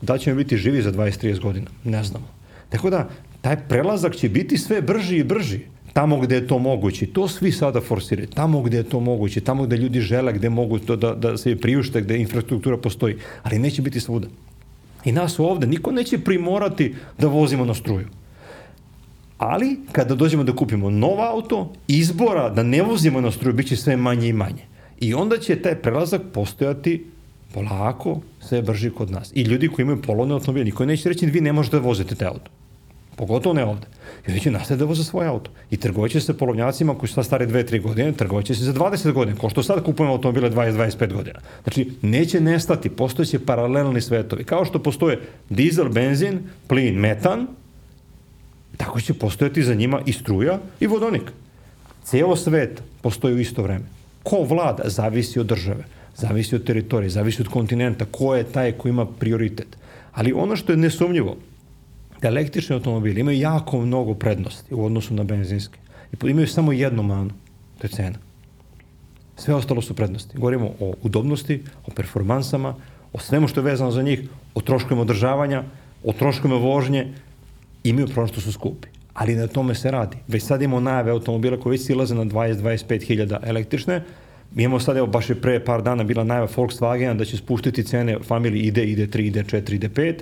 Da ćemo biti živi za 20-30 godina? Ne znamo. Tako da, taj prelazak će biti sve brži i brži tamo gde je to moguće. To svi sada forsiraju. Tamo gde je to moguće, tamo gde ljudi žele, gde mogu to da, da se priušte, gde infrastruktura postoji. Ali neće biti svuda. I nas ovde niko neće primorati da vozimo na struju. Ali, kada dođemo da kupimo nov auto, izbora da ne vozimo na struju biće sve manje i manje. I onda će taj prelazak postojati polako, sve brži kod nas. I ljudi koji imaju polovne automobile, niko neće reći vi ne možete da vozite te auto. Pogotovo ne ovde. I oni će nastaviti da voze svoje auto. I trgovat će se polovnjacima koji su sad stari 2-3 godine, trgovat će se za 20 godina, ko što sad kupujemo automobile 20-25 godina. Znači, neće nestati, postojeće paralelni svetovi. Kao što postoje dizel, benzin, plin, metan, tako će postojati za njima i struja i vodonik. Cijelo svet postoji u isto vreme. Ko vlada, zavisi od države, zavisi od teritorije, zavisi od kontinenta, ko je taj ko ima prioritet. Ali ono što je nesumnjivo, električni automobili imaju jako mnogo prednosti u odnosu na benzinske. I imaju samo jednu manu, to je cena. Sve ostalo su prednosti. Govorimo o udobnosti, o performansama, o svemu što je vezano za njih, o troškovima održavanja, o troškovima vožnje, imaju problem što su skupi. Ali na tome se radi. Već sad imamo najave automobila koji već silaze na 20-25 hiljada električne, Mi imamo sad, evo, baš je pre par dana bila najava Volkswagena da će spuštiti cene familiji ID, ID3, ID4, ID5,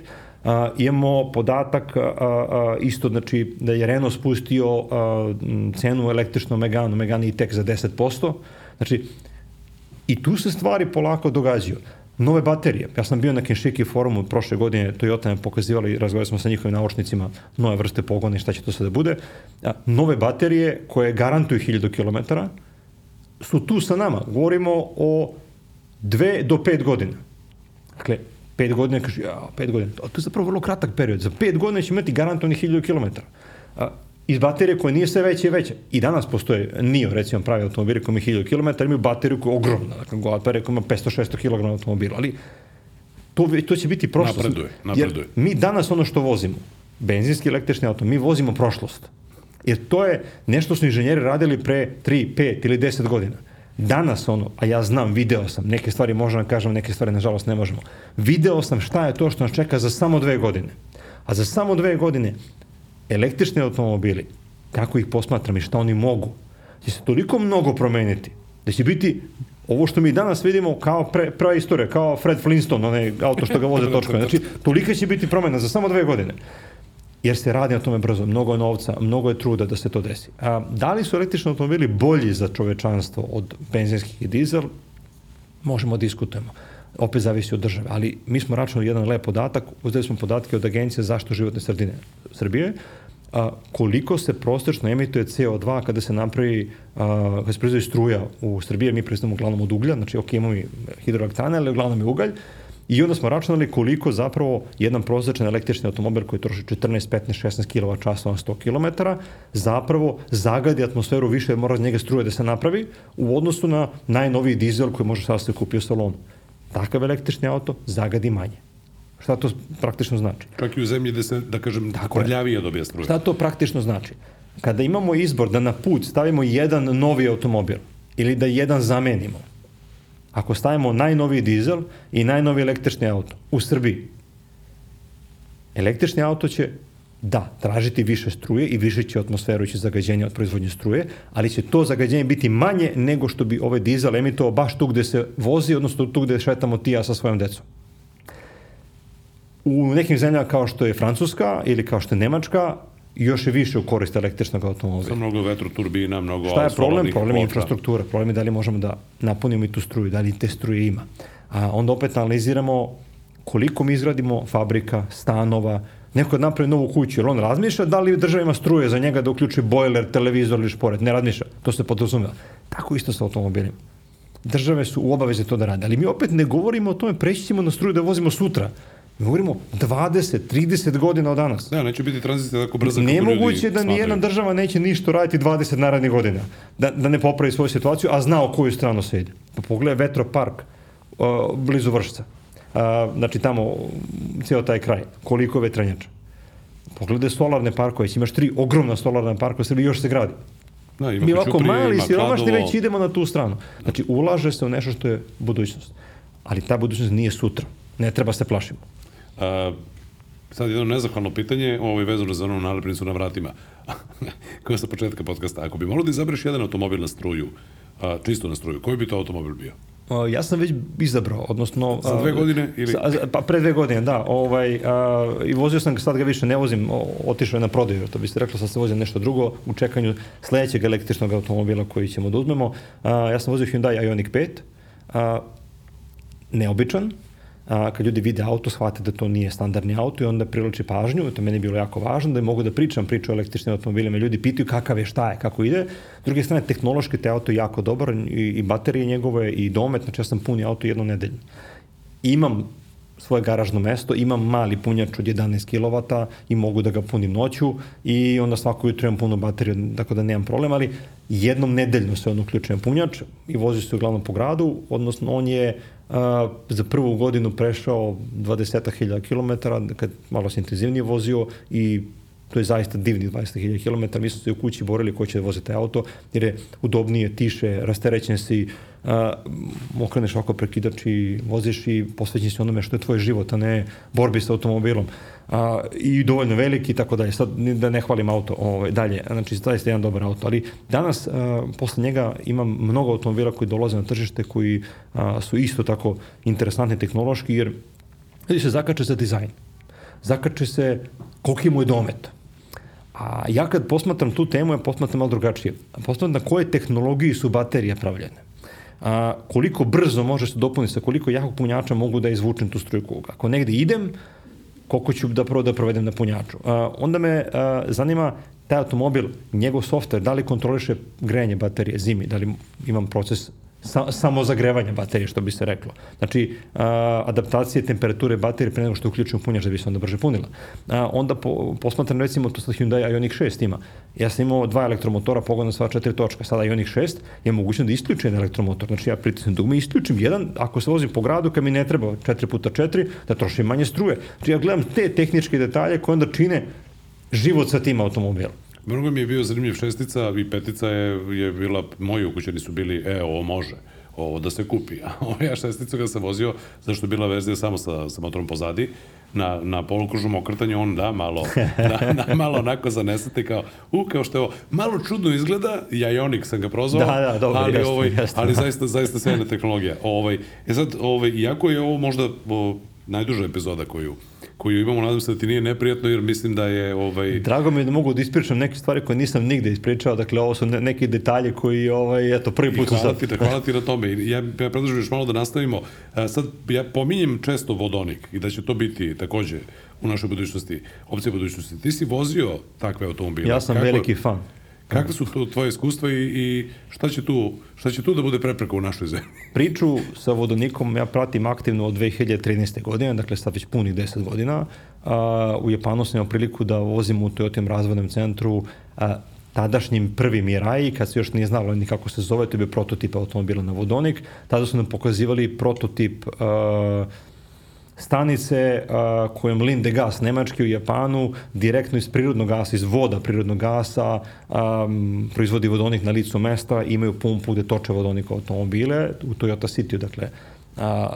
Uh, imamo podatak uh, uh, isto znači da je Renault spustio uh, cenu električnom Meganu, Megane e-tech za 10%. Znači, i tu se stvari polako događaju. Nove baterije. Ja sam bio na Kenshiki forumu prošle godine, Toyota me pokazivali, razgovarali smo sa njihovim naučnicima, nove vrste pogona i šta će to sada da bude. A, nove baterije koje garantuju 1000 km su tu sa nama. Govorimo o 2 do 5 godina. Dakle, 5 godina, kaže, ja, 5 godina. To je zapravo vrlo kratak period. Za 5 godina ćemo imati garantovni 1000 km. Iz baterije koje nije sve veće i veće. I danas postoje NIO, recimo, pravi automobili koji imaju 1000 km, imaju bateriju koja je ogromna. Dakle, baterija koja ima 500-600 kg automobila. Ali to, to će biti prošlost. Napreduje, napreduje. Jer mi danas ono što vozimo, benzinski električni auto, mi vozimo prošlost. Jer to je nešto su inženjeri radili pre 3, 5 ili 10 godina Danas ono, a ja znam, video sam, neke stvari možemo da kažem, neke stvari nažalost ne možemo. Video sam šta je to što nas čeka za samo dve godine. A za samo dve godine električni automobili, kako ih posmatram i šta oni mogu, će se toliko mnogo promeniti da će biti ovo što mi danas vidimo kao pre, prva istorija, kao Fred Flintstone, onaj auto što ga voze točkove. Znači, tolika će biti promena za samo dve godine. Jer se radi na tome brzo, mnogo je novca, mnogo je truda da se to desi. A, da li su električni automobili bolji za čovečanstvo od benzinskih i dizel? Možemo diskutujemo. Opet zavisi od države, ali mi smo računali jedan lep podatak, uzeli smo podatke od Agencije za zaštitu životne sredine Srbije, a, koliko se prostečno emituje CO2 kada se napravi, a, kada se proizvodi struja u Srbiji, mi proizvodimo uglavnom od uglja, znači ok, imamo i hidroelektrane, ali uglavnom je ugalj, I onda smo računali koliko zapravo jedan prosječan električni automobil koji troši 14, 15, 16 kWh na 100 km zapravo zagadi atmosferu više jer mora od njega struje da se napravi u odnosu na najnoviji dizel koji može sada se kupi u salonu. Takav električni auto zagadi manje. Šta to praktično znači? Čak i u zemlji gde se, da kažem, Tako prljavije dobija struje. Šta to praktično znači? Kada imamo izbor da na put stavimo jedan novi automobil ili da jedan zamenimo, ako stavimo najnoviji dizel i najnoviji električni auto u Srbiji, električni auto će da, tražiti više struje i više će atmosferu će zagađenja od proizvodnje struje, ali će to zagađenje biti manje nego što bi ovaj dizel emitovao baš tu gde se vozi, odnosno tu gde šetamo ti ja sa svojom decom. U nekim zemljama kao što je Francuska ili kao što je Nemačka, još je više u korist električnog automobila. Sa mnogo vetroturbina, mnogo Šta je problem? Problem je infrastruktura. Problem je da li možemo da napunimo i tu struju, da li te struje ima. A onda opet analiziramo koliko mi izgradimo fabrika, stanova, neko napravi novu kuću, jer on razmišlja da li država ima struje za njega da uključi bojler, televizor ili šporet. Ne razmišlja, to se podrazumeva. Tako isto sa automobilima. Države su u obaveze to da rade, ali mi opet ne govorimo o tome, preći ćemo na struju da vozimo sutra. Mi govorimo 20, 30 godina od danas. Da, neće biti tranzicija tako brzo Nemoguće da ni jedna država neće ništa raditi 20 narednih godina. Da, da ne popravi svoju situaciju, a zna o koju stranu se ide. Pa pogledaj vetropark uh, blizu Vršca. Uh, znači tamo cijel taj kraj. Koliko vetranjača. Pogledaj solarne parkove. Imaš tri ogromna solarna parka u Srbiji, još se gradi. Da, ima Mi ovako mali, siromašni već idemo na tu stranu. Znači, ulaže se u nešto što je budućnost. Ali ta budućnost nije sutra. Ne treba se plašimo. A, sad jedno nezahvalno pitanje, ovo je vezano za onu nalepnicu na vratima, koja sa početka podcasta. Ako bi morao da izabereš jedan automobil na struju, a, čisto na struju, koji bi to automobil bio? O, ja sam već izabrao, odnosno... Za dve godine? Ili... Sa, pa pre dve godine, da. Ovaj, a, I vozio sam, sad ga više ne vozim, o, otišao je na prodaju, to biste rekla, sad sam vozio nešto drugo u čekanju sledećeg električnog automobila koji ćemo da uzmemo. A, ja sam vozio Hyundai Ioniq 5, a, neobičan, a, kad ljudi vide auto, shvate da to nije standardni auto i onda privlači pažnju, to meni je bilo jako važno, da mogu da pričam priču o električnim automobilima, ljudi pitaju kakav je, šta je, kako ide. S druge strane, tehnološki te auto je jako dobar i, i baterije njegove i domet, znači ja sam puni auto jedno nedeljno. Imam svoje garažno mesto, imam mali punjač od 11 kW i mogu da ga punim noću i onda svako jutro imam puno bateriju, tako da nemam problem, ali jednom nedeljno se on uključujem punjač i vozi se uglavnom po gradu, odnosno on je a, za prvu godinu prešao 20.000 km, kad malo se intenzivnije vozio i to je zaista divni 20.000 km, mi smo se u kući borili ko će da vozi taj auto, jer je udobnije, tiše, rasterećen si, uh, okreneš oko prekidač i voziš i posvećen si onome što je tvoj život, a ne borbi sa automobilom. A, I dovoljno veliki i tako dalje. Sad da ne hvalim auto ovaj, dalje, znači zaista jedan dobar auto, ali danas a, posle njega imam mnogo automobila koji dolaze na tržište koji a, su isto tako interesantni tehnološki jer ljudi se zakače za dizajn. Zakače se koliki mu je domet A ja kad posmatram tu temu, ja posmatram malo drugačije. Posmatram na koje tehnologiji su baterije pravljene. A, koliko brzo može se dopuniti, sa koliko jakog punjača mogu da izvučem tu strujku. Ako negde idem, koliko ću da prvo da provedem na punjaču. A, onda me a, zanima taj automobil, njegov software, da li kontroliše grejanje baterije zimi, da li imam proces sa, samo zagrevanje baterije, što bi se reklo. Znači, a, adaptacije temperature baterije pre nego što uključimo punjač da bi se onda brže punila. A, onda po, posmatram recimo to sa Hyundai Ioniq 6 ima. Ja sam imao dva elektromotora pogodna sva četiri točka. Sada Ioniq 6 je mogućno da isključim elektromotor. Znači ja pritisnem dugme i isključim jedan, ako se vozim po gradu kad mi ne treba 4 puta 4 da trošim manje struje. Znači ja gledam te tehničke detalje koje onda čine život sa tim automobilom. Mnogo mi je bio zanimljiv šestica i petica je, je bila, moji ukućeni su bili, e, ovo može ovo da se kupi. A ovo ja šesticu ga sam vozio, zašto je bila verzija samo sa, sa motorom pozadi, na, na polukružnom okretanju, on da, malo, na, na, malo onako zanesete kao, u, kao što je ovo, malo čudno izgleda, ja Ionik sam ga prozvao, da, da, dobro, ali, jeste, ovaj, jeste. ali zaista, zaista sjajna tehnologija. Ovaj, e sad, ovaj, iako je ovo možda o, najduža epizoda koju, koju imamo. Nadam se da ti nije neprijatno jer mislim da je... Ovaj... Drago mi je da mogu da ispričam neke stvari koje nisam nigde ispričao. Dakle, ovo su ne, neki detalji koji, ovaj, eto, prvi put su sad... Ti, hvala ti na tome. Ja, ja predlažem još malo da nastavimo. A, sad, ja pominjem često vodonik i da će to biti takođe u našoj budućnosti, opcija budućnosti. Ti si vozio takve automobile. Ja sam Kako, veliki fan. Kakve su to tvoje iskustva i, i šta, će tu, šta će tu da bude prepreka u našoj zemlji? Priču sa vodonikom ja pratim aktivno od 2013. godine, dakle sad već punih 10 godina. A, u Japanu sam imao priliku da vozim u Toyotim razvodnom centru a, tadašnjim prvi Mirai, kad se još nije znalo ni kako se zove, to je bio prototip automobila na vodonik. Tada su nam pokazivali prototip a, stanice a, kojom Linde gas nemački u Japanu direktno iz prirodnog gasa, iz voda prirodnog gasa a, proizvodi vodonik na licu mesta, imaju pumpu gde toče vodonik automobile u Toyota City, dakle a,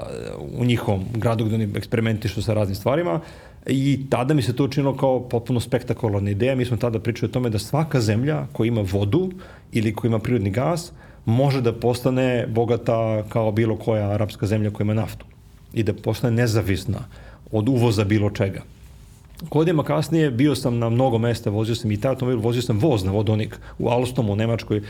u njihovom gradu gde oni eksperimentišu sa raznim stvarima i tada mi se to učinilo kao potpuno spektakularna ideja. Mi smo tada pričali o tome da svaka zemlja koja ima vodu ili koja ima prirodni gas može da postane bogata kao bilo koja arapska zemlja koja ima naftu i da postane nezavisna od uvoza bilo čega. Godinama kasnije bio sam na mnogo mesta, vozio sam i taj automobil, vozio sam voz na vodonik u Alstomu, u Nemačkoj,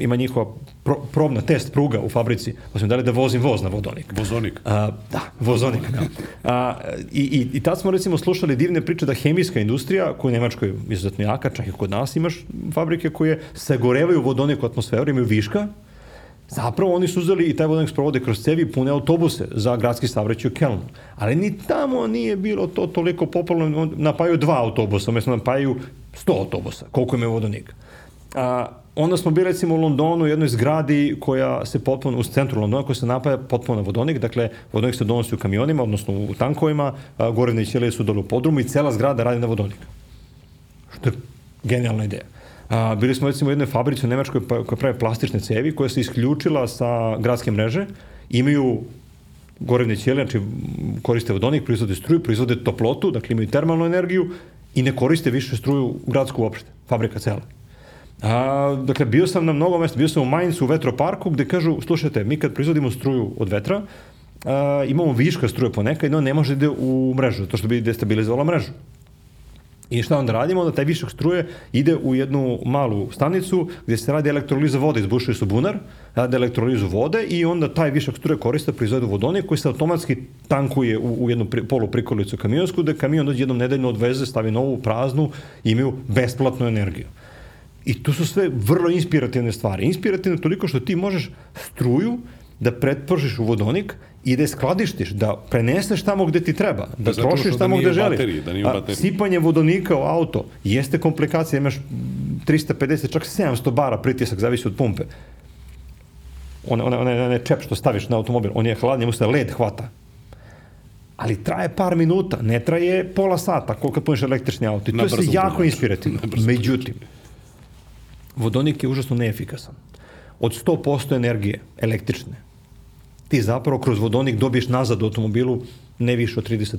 ima njihova pro, probna test pruga u fabrici, pa sam dali da vozim voz na vodonik. Vozonik. A, da, vozonik, da. A, i, i, I tad smo recimo slušali divne priče da hemijska industrija, koja u Nemačkoj izuzetno jaka, čak i kod nas imaš fabrike koje sagorevaju vodonik u atmosferu, imaju viška, Zapravo oni su uzeli i taj vodonik sprovode kroz cevi pune autobuse za gradski saobraćaj u Kelnu. Ali ni tamo nije bilo to toliko popularno, napaju dva autobusa, umjesto napaju 100 autobusa, koliko ima vodonika. A, onda smo bili recimo u Londonu u jednoj zgradi koja se potpuno, u centru Londona koja se napaja potpuno na vodonik, dakle vodonik se donosi u kamionima, odnosno u tankovima, gorevne ćelije su dole u podrumu i cela zgrada radi na vodonik. Što je genijalna ideja. A, bili smo recimo u jednoj fabrici u Nemačkoj pa, koja prave plastične cevi koja se isključila sa gradske mreže, imaju gorevne ćelije, znači koriste vodonik, proizvode struju, proizvode toplotu, dakle imaju termalnu energiju i ne koriste više struju gradsku uopšte, fabrika cela. A, dakle, bio sam na mnogo mesta, bio sam u Mainzu u vetroparku gde kažu, slušajte, mi kad proizvodimo struju od vetra, a, imamo viška struje ponekad, no ne može da ide u mrežu, to što bi destabilizovala mrežu. I šta onda radimo? Onda taj višak struje ide u jednu malu stanicu gdje se radi elektroliza vode, izbušuje su bunar, radi elektrolizu vode i onda taj višak struje koriste proizvode vodonik koji se automatski tankuje u, u jednu pri, polu prikolicu kamionsku, da kamion dođe jednom nedeljno odveze, stavi novu praznu i imaju besplatnu energiju. I to su sve vrlo inspirativne stvari. Inspirativne toliko što ti možeš struju da pretpržiš u vodonik i da je skladištiš, da preneseš tamo gde ti treba, da Zato trošiš da tamo nije gde želiš. bateriji, da nije A, sipanje vodonika u auto jeste komplikacija, imaš 350, čak 700 bara pritisak, zavisi od pumpe. Ona, ona, ona, ona čep što staviš na automobil, on je hladan, njemu se led hvata. Ali traje par minuta, ne traje pola sata, koliko puniš električni auto. I to je jako inspirativno. Međutim, vodonik je užasno neefikasan. Od 100% energije električne, ti zapravo kroz vodonik dobiješ nazad u automobilu ne više od 30%.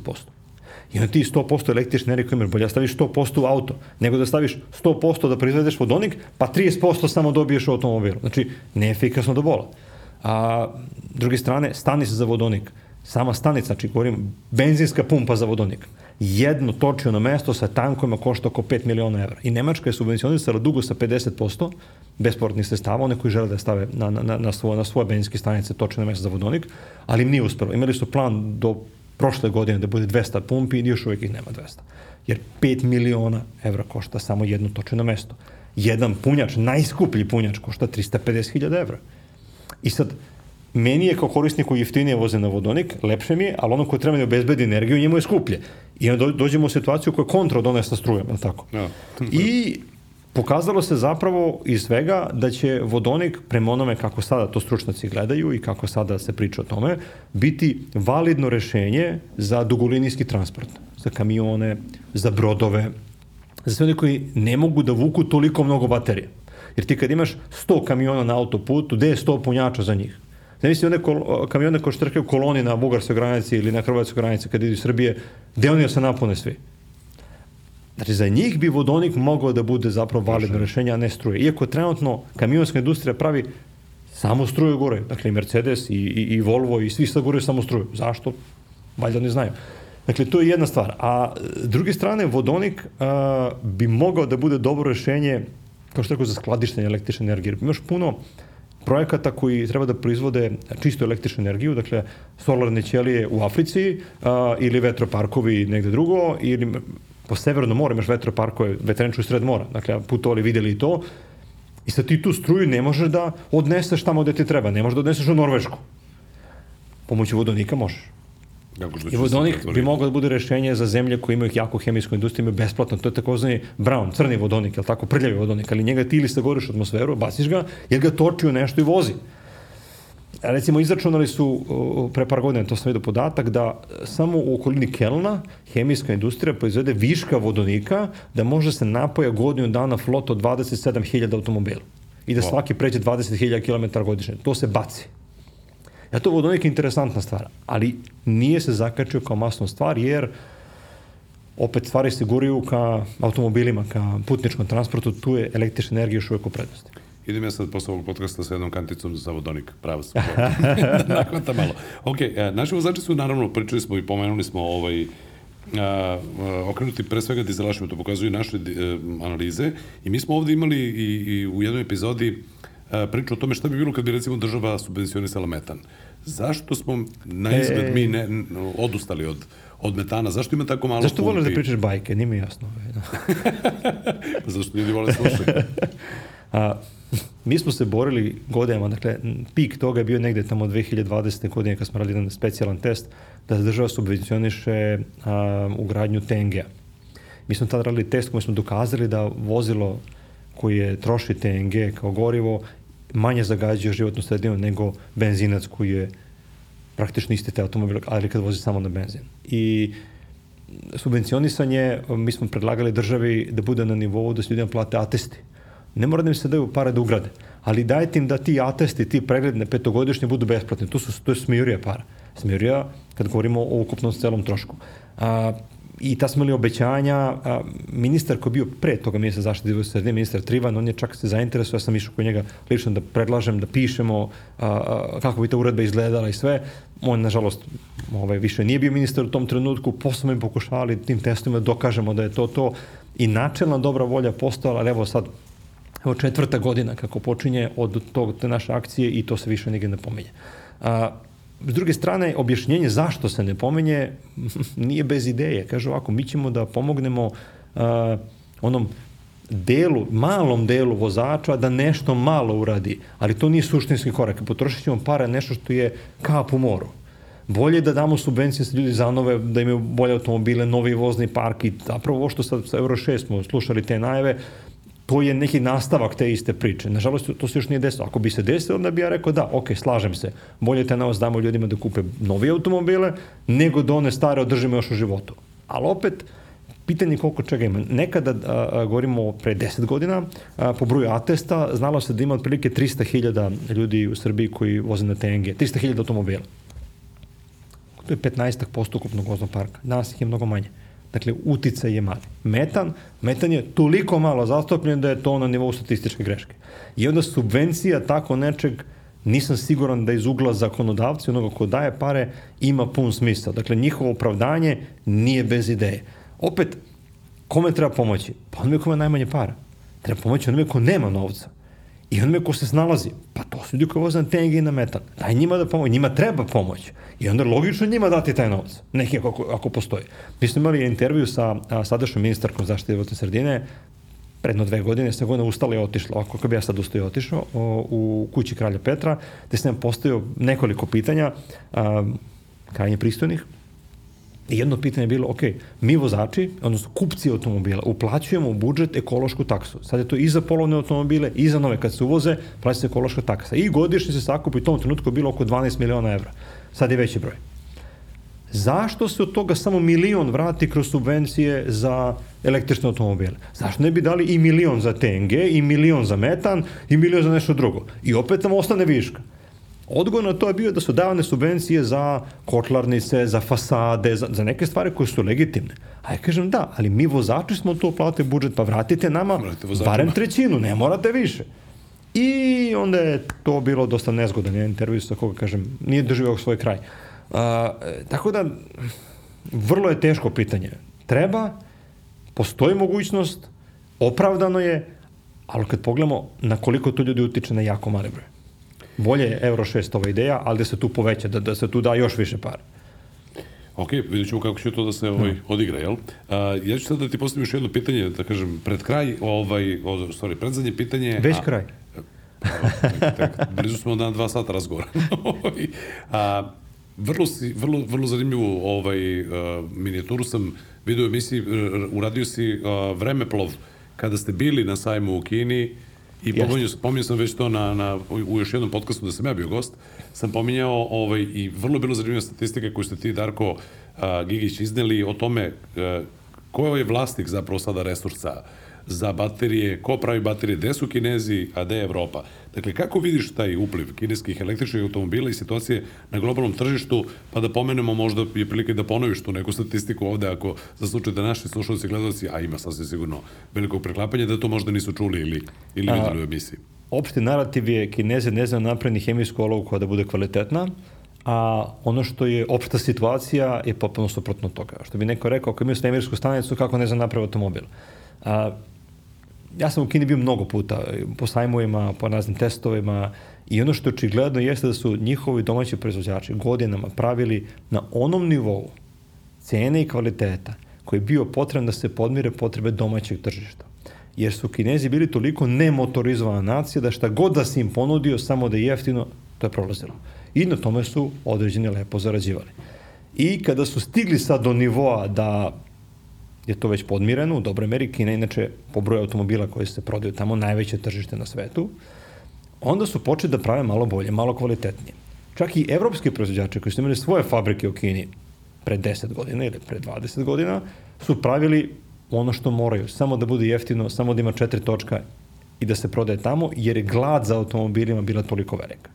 I onda ti 100% električne energije imaš, bolje da staviš 100% u auto, nego da staviš 100% da proizvedeš vodonik, pa 30% samo dobiješ u automobilu. Znači, neefikasno do bola. A, druge strane, stanica za vodonik. Sama stanica, znači govorim, benzinska pumpa za vodonik. Jedno točio mesto sa tankovima košta oko 5 miliona evra. I Nemačka je subvencionisala dugo sa 50% besportnih sredstava, one koji žele da stave na, na, na, svoje, na svoje benzinske stanice točio mesto za vodonik, ali im nije uspelo. Imali su plan do prošle godine da bude 200 pumpi i još uvijek ih nema 200. Jer 5 miliona evra košta samo jedno točeno mesto. Jedan punjač, najskuplji punjač, košta 350.000 evra. I sad, meni je kao korisniku jeftinije voze na vodonik, lepše mi je, ali ono ko treba da obezbedi energiju, njemu je skuplje. I onda dođemo u situaciju koja je kontra od one sa strujem, je li tako? Ja. I pokazalo se zapravo iz svega da će vodonik, prema onome kako sada to stručnjaci gledaju i kako sada se priča o tome, biti validno rešenje za dugolinijski transport, za kamione, za brodove, za sve one koji ne mogu da vuku toliko mnogo baterije. Jer ti kad imaš 100 kamiona na autoputu, gde je 100 punjača za njih? Zamisli one kol, kamione koji štrkaju koloni na bugarskoj granici ili na hrvatskoj granici kad idu iz Srbije, gde oni se napune svi? Znači, za njih bi vodonik mogao da bude zapravo validno rešenje, a ne struje. Iako trenutno kamionska industrija pravi samo struju gore. Dakle, i Mercedes, i, i, i Volvo, i svi sad gore samo struju. Zašto? valjda oni znaju. Dakle, to je jedna stvar. A s druge strane, vodonik a, bi mogao da bude dobro rešenje, kao što rekao, za skladištenje električne energije. Imaš puno projekata koji treba da proizvode čistu električnu energiju, dakle solarne ćelije u Africi a, ili vetroparkovi negde drugo, ili po severnom moru imaš vetroparkove, vetrenču sred mora, dakle putovali videli i to, i sad ti tu struju ne možeš da odneseš tamo gde ti treba, ne možeš da odneseš u Norvešku. Pomoću vodonika možeš. I vodonik bi mogao da bude rešenje za zemlje koje imaju jako hemijsku industriju, imaju besplatno, to je takozvani brown, crni vodonik, je tako, prljavi vodonik, ali njega ti ili sagoriš atmosferu, baciš ga, jer ga toči u nešto i vozi. Recimo, izračunali su pre par godina, to sam vidio podatak, da samo u okolini Kelna hemijska industrija proizvede viška vodonika da može se napoja godinu dana flot od 27.000 automobila i da svaki pređe 20.000 km godišnje. To se baci. Ja to vodonik je interesantna stvar, ali nije se zakačio kao masnu stvar, jer opet stvari se guriju ka automobilima, ka putničkom transportu, tu je električna energija još uvek u prednosti. Idem ja sad posle ovog podcasta sa jednom kanticom za vodonik, pravo sam. Nakvata malo. Ok, e, naši vozači su, naravno, pričali smo i pomenuli smo ovaj, a, a, okrenuti pre svega dizelašima, to pokazuju naše a, e, analize i mi smo ovde imali i, i u jednoj epizodi a, priču o tome šta bi bilo kad bi recimo država subvencionisala metan. Zašto smo na izgled e... mi ne, odustali od, od metana? Zašto ima tako malo Zašto voliš da pričaš bajke? Nije mi jasno. Pa zašto ljudi vole slušati? A, mi smo se borili godinama, dakle, pik toga je bio negde tamo 2020. godine kad smo radili jedan specijalan test da država subvencioniše a, ugradnju TNG-a. Mi smo tada radili test koji smo dokazali da vozilo koje troši TNG kao gorivo manje zagađuje životnu sredinu nego benzinac koji je praktično isti te automobil, ali kad vozi samo na benzin. I subvencionisanje, mi smo predlagali državi da bude na nivou da se ljudima plate atesti. Ne mora da im se daju pare da ugrade, ali dajte im da ti atesti, ti pregledne petogodišnje budu besplatni. To, su, to je smirija para. Smirija kad govorimo o ukupnom celom trošku. A, i ta smo imali obećanja, a, ministar koji je bio pre toga ministra zaštite životne sredine, ministar Trivan, on je čak se zainteresovao, ja sam išao kod njega lično da predlažem, da pišemo a, a, kako bi ta uredba izgledala i sve. On, nažalost, ovaj, više nije bio ministar u tom trenutku, posle mi pokušavali tim testovima da dokažemo da je to to i načelna dobra volja postala, ali evo sad evo četvrta godina kako počinje od tog, te naše akcije i to se više nigde ne pomenje. A, S druge strane, objašnjenje zašto se ne pomenje nije bez ideje. Kaže ovako, mi ćemo da pomognemo uh, onom delu, malom delu vozača da nešto malo uradi, ali to nije suštinski korak. Potrošit ćemo pare nešto što je kap u moru. Bolje da damo subvencije sa ljudi zanove, da imaju bolje automobile, novi vozni park i zapravo ovo što sad sa Euro 6 smo slušali te najave, to je neki nastavak te iste priče. Nažalost, to se još nije desilo. Ako bi se desilo, onda bi ja rekao da, ok, slažem se. Bolje te nas damo ljudima da kupe novi automobile, nego da one stare održimo još u životu. Ali opet, pitanje koliko čega ima. Nekada, a, a, govorimo pre 10 godina, a, po broju atesta, znalo se da ima otprilike 300.000 ljudi u Srbiji koji voze na TNG, 300.000 automobila. To je 15% ukupnog voznog parka. Danas ih je mnogo manje. Dakle, uticaj je mali. Metan, metan je toliko malo zastupljen da je to na nivou statističke greške. I onda subvencija tako nečeg nisam siguran da iz ugla zakonodavci, onoga ko daje pare, ima pun smisla. Dakle, njihovo opravdanje nije bez ideje. Opet, kome treba pomoći? Pa onome kome najmanje para. Treba pomoći onome ko nema novca. I onome ko se snalazi, pa to su ljudi koji voze na TNG i na metan. Daj njima da pomoći, njima treba pomoć. I onda logično njima dati taj novac, neki ako, ako postoji. Mi smo imali intervju sa a, sadašnjom ministarkom zaštite životne sredine, predno dve godine, sve godine ustala i otišla, ako bi ja sad ustao i otišao, o, u kući kralja Petra, gde sam postavio nekoliko pitanja, a, krajnje pristojnih, jedno pitanje je bilo, ok, mi vozači, odnosno kupci automobila, uplaćujemo u budžet ekološku taksu. Sad je to i za polovne automobile, i za nove kad se uvoze, plaća se ekološka taksa. I godišnje se sakupi u tom trenutku bilo oko 12 miliona evra. Sad je veći broj. Zašto se od toga samo milion vrati kroz subvencije za električne automobile? Zašto ne bi dali i milion za TNG, i milion za metan, i milion za nešto drugo? I opet nam ostane viška. Odgovor na to je bio da su davane subvencije za kotlarnice, za fasade, za, za neke stvari koje su legitimne. A ja kažem da, ali mi vozači smo to platili budžet, pa vratite nama barem trećinu, ne morate više. I onda je to bilo dosta nezgodan jedan intervju sa koga, kažem, nije doživao svoj kraj. A, tako da, vrlo je teško pitanje. Treba, postoji mogućnost, opravdano je, ali kad pogledamo na koliko to ljudi utiče na jako mali broj. Bolje je Euro 6 ova ideja, ali da se tu poveća, da, da se tu da još više para. Ok, vidjet ćemo kako će to da se ovaj, odigra, jel? A, ja ću sad da ti postavim još jedno pitanje, da kažem, pred kraj, ovaj, sorry, pred zadnje pitanje... Već kraj. tek, tek, blizu smo na dva sata razgovora. a, vrlo, si, vrlo, vrlo zanimljivu ovaj, uh, minijaturu sam vidio u emisiji, uradio si uh, vremeplov kada ste bili na sajmu u Kini i pominjao, pominjao sam već to na, na, u još jednom podcastu da sam ja bio gost, sam pominjao ovaj, i vrlo bilo zanimljiva statistika koju ste ti, Darko uh, Gigić, izneli o tome uh, ko je vlasnik zapravo sada resursa za baterije, ko pravi baterije, gde su Kinezi, a gde je Evropa. Dakle, kako vidiš taj upliv kineskih električnih automobila i situacije na globalnom tržištu, pa da pomenemo možda je prilike da ponoviš tu neku statistiku ovde, ako za slučaj da naši slušalci i gledalci, a ima sasvim sigurno velikog preklapanja, da to možda nisu čuli ili, ili videli u emisiji. Opšti narativ je Kineze ne znam napraviti hemijsku olovu koja da bude kvalitetna, a ono što je opšta situacija je potpuno suprotno toga. Što bi neko rekao, ako imaju svemirsku stanicu, kako ne znam napraviti automobil. A, ja sam u Kini bio mnogo puta, po sajmovima, po raznim testovima i ono što je očigledno jeste da su njihovi domaći proizvođači godinama pravili na onom nivou cene i kvaliteta koji je bio potreban da se podmire potrebe domaćeg tržišta. Jer su Kinezi bili toliko nemotorizovana nacija da šta god da si im ponudio samo da je jeftino, to je prolazilo. I na tome su određeni lepo zarađivali. I kada su stigli sad do nivoa da je to već podmireno u dobroj meri. Kina inače po broju automobila koji se prodaju tamo najveće tržište na svetu. Onda su počeli da prave malo bolje, malo kvalitetnije. Čak i evropski proizvođači koji su imali svoje fabrike u Kini pre 10 godina ili pre 20 godina su pravili ono što moraju, samo da bude jeftino, samo da ima četiri točka i da se prodaje tamo, jer je glad za automobilima bila toliko velika.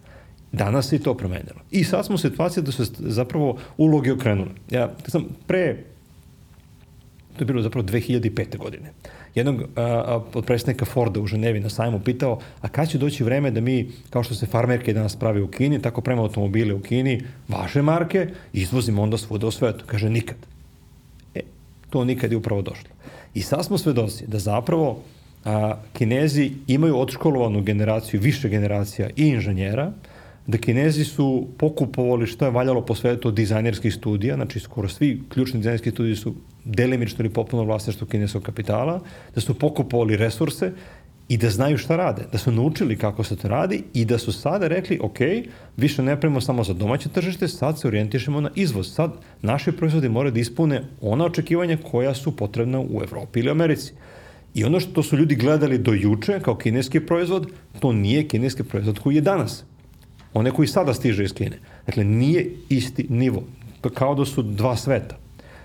Danas se i to promenilo. I sad smo u situaciji da su zapravo uloge okrenule. Ja sam pre to je bilo zapravo 2005. godine. Jednog a, od predstavnika Forda u Ženevi na sajmu pitao, a kada će doći vreme da mi, kao što se farmerke danas pravi u Kini, tako prema automobile u Kini, vaše marke, izvozimo onda svuda u svetu. Kaže, nikad. E, to nikad je upravo došlo. I sad smo svedoci da zapravo a, Kinezi imaju odškolovanu generaciju, više generacija i inženjera, da Kinezi su pokupovali što je valjalo po svetu od dizajnerskih studija, znači skoro svi ključni dizajnerski studiji su delimično ili popularno vlasništvo kineskog kapitala, da su pokupovali resurse i da znaju šta rade, da su naučili kako se to radi i da su sada rekli, ok, više ne pravimo samo za domaće tržište, sad se orijentišemo na izvoz. Sad naši proizvodi moraju da ispune ona očekivanja koja su potrebna u Evropi ili Americi. I ono što su ljudi gledali do juče kao kineski proizvod, to nije kineski proizvod koji je danas. One koji sada stiže iz Kine. Dakle, nije isti nivo. Kao da su dva sveta.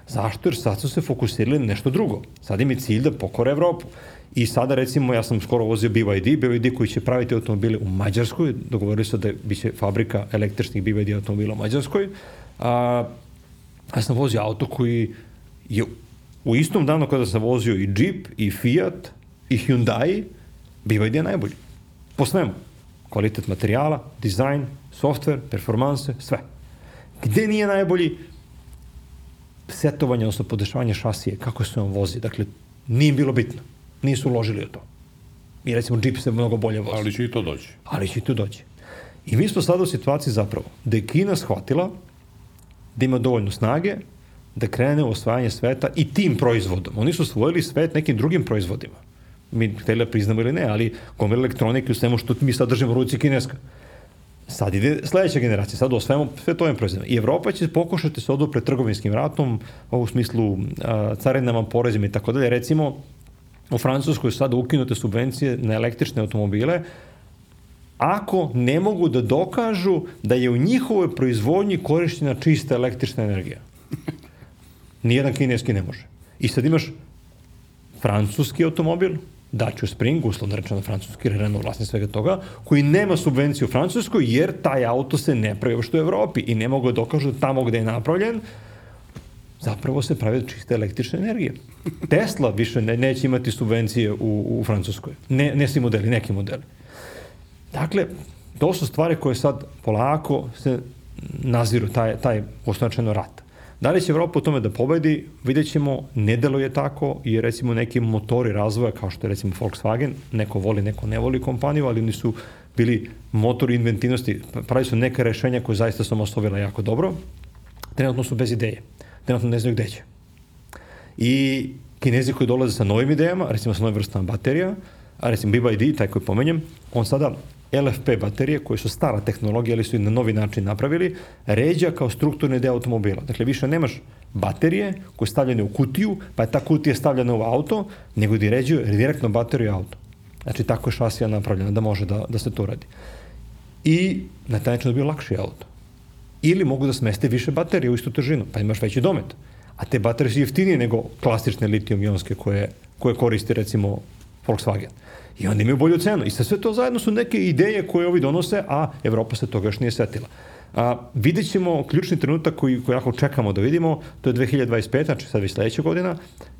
Zašto? Jer sad su se fokusirali na nešto drugo. Sad im je cilj da pokore Evropu. I sada recimo, ja sam skoro vozio BYD, BYD koji će praviti automobile u Mađarskoj, dogovorili su da biće fabrika električnih BYD automobila u Mađarskoj. A, ja sam vozio auto koji je u istom danu kada sam vozio i Jeep, i Fiat, i Hyundai, BYD je najbolji. Po svemu. Kvalitet materijala, dizajn, software, performanse, sve. Gde nije najbolji? setovanje, odnosno podešavanje šasije, kako se on vozi. Dakle, nije bilo bitno. Nisu uložili u to. I recimo Jeep se mnogo bolje vozi. Ali će i to doći. Ali će i to doći. I mi smo sada u situaciji zapravo da je Kina shvatila da ima dovoljno snage da krene u osvajanje sveta i tim proizvodom. Oni su osvojili svet nekim drugim proizvodima. Mi hteli da priznamo ili ne, ali gomila elektronike u svemu što mi sad držimo u ruci kineska. Sad ide sledeća generacija, sad osvajamo sve to ovim proizvodima. I Evropa će pokušati se odupre trgovinskim ratom, u smislu a, carinama, porezima i tako dalje. Recimo, u Francuskoj sada ukinute subvencije na električne automobile, ako ne mogu da dokažu da je u njihovoj proizvodnji korišćena čista električna energija. Nijedan kineski ne može. I sad imaš francuski automobil, Dacia Spring, uslovno rečeno francuski, Renault vlasni svega toga, koji nema subvenciju u Francuskoj, jer taj auto se ne pravi u Evropi i ne mogu da dokažu tamo gde je napravljen, zapravo se pravi čiste električne energije. Tesla više ne, neće imati subvencije u, u Francuskoj. Ne, ne svi modeli, neki modeli. Dakle, to su stvari koje sad polako se naziru taj, taj osnovnačeno rat. Da li će Evropa u tome da pobedi, vidjet ćemo, ne deluje tako, jer recimo neki motori razvoja, kao što je recimo Volkswagen, neko voli, neko ne voli kompaniju, ali oni su bili motori inventivnosti, pravi su neka rešenja koje zaista su oslovila jako dobro, trenutno su bez ideje, trenutno ne znaju gde će. I kinezi koji dolaze sa novim idejama, recimo sa novim vrstama baterija, a recimo BYD, taj koji pomenjem, on sada LFP baterije koje su stara tehnologija, ali su i na novi način napravili, ređa kao strukturni deo automobila. Dakle, više nemaš baterije koje je stavljene u kutiju, pa je ta kutija stavljena u auto, nego ti ređuju direktno bateriju auto. Znači, tako je šasija napravljena da može da, da se to radi. I na taj način da bio lakši auto. Ili mogu da smeste više baterije u istu težinu, pa imaš veći domet. A te baterije su jeftinije nego klasične litijum-ionske koje, koje koristi recimo Volkswagen. I onda imaju bolju cenu. I sa sve to zajedno su neke ideje koje ovi donose, a Evropa se toga još nije setila. A, vidjet ćemo ključni trenutak koji, koji jako čekamo da vidimo, to je 2025, znači sad već sledeća godina,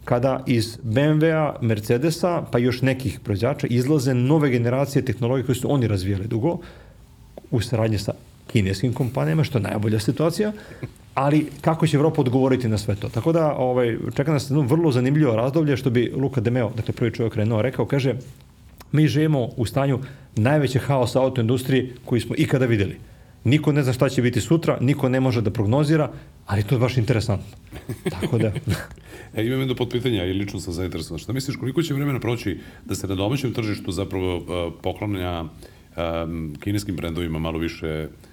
kada iz BMW-a, Mercedesa, pa još nekih proizvođača izlaze nove generacije tehnologije koje su oni razvijali dugo, u saradnji sa kineskim kompanijama, što je najbolja situacija, ali kako će Evropa odgovoriti na sve to. Tako da ovaj, čeka nas jedno vrlo zanimljivo razdoblje, što bi Luka Demeo, dakle prvi čovjek Renault, rekao, kaže, mi živimo u stanju najveće haosa autoindustriji koji smo ikada videli. Niko ne zna šta će biti sutra, niko ne može da prognozira, ali to je baš interesantno. Tako da... e, imam jedno potpitanja i lično sam zainteresovan. Šta misliš, koliko će vremena proći da se na domaćem tržištu zapravo uh, poklanja um, kineskim brendovima malo više Uh,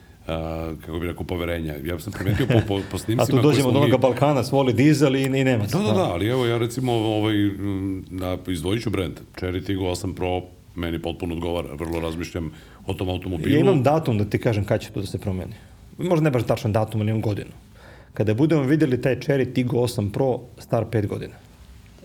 kako bih rekao, poverenja. Ja sam primetio po, po, po snimcima... A tu dođemo do onoga mi... Balkana, svoli dizel i, i nema. Da, da, da, ali evo ja recimo ovaj, na, izdvojit ću brend. Cherry Tiggo 8 Pro meni potpuno odgovara, vrlo razmišljam o tom automobilu. Ja imam datum da ti kažem kada će to da se promeni. Možda ne baš tačan datum, ali imam godinu. Kada budemo videli taj Cherry Tiggo 8 Pro star 5 godina.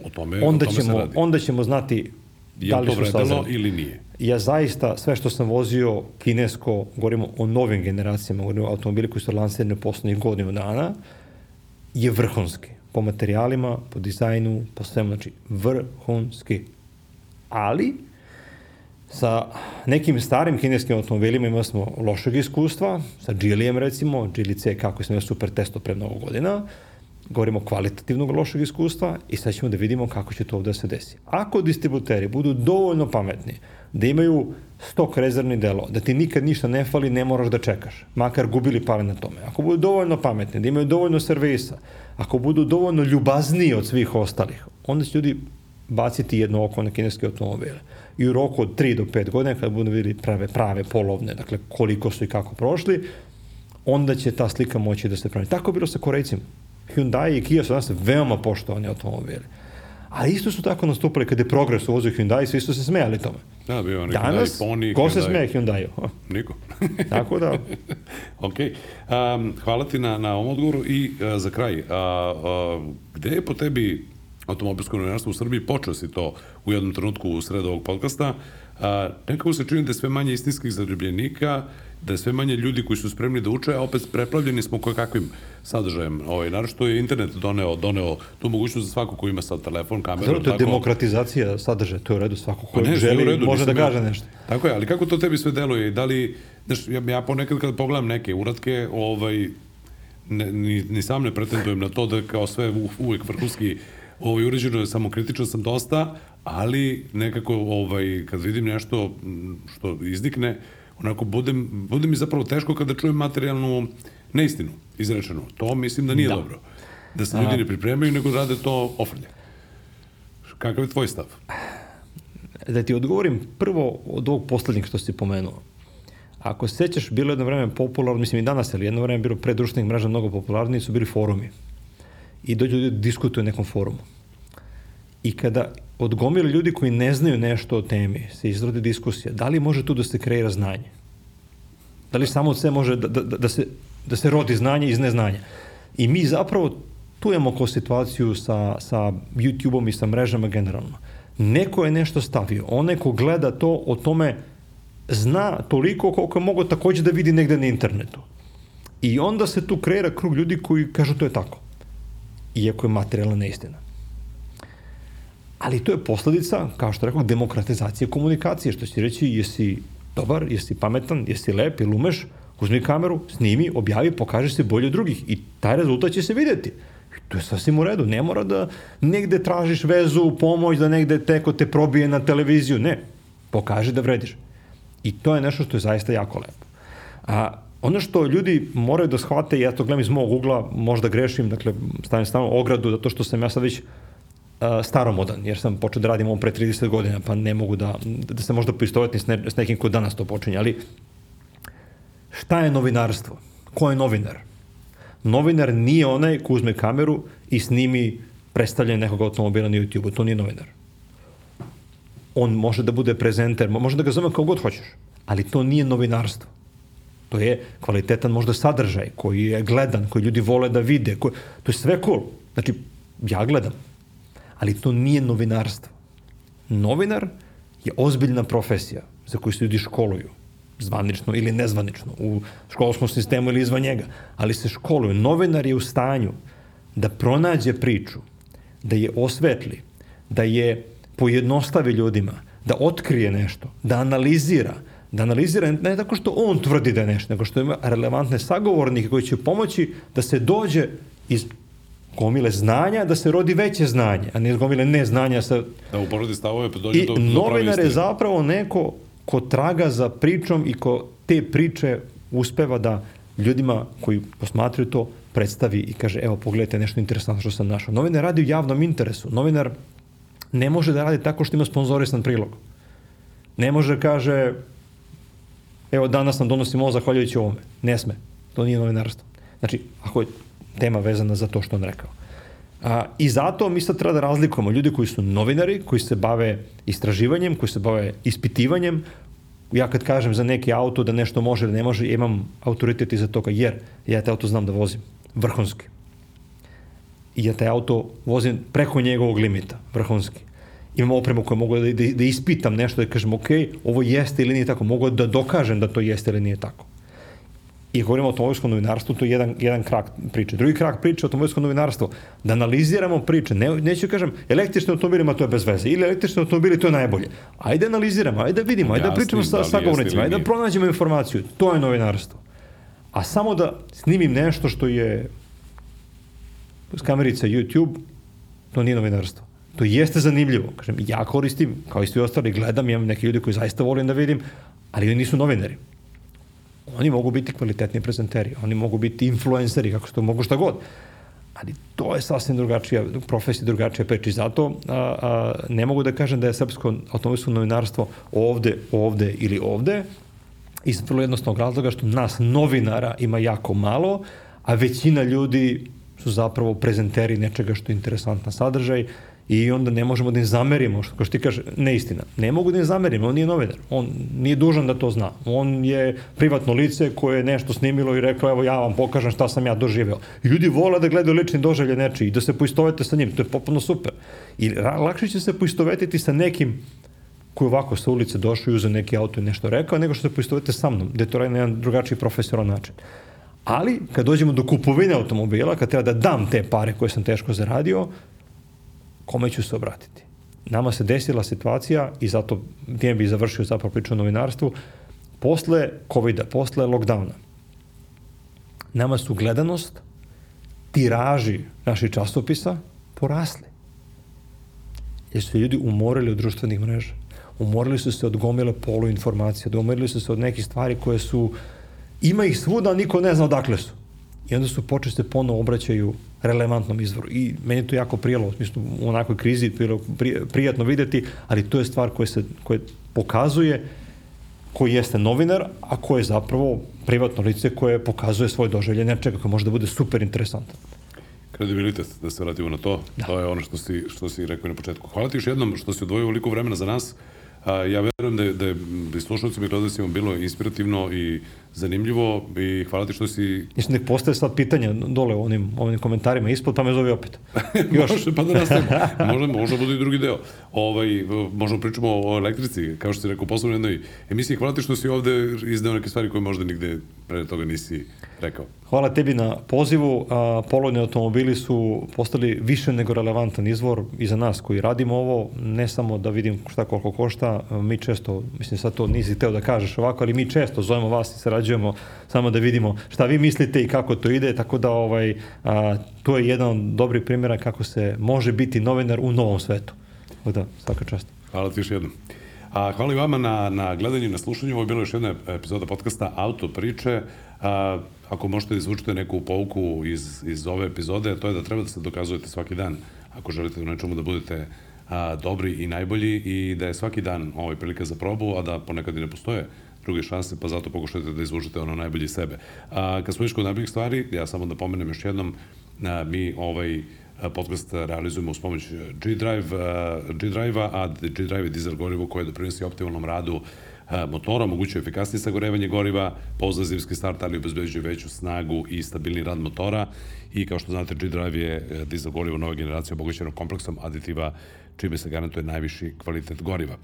O tome, onda o tome ćemo, se radi. Onda ćemo znati Je da li to su vredelo sazreli. ili nije? Ja zaista, sve što sam vozio kinesko, govorimo o novim generacijama, govorimo o automobili koji su lansirani poslednjih godinu dana, je vrhunski. Po materijalima, po dizajnu, po svemu, znači vrhunski. Ali, sa nekim starim kineskim automobilima imali smo lošeg iskustva, sa Geelyem recimo, Geely C kako smo imali super testo pre mnogo godina, govorimo kvalitativnog lošeg iskustva i sad ćemo da vidimo kako će to ovde da se desi. Ako distributeri budu dovoljno pametni da imaju stok rezervni delo, da ti nikad ništa ne fali, ne moraš da čekaš, makar gubili pare na tome. Ako budu dovoljno pametni, da imaju dovoljno servisa, ako budu dovoljno ljubazniji od svih ostalih, onda će ljudi baciti jedno oko na kineske automobile. I u roku od 3 do 5 godina, kada budu videli prave, prave polovne, dakle koliko su i kako prošli, onda će ta slika moći da se pravi. Tako je bilo sa Korejcima. Hyundai i Kia su danas veoma poštovani automobili. A isto su tako nastupali kada je progres uvozio Hyundai, svi su se smejali tome. Da, bio onaj Danas, Hyundai, Pony, ko se Hyundai. smeje Hyundai? Niko. tako da, ok. Um, hvala ti na, na ovom odgovoru i uh, za kraj, uh, uh, gde je po tebi automobilsko novinarstvo u Srbiji, počeo si to u jednom trenutku u sredu ovog podcasta, a, nekako se čini da je sve manje istinskih zaljubljenika, da je sve manje ljudi koji su spremni da uče, a opet preplavljeni smo koje kakvim sadržajem. Ovaj, naravno što je internet doneo, doneo tu mogućnost za svako ko ima sad telefon, kameru. zato to je tako, demokratizacija sadržaja, to je u redu, svako ko Pa ne, želi redu, može da ja- kaže nešto. Tako je, ali kako to tebi sve deluje? i Da li, znaš, ja, ja ponekad kad pogledam neke uratke, ovaj, ne, ni, ni sam ne pretendujem na to da kao sve u, uvek vrhunski ovaj, uređeno, samo kritičan sam dosta, ali nekako ovaj, kad vidim nešto što iznikne, onako budem, bude mi zapravo teško kada čujem materijalnu neistinu izrečenu. To mislim da nije Da. dobro. Da se ljudi ne pripremaju, nego rade to ofrlje. Kakav je tvoj stav? Da ti odgovorim prvo od ovog poslednjeg što si pomenuo. Ako se sećaš, bilo je jedno vreme popularno, mislim i danas, ali jedno vreme je bilo pre društvenih mreža mnogo popularniji, su bili forumi. I dođu ljudi da diskutuju nekom forumu. I kada od gomile ljudi koji ne znaju nešto o temi se izrodi diskusija, da li može tu da se kreira znanje? Da li samo od sve može da, da, da, se, da se rodi znanje iz neznanja? I mi zapravo tu imamo ko situaciju sa, sa YouTube-om i sa mrežama generalno. Neko je nešto stavio, onaj ko gleda to o tome zna toliko koliko je mogo takođe da vidi negde na internetu. I onda se tu kreira krug ljudi koji kažu to je tako. Iako je materijalna neistina. Ali to je posledica, kao što rekao, demokratizacije komunikacije, što će reći jesi dobar, jesi pametan, jesi lep ili umeš, Uzmi kameru, snimi, objavi, pokaži se bolje od drugih i taj rezultat će se videti. To je sasvim u redu. Ne mora da negde tražiš vezu, pomoć, da negde teko te probije na televiziju. Ne. Pokaži da vrediš. I to je nešto što je zaista jako lepo. A ono što ljudi moraju da shvate, ja to gledam iz mog ugla, možda grešim, dakle, stavim stavno ogradu, zato što sam ja sad već uh, staromodan, jer sam počeo da radim ovo pre 30 godina, pa ne mogu da, da se možda poistovetim s, ne, s nekim ko danas to počinje, ali šta je novinarstvo? Ko je novinar? Novinar nije onaj ko uzme kameru i snimi predstavljanje nekog automobila na YouTube-u, to nije novinar. On može da bude prezenter, može da ga zove kao god hoćeš, ali to nije novinarstvo. To je kvalitetan možda sadržaj koji je gledan, koji ljudi vole da vide. Koji, to je sve cool. Znači, ja gledam. Ali to nije novinarstvo. Novinar je ozbiljna profesija za koju se ljudi školuju. Zvanično ili nezvanično. U školskom sistemu ili izvan njega. Ali se školuju. Novinar je u stanju da pronađe priču, da je osvetli, da je pojednostavi ljudima, da otkrije nešto, da analizira, da analizira ne tako što on tvrdi da je nešto, nego što ima relevantne sagovornike koji će pomoći da se dođe iz gomile znanja, da se rodi veće znanje, a ne iz gomile neznanja. Sa... Da uporodi stavove, pa dođe I do, do novinar je zapravo neko ko traga za pričom i ko te priče uspeva da ljudima koji posmatraju to predstavi i kaže evo pogledajte nešto interesantno što sam našao. Novinar radi u javnom interesu. Novinar ne može da radi tako što ima sponzorisan prilog. Ne može kaže evo danas nam donosimo ovo zahvaljujući ovome. Ne sme. To nije novinarstvo. Znači, ako je tema vezana za to što on rekao. A, I zato mi sad treba da razlikujemo ljudi koji su novinari, koji se bave istraživanjem, koji se bave ispitivanjem. Ja kad kažem za neki auto da nešto može ili ne može, imam autoritet iza toga, jer ja taj auto znam da vozim. Vrhunski. I ja taj auto vozim preko njegovog limita. Vrhunski imam opremu koju mogu da, da, da ispitam nešto, da kažem, ok, ovo jeste ili nije tako, mogu da dokažem da to jeste ili nije tako. I govorimo o automobilskom novinarstvu, to je jedan, jedan krak priče. Drugi krak priče o automobilskom novinarstvu, da analiziramo priče. Ne, neću da kažem, električni automobilima to je bez veze, ili električni automobili to je najbolje. Ajde analiziramo, ajde da vidimo, ajde da pričamo sa, da sa govornicima, ajde da pronađemo informaciju. To je novinarstvo. A samo da snimim nešto što je s kamerica YouTube, to nije novinarstvo to jeste zanimljivo. Kažem, ja koristim, kao i svi ostali, gledam, imam neke ljudi koji zaista volim da vidim, ali oni nisu novinari. Oni mogu biti kvalitetni prezenteri, oni mogu biti influenceri, kako što mogu šta god. Ali to je sasvim drugačija, profesija drugačija priča i zato a, a, ne mogu da kažem da je srpsko automobilsko novinarstvo ovde, ovde ili ovde, iz vrlo jednostavnog razloga što nas novinara ima jako malo, a većina ljudi su zapravo prezenteri nečega što je interesantan sadržaj, i onda ne možemo da im zamerimo, što, kao što ti kaže, neistina. Ne mogu da im zamerimo, on nije novinar, on nije dužan da to zna. On je privatno lice koje je nešto snimilo i reklo, evo ja vam pokažem šta sam ja doživeo. Ljudi vole da gledaju lični doživlje nečiji i da se poistovete sa njim, to je potpuno super. I lakše će se poistovetiti sa nekim koji ovako sa ulice došao i uzeo neki auto i nešto rekao, nego što se poistovete sa mnom, gde to radi na jedan drugačiji profesionalan način. Ali, kad dođemo do kupovine automobila, kad treba da dam te pare koje sam teško zaradio, kome ću se obratiti? Nama se desila situacija i zato time bi završio zapravo priču o novinarstvu, posle COVID-a, posle lockdowna, nama su gledanost, tiraži naših časopisa porasli. Jer su ljudi umorili od društvenih mreža. Umorili su se od gomile polu informacija, umorili su se od nekih stvari koje su, ima ih svuda, niko ne zna odakle su. I onda su počeli se ponovo obraćaju relevantnom izvoru. I meni je to jako prijelo, u smislu u onakoj krizi prijatno videti, ali to je stvar koja se koja pokazuje koji jeste novinar, a ko je zapravo privatno lice koje pokazuje svoje doživlje nečega koje može da bude super interesantan. Kredibilitet, da se vratimo na to, da. to je ono što si, što si rekao na početku. Hvala ti još jednom što si odvojio veliko vremena za nas. A, ja verujem da je, da je, da je slušalcima i gledalcima bilo inspirativno i zanimljivo i hvala ti što si... Mislim da postaje sad pitanja dole u onim, onim komentarima ispod, pa me zove opet. Još. može, pa da nastavimo. možda, možda bude i drugi deo. Ovaj, možemo pričamo o elektrici, kao što si rekao u poslovnoj jednoj emisiji. Hvala ti što si ovde izdeo neke stvari koje možda nigde pre toga nisi rekao. Hvala tebi na pozivu. Polovni automobili su postali više nego relevantan izvor i za nas koji radimo ovo, ne samo da vidim šta koliko košta. Mi često, mislim sad to nisi teo da kažeš ovako, ali mi često zovemo vas i sarađujemo samo da vidimo šta vi mislite i kako to ide, tako da ovaj, a, to je jedan od dobrih primjera kako se može biti novinar u novom svetu. Tako da, svaka čast. Hvala ti još jednom. A, hvala i vama na, na gledanju i na slušanju. Ovo je bila još jedna epizoda podcasta Auto priče. A, ako možete da izvučete neku pouku iz, iz ove epizode, to je da treba da se dokazujete svaki dan ako želite u nečemu da budete a, dobri i najbolji i da je svaki dan ovaj prilika za probu, a da ponekad i ne postoje druge šanse, pa zato pokušajte da izvučete ono najbolje sebe. A, kad smo išli najboljih stvari, ja samo da pomenem još jednom, a, mi ovaj podcast realizujemo uz pomoć G-Drive, G-Drive-a, a G-Drive je dizel gorivo koje doprinosi optimalnom radu motora, omogućuje efikasnije sagorevanje goriva, pouzdan zimski start, ali obezbeđuje veću snagu i stabilni rad motora i kao što znate G-Drive je e, dizel gorivo nove generacije obogaćeno kompleksom aditiva čime se garantuje najviši kvalitet goriva.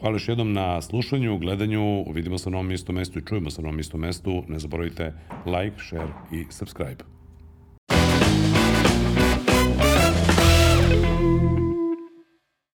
Hvala još jednom na slušanju, gledanju, vidimo se na novom isto mestu i čujemo se na novom isto mestu. Ne zaboravite like, share i subscribe.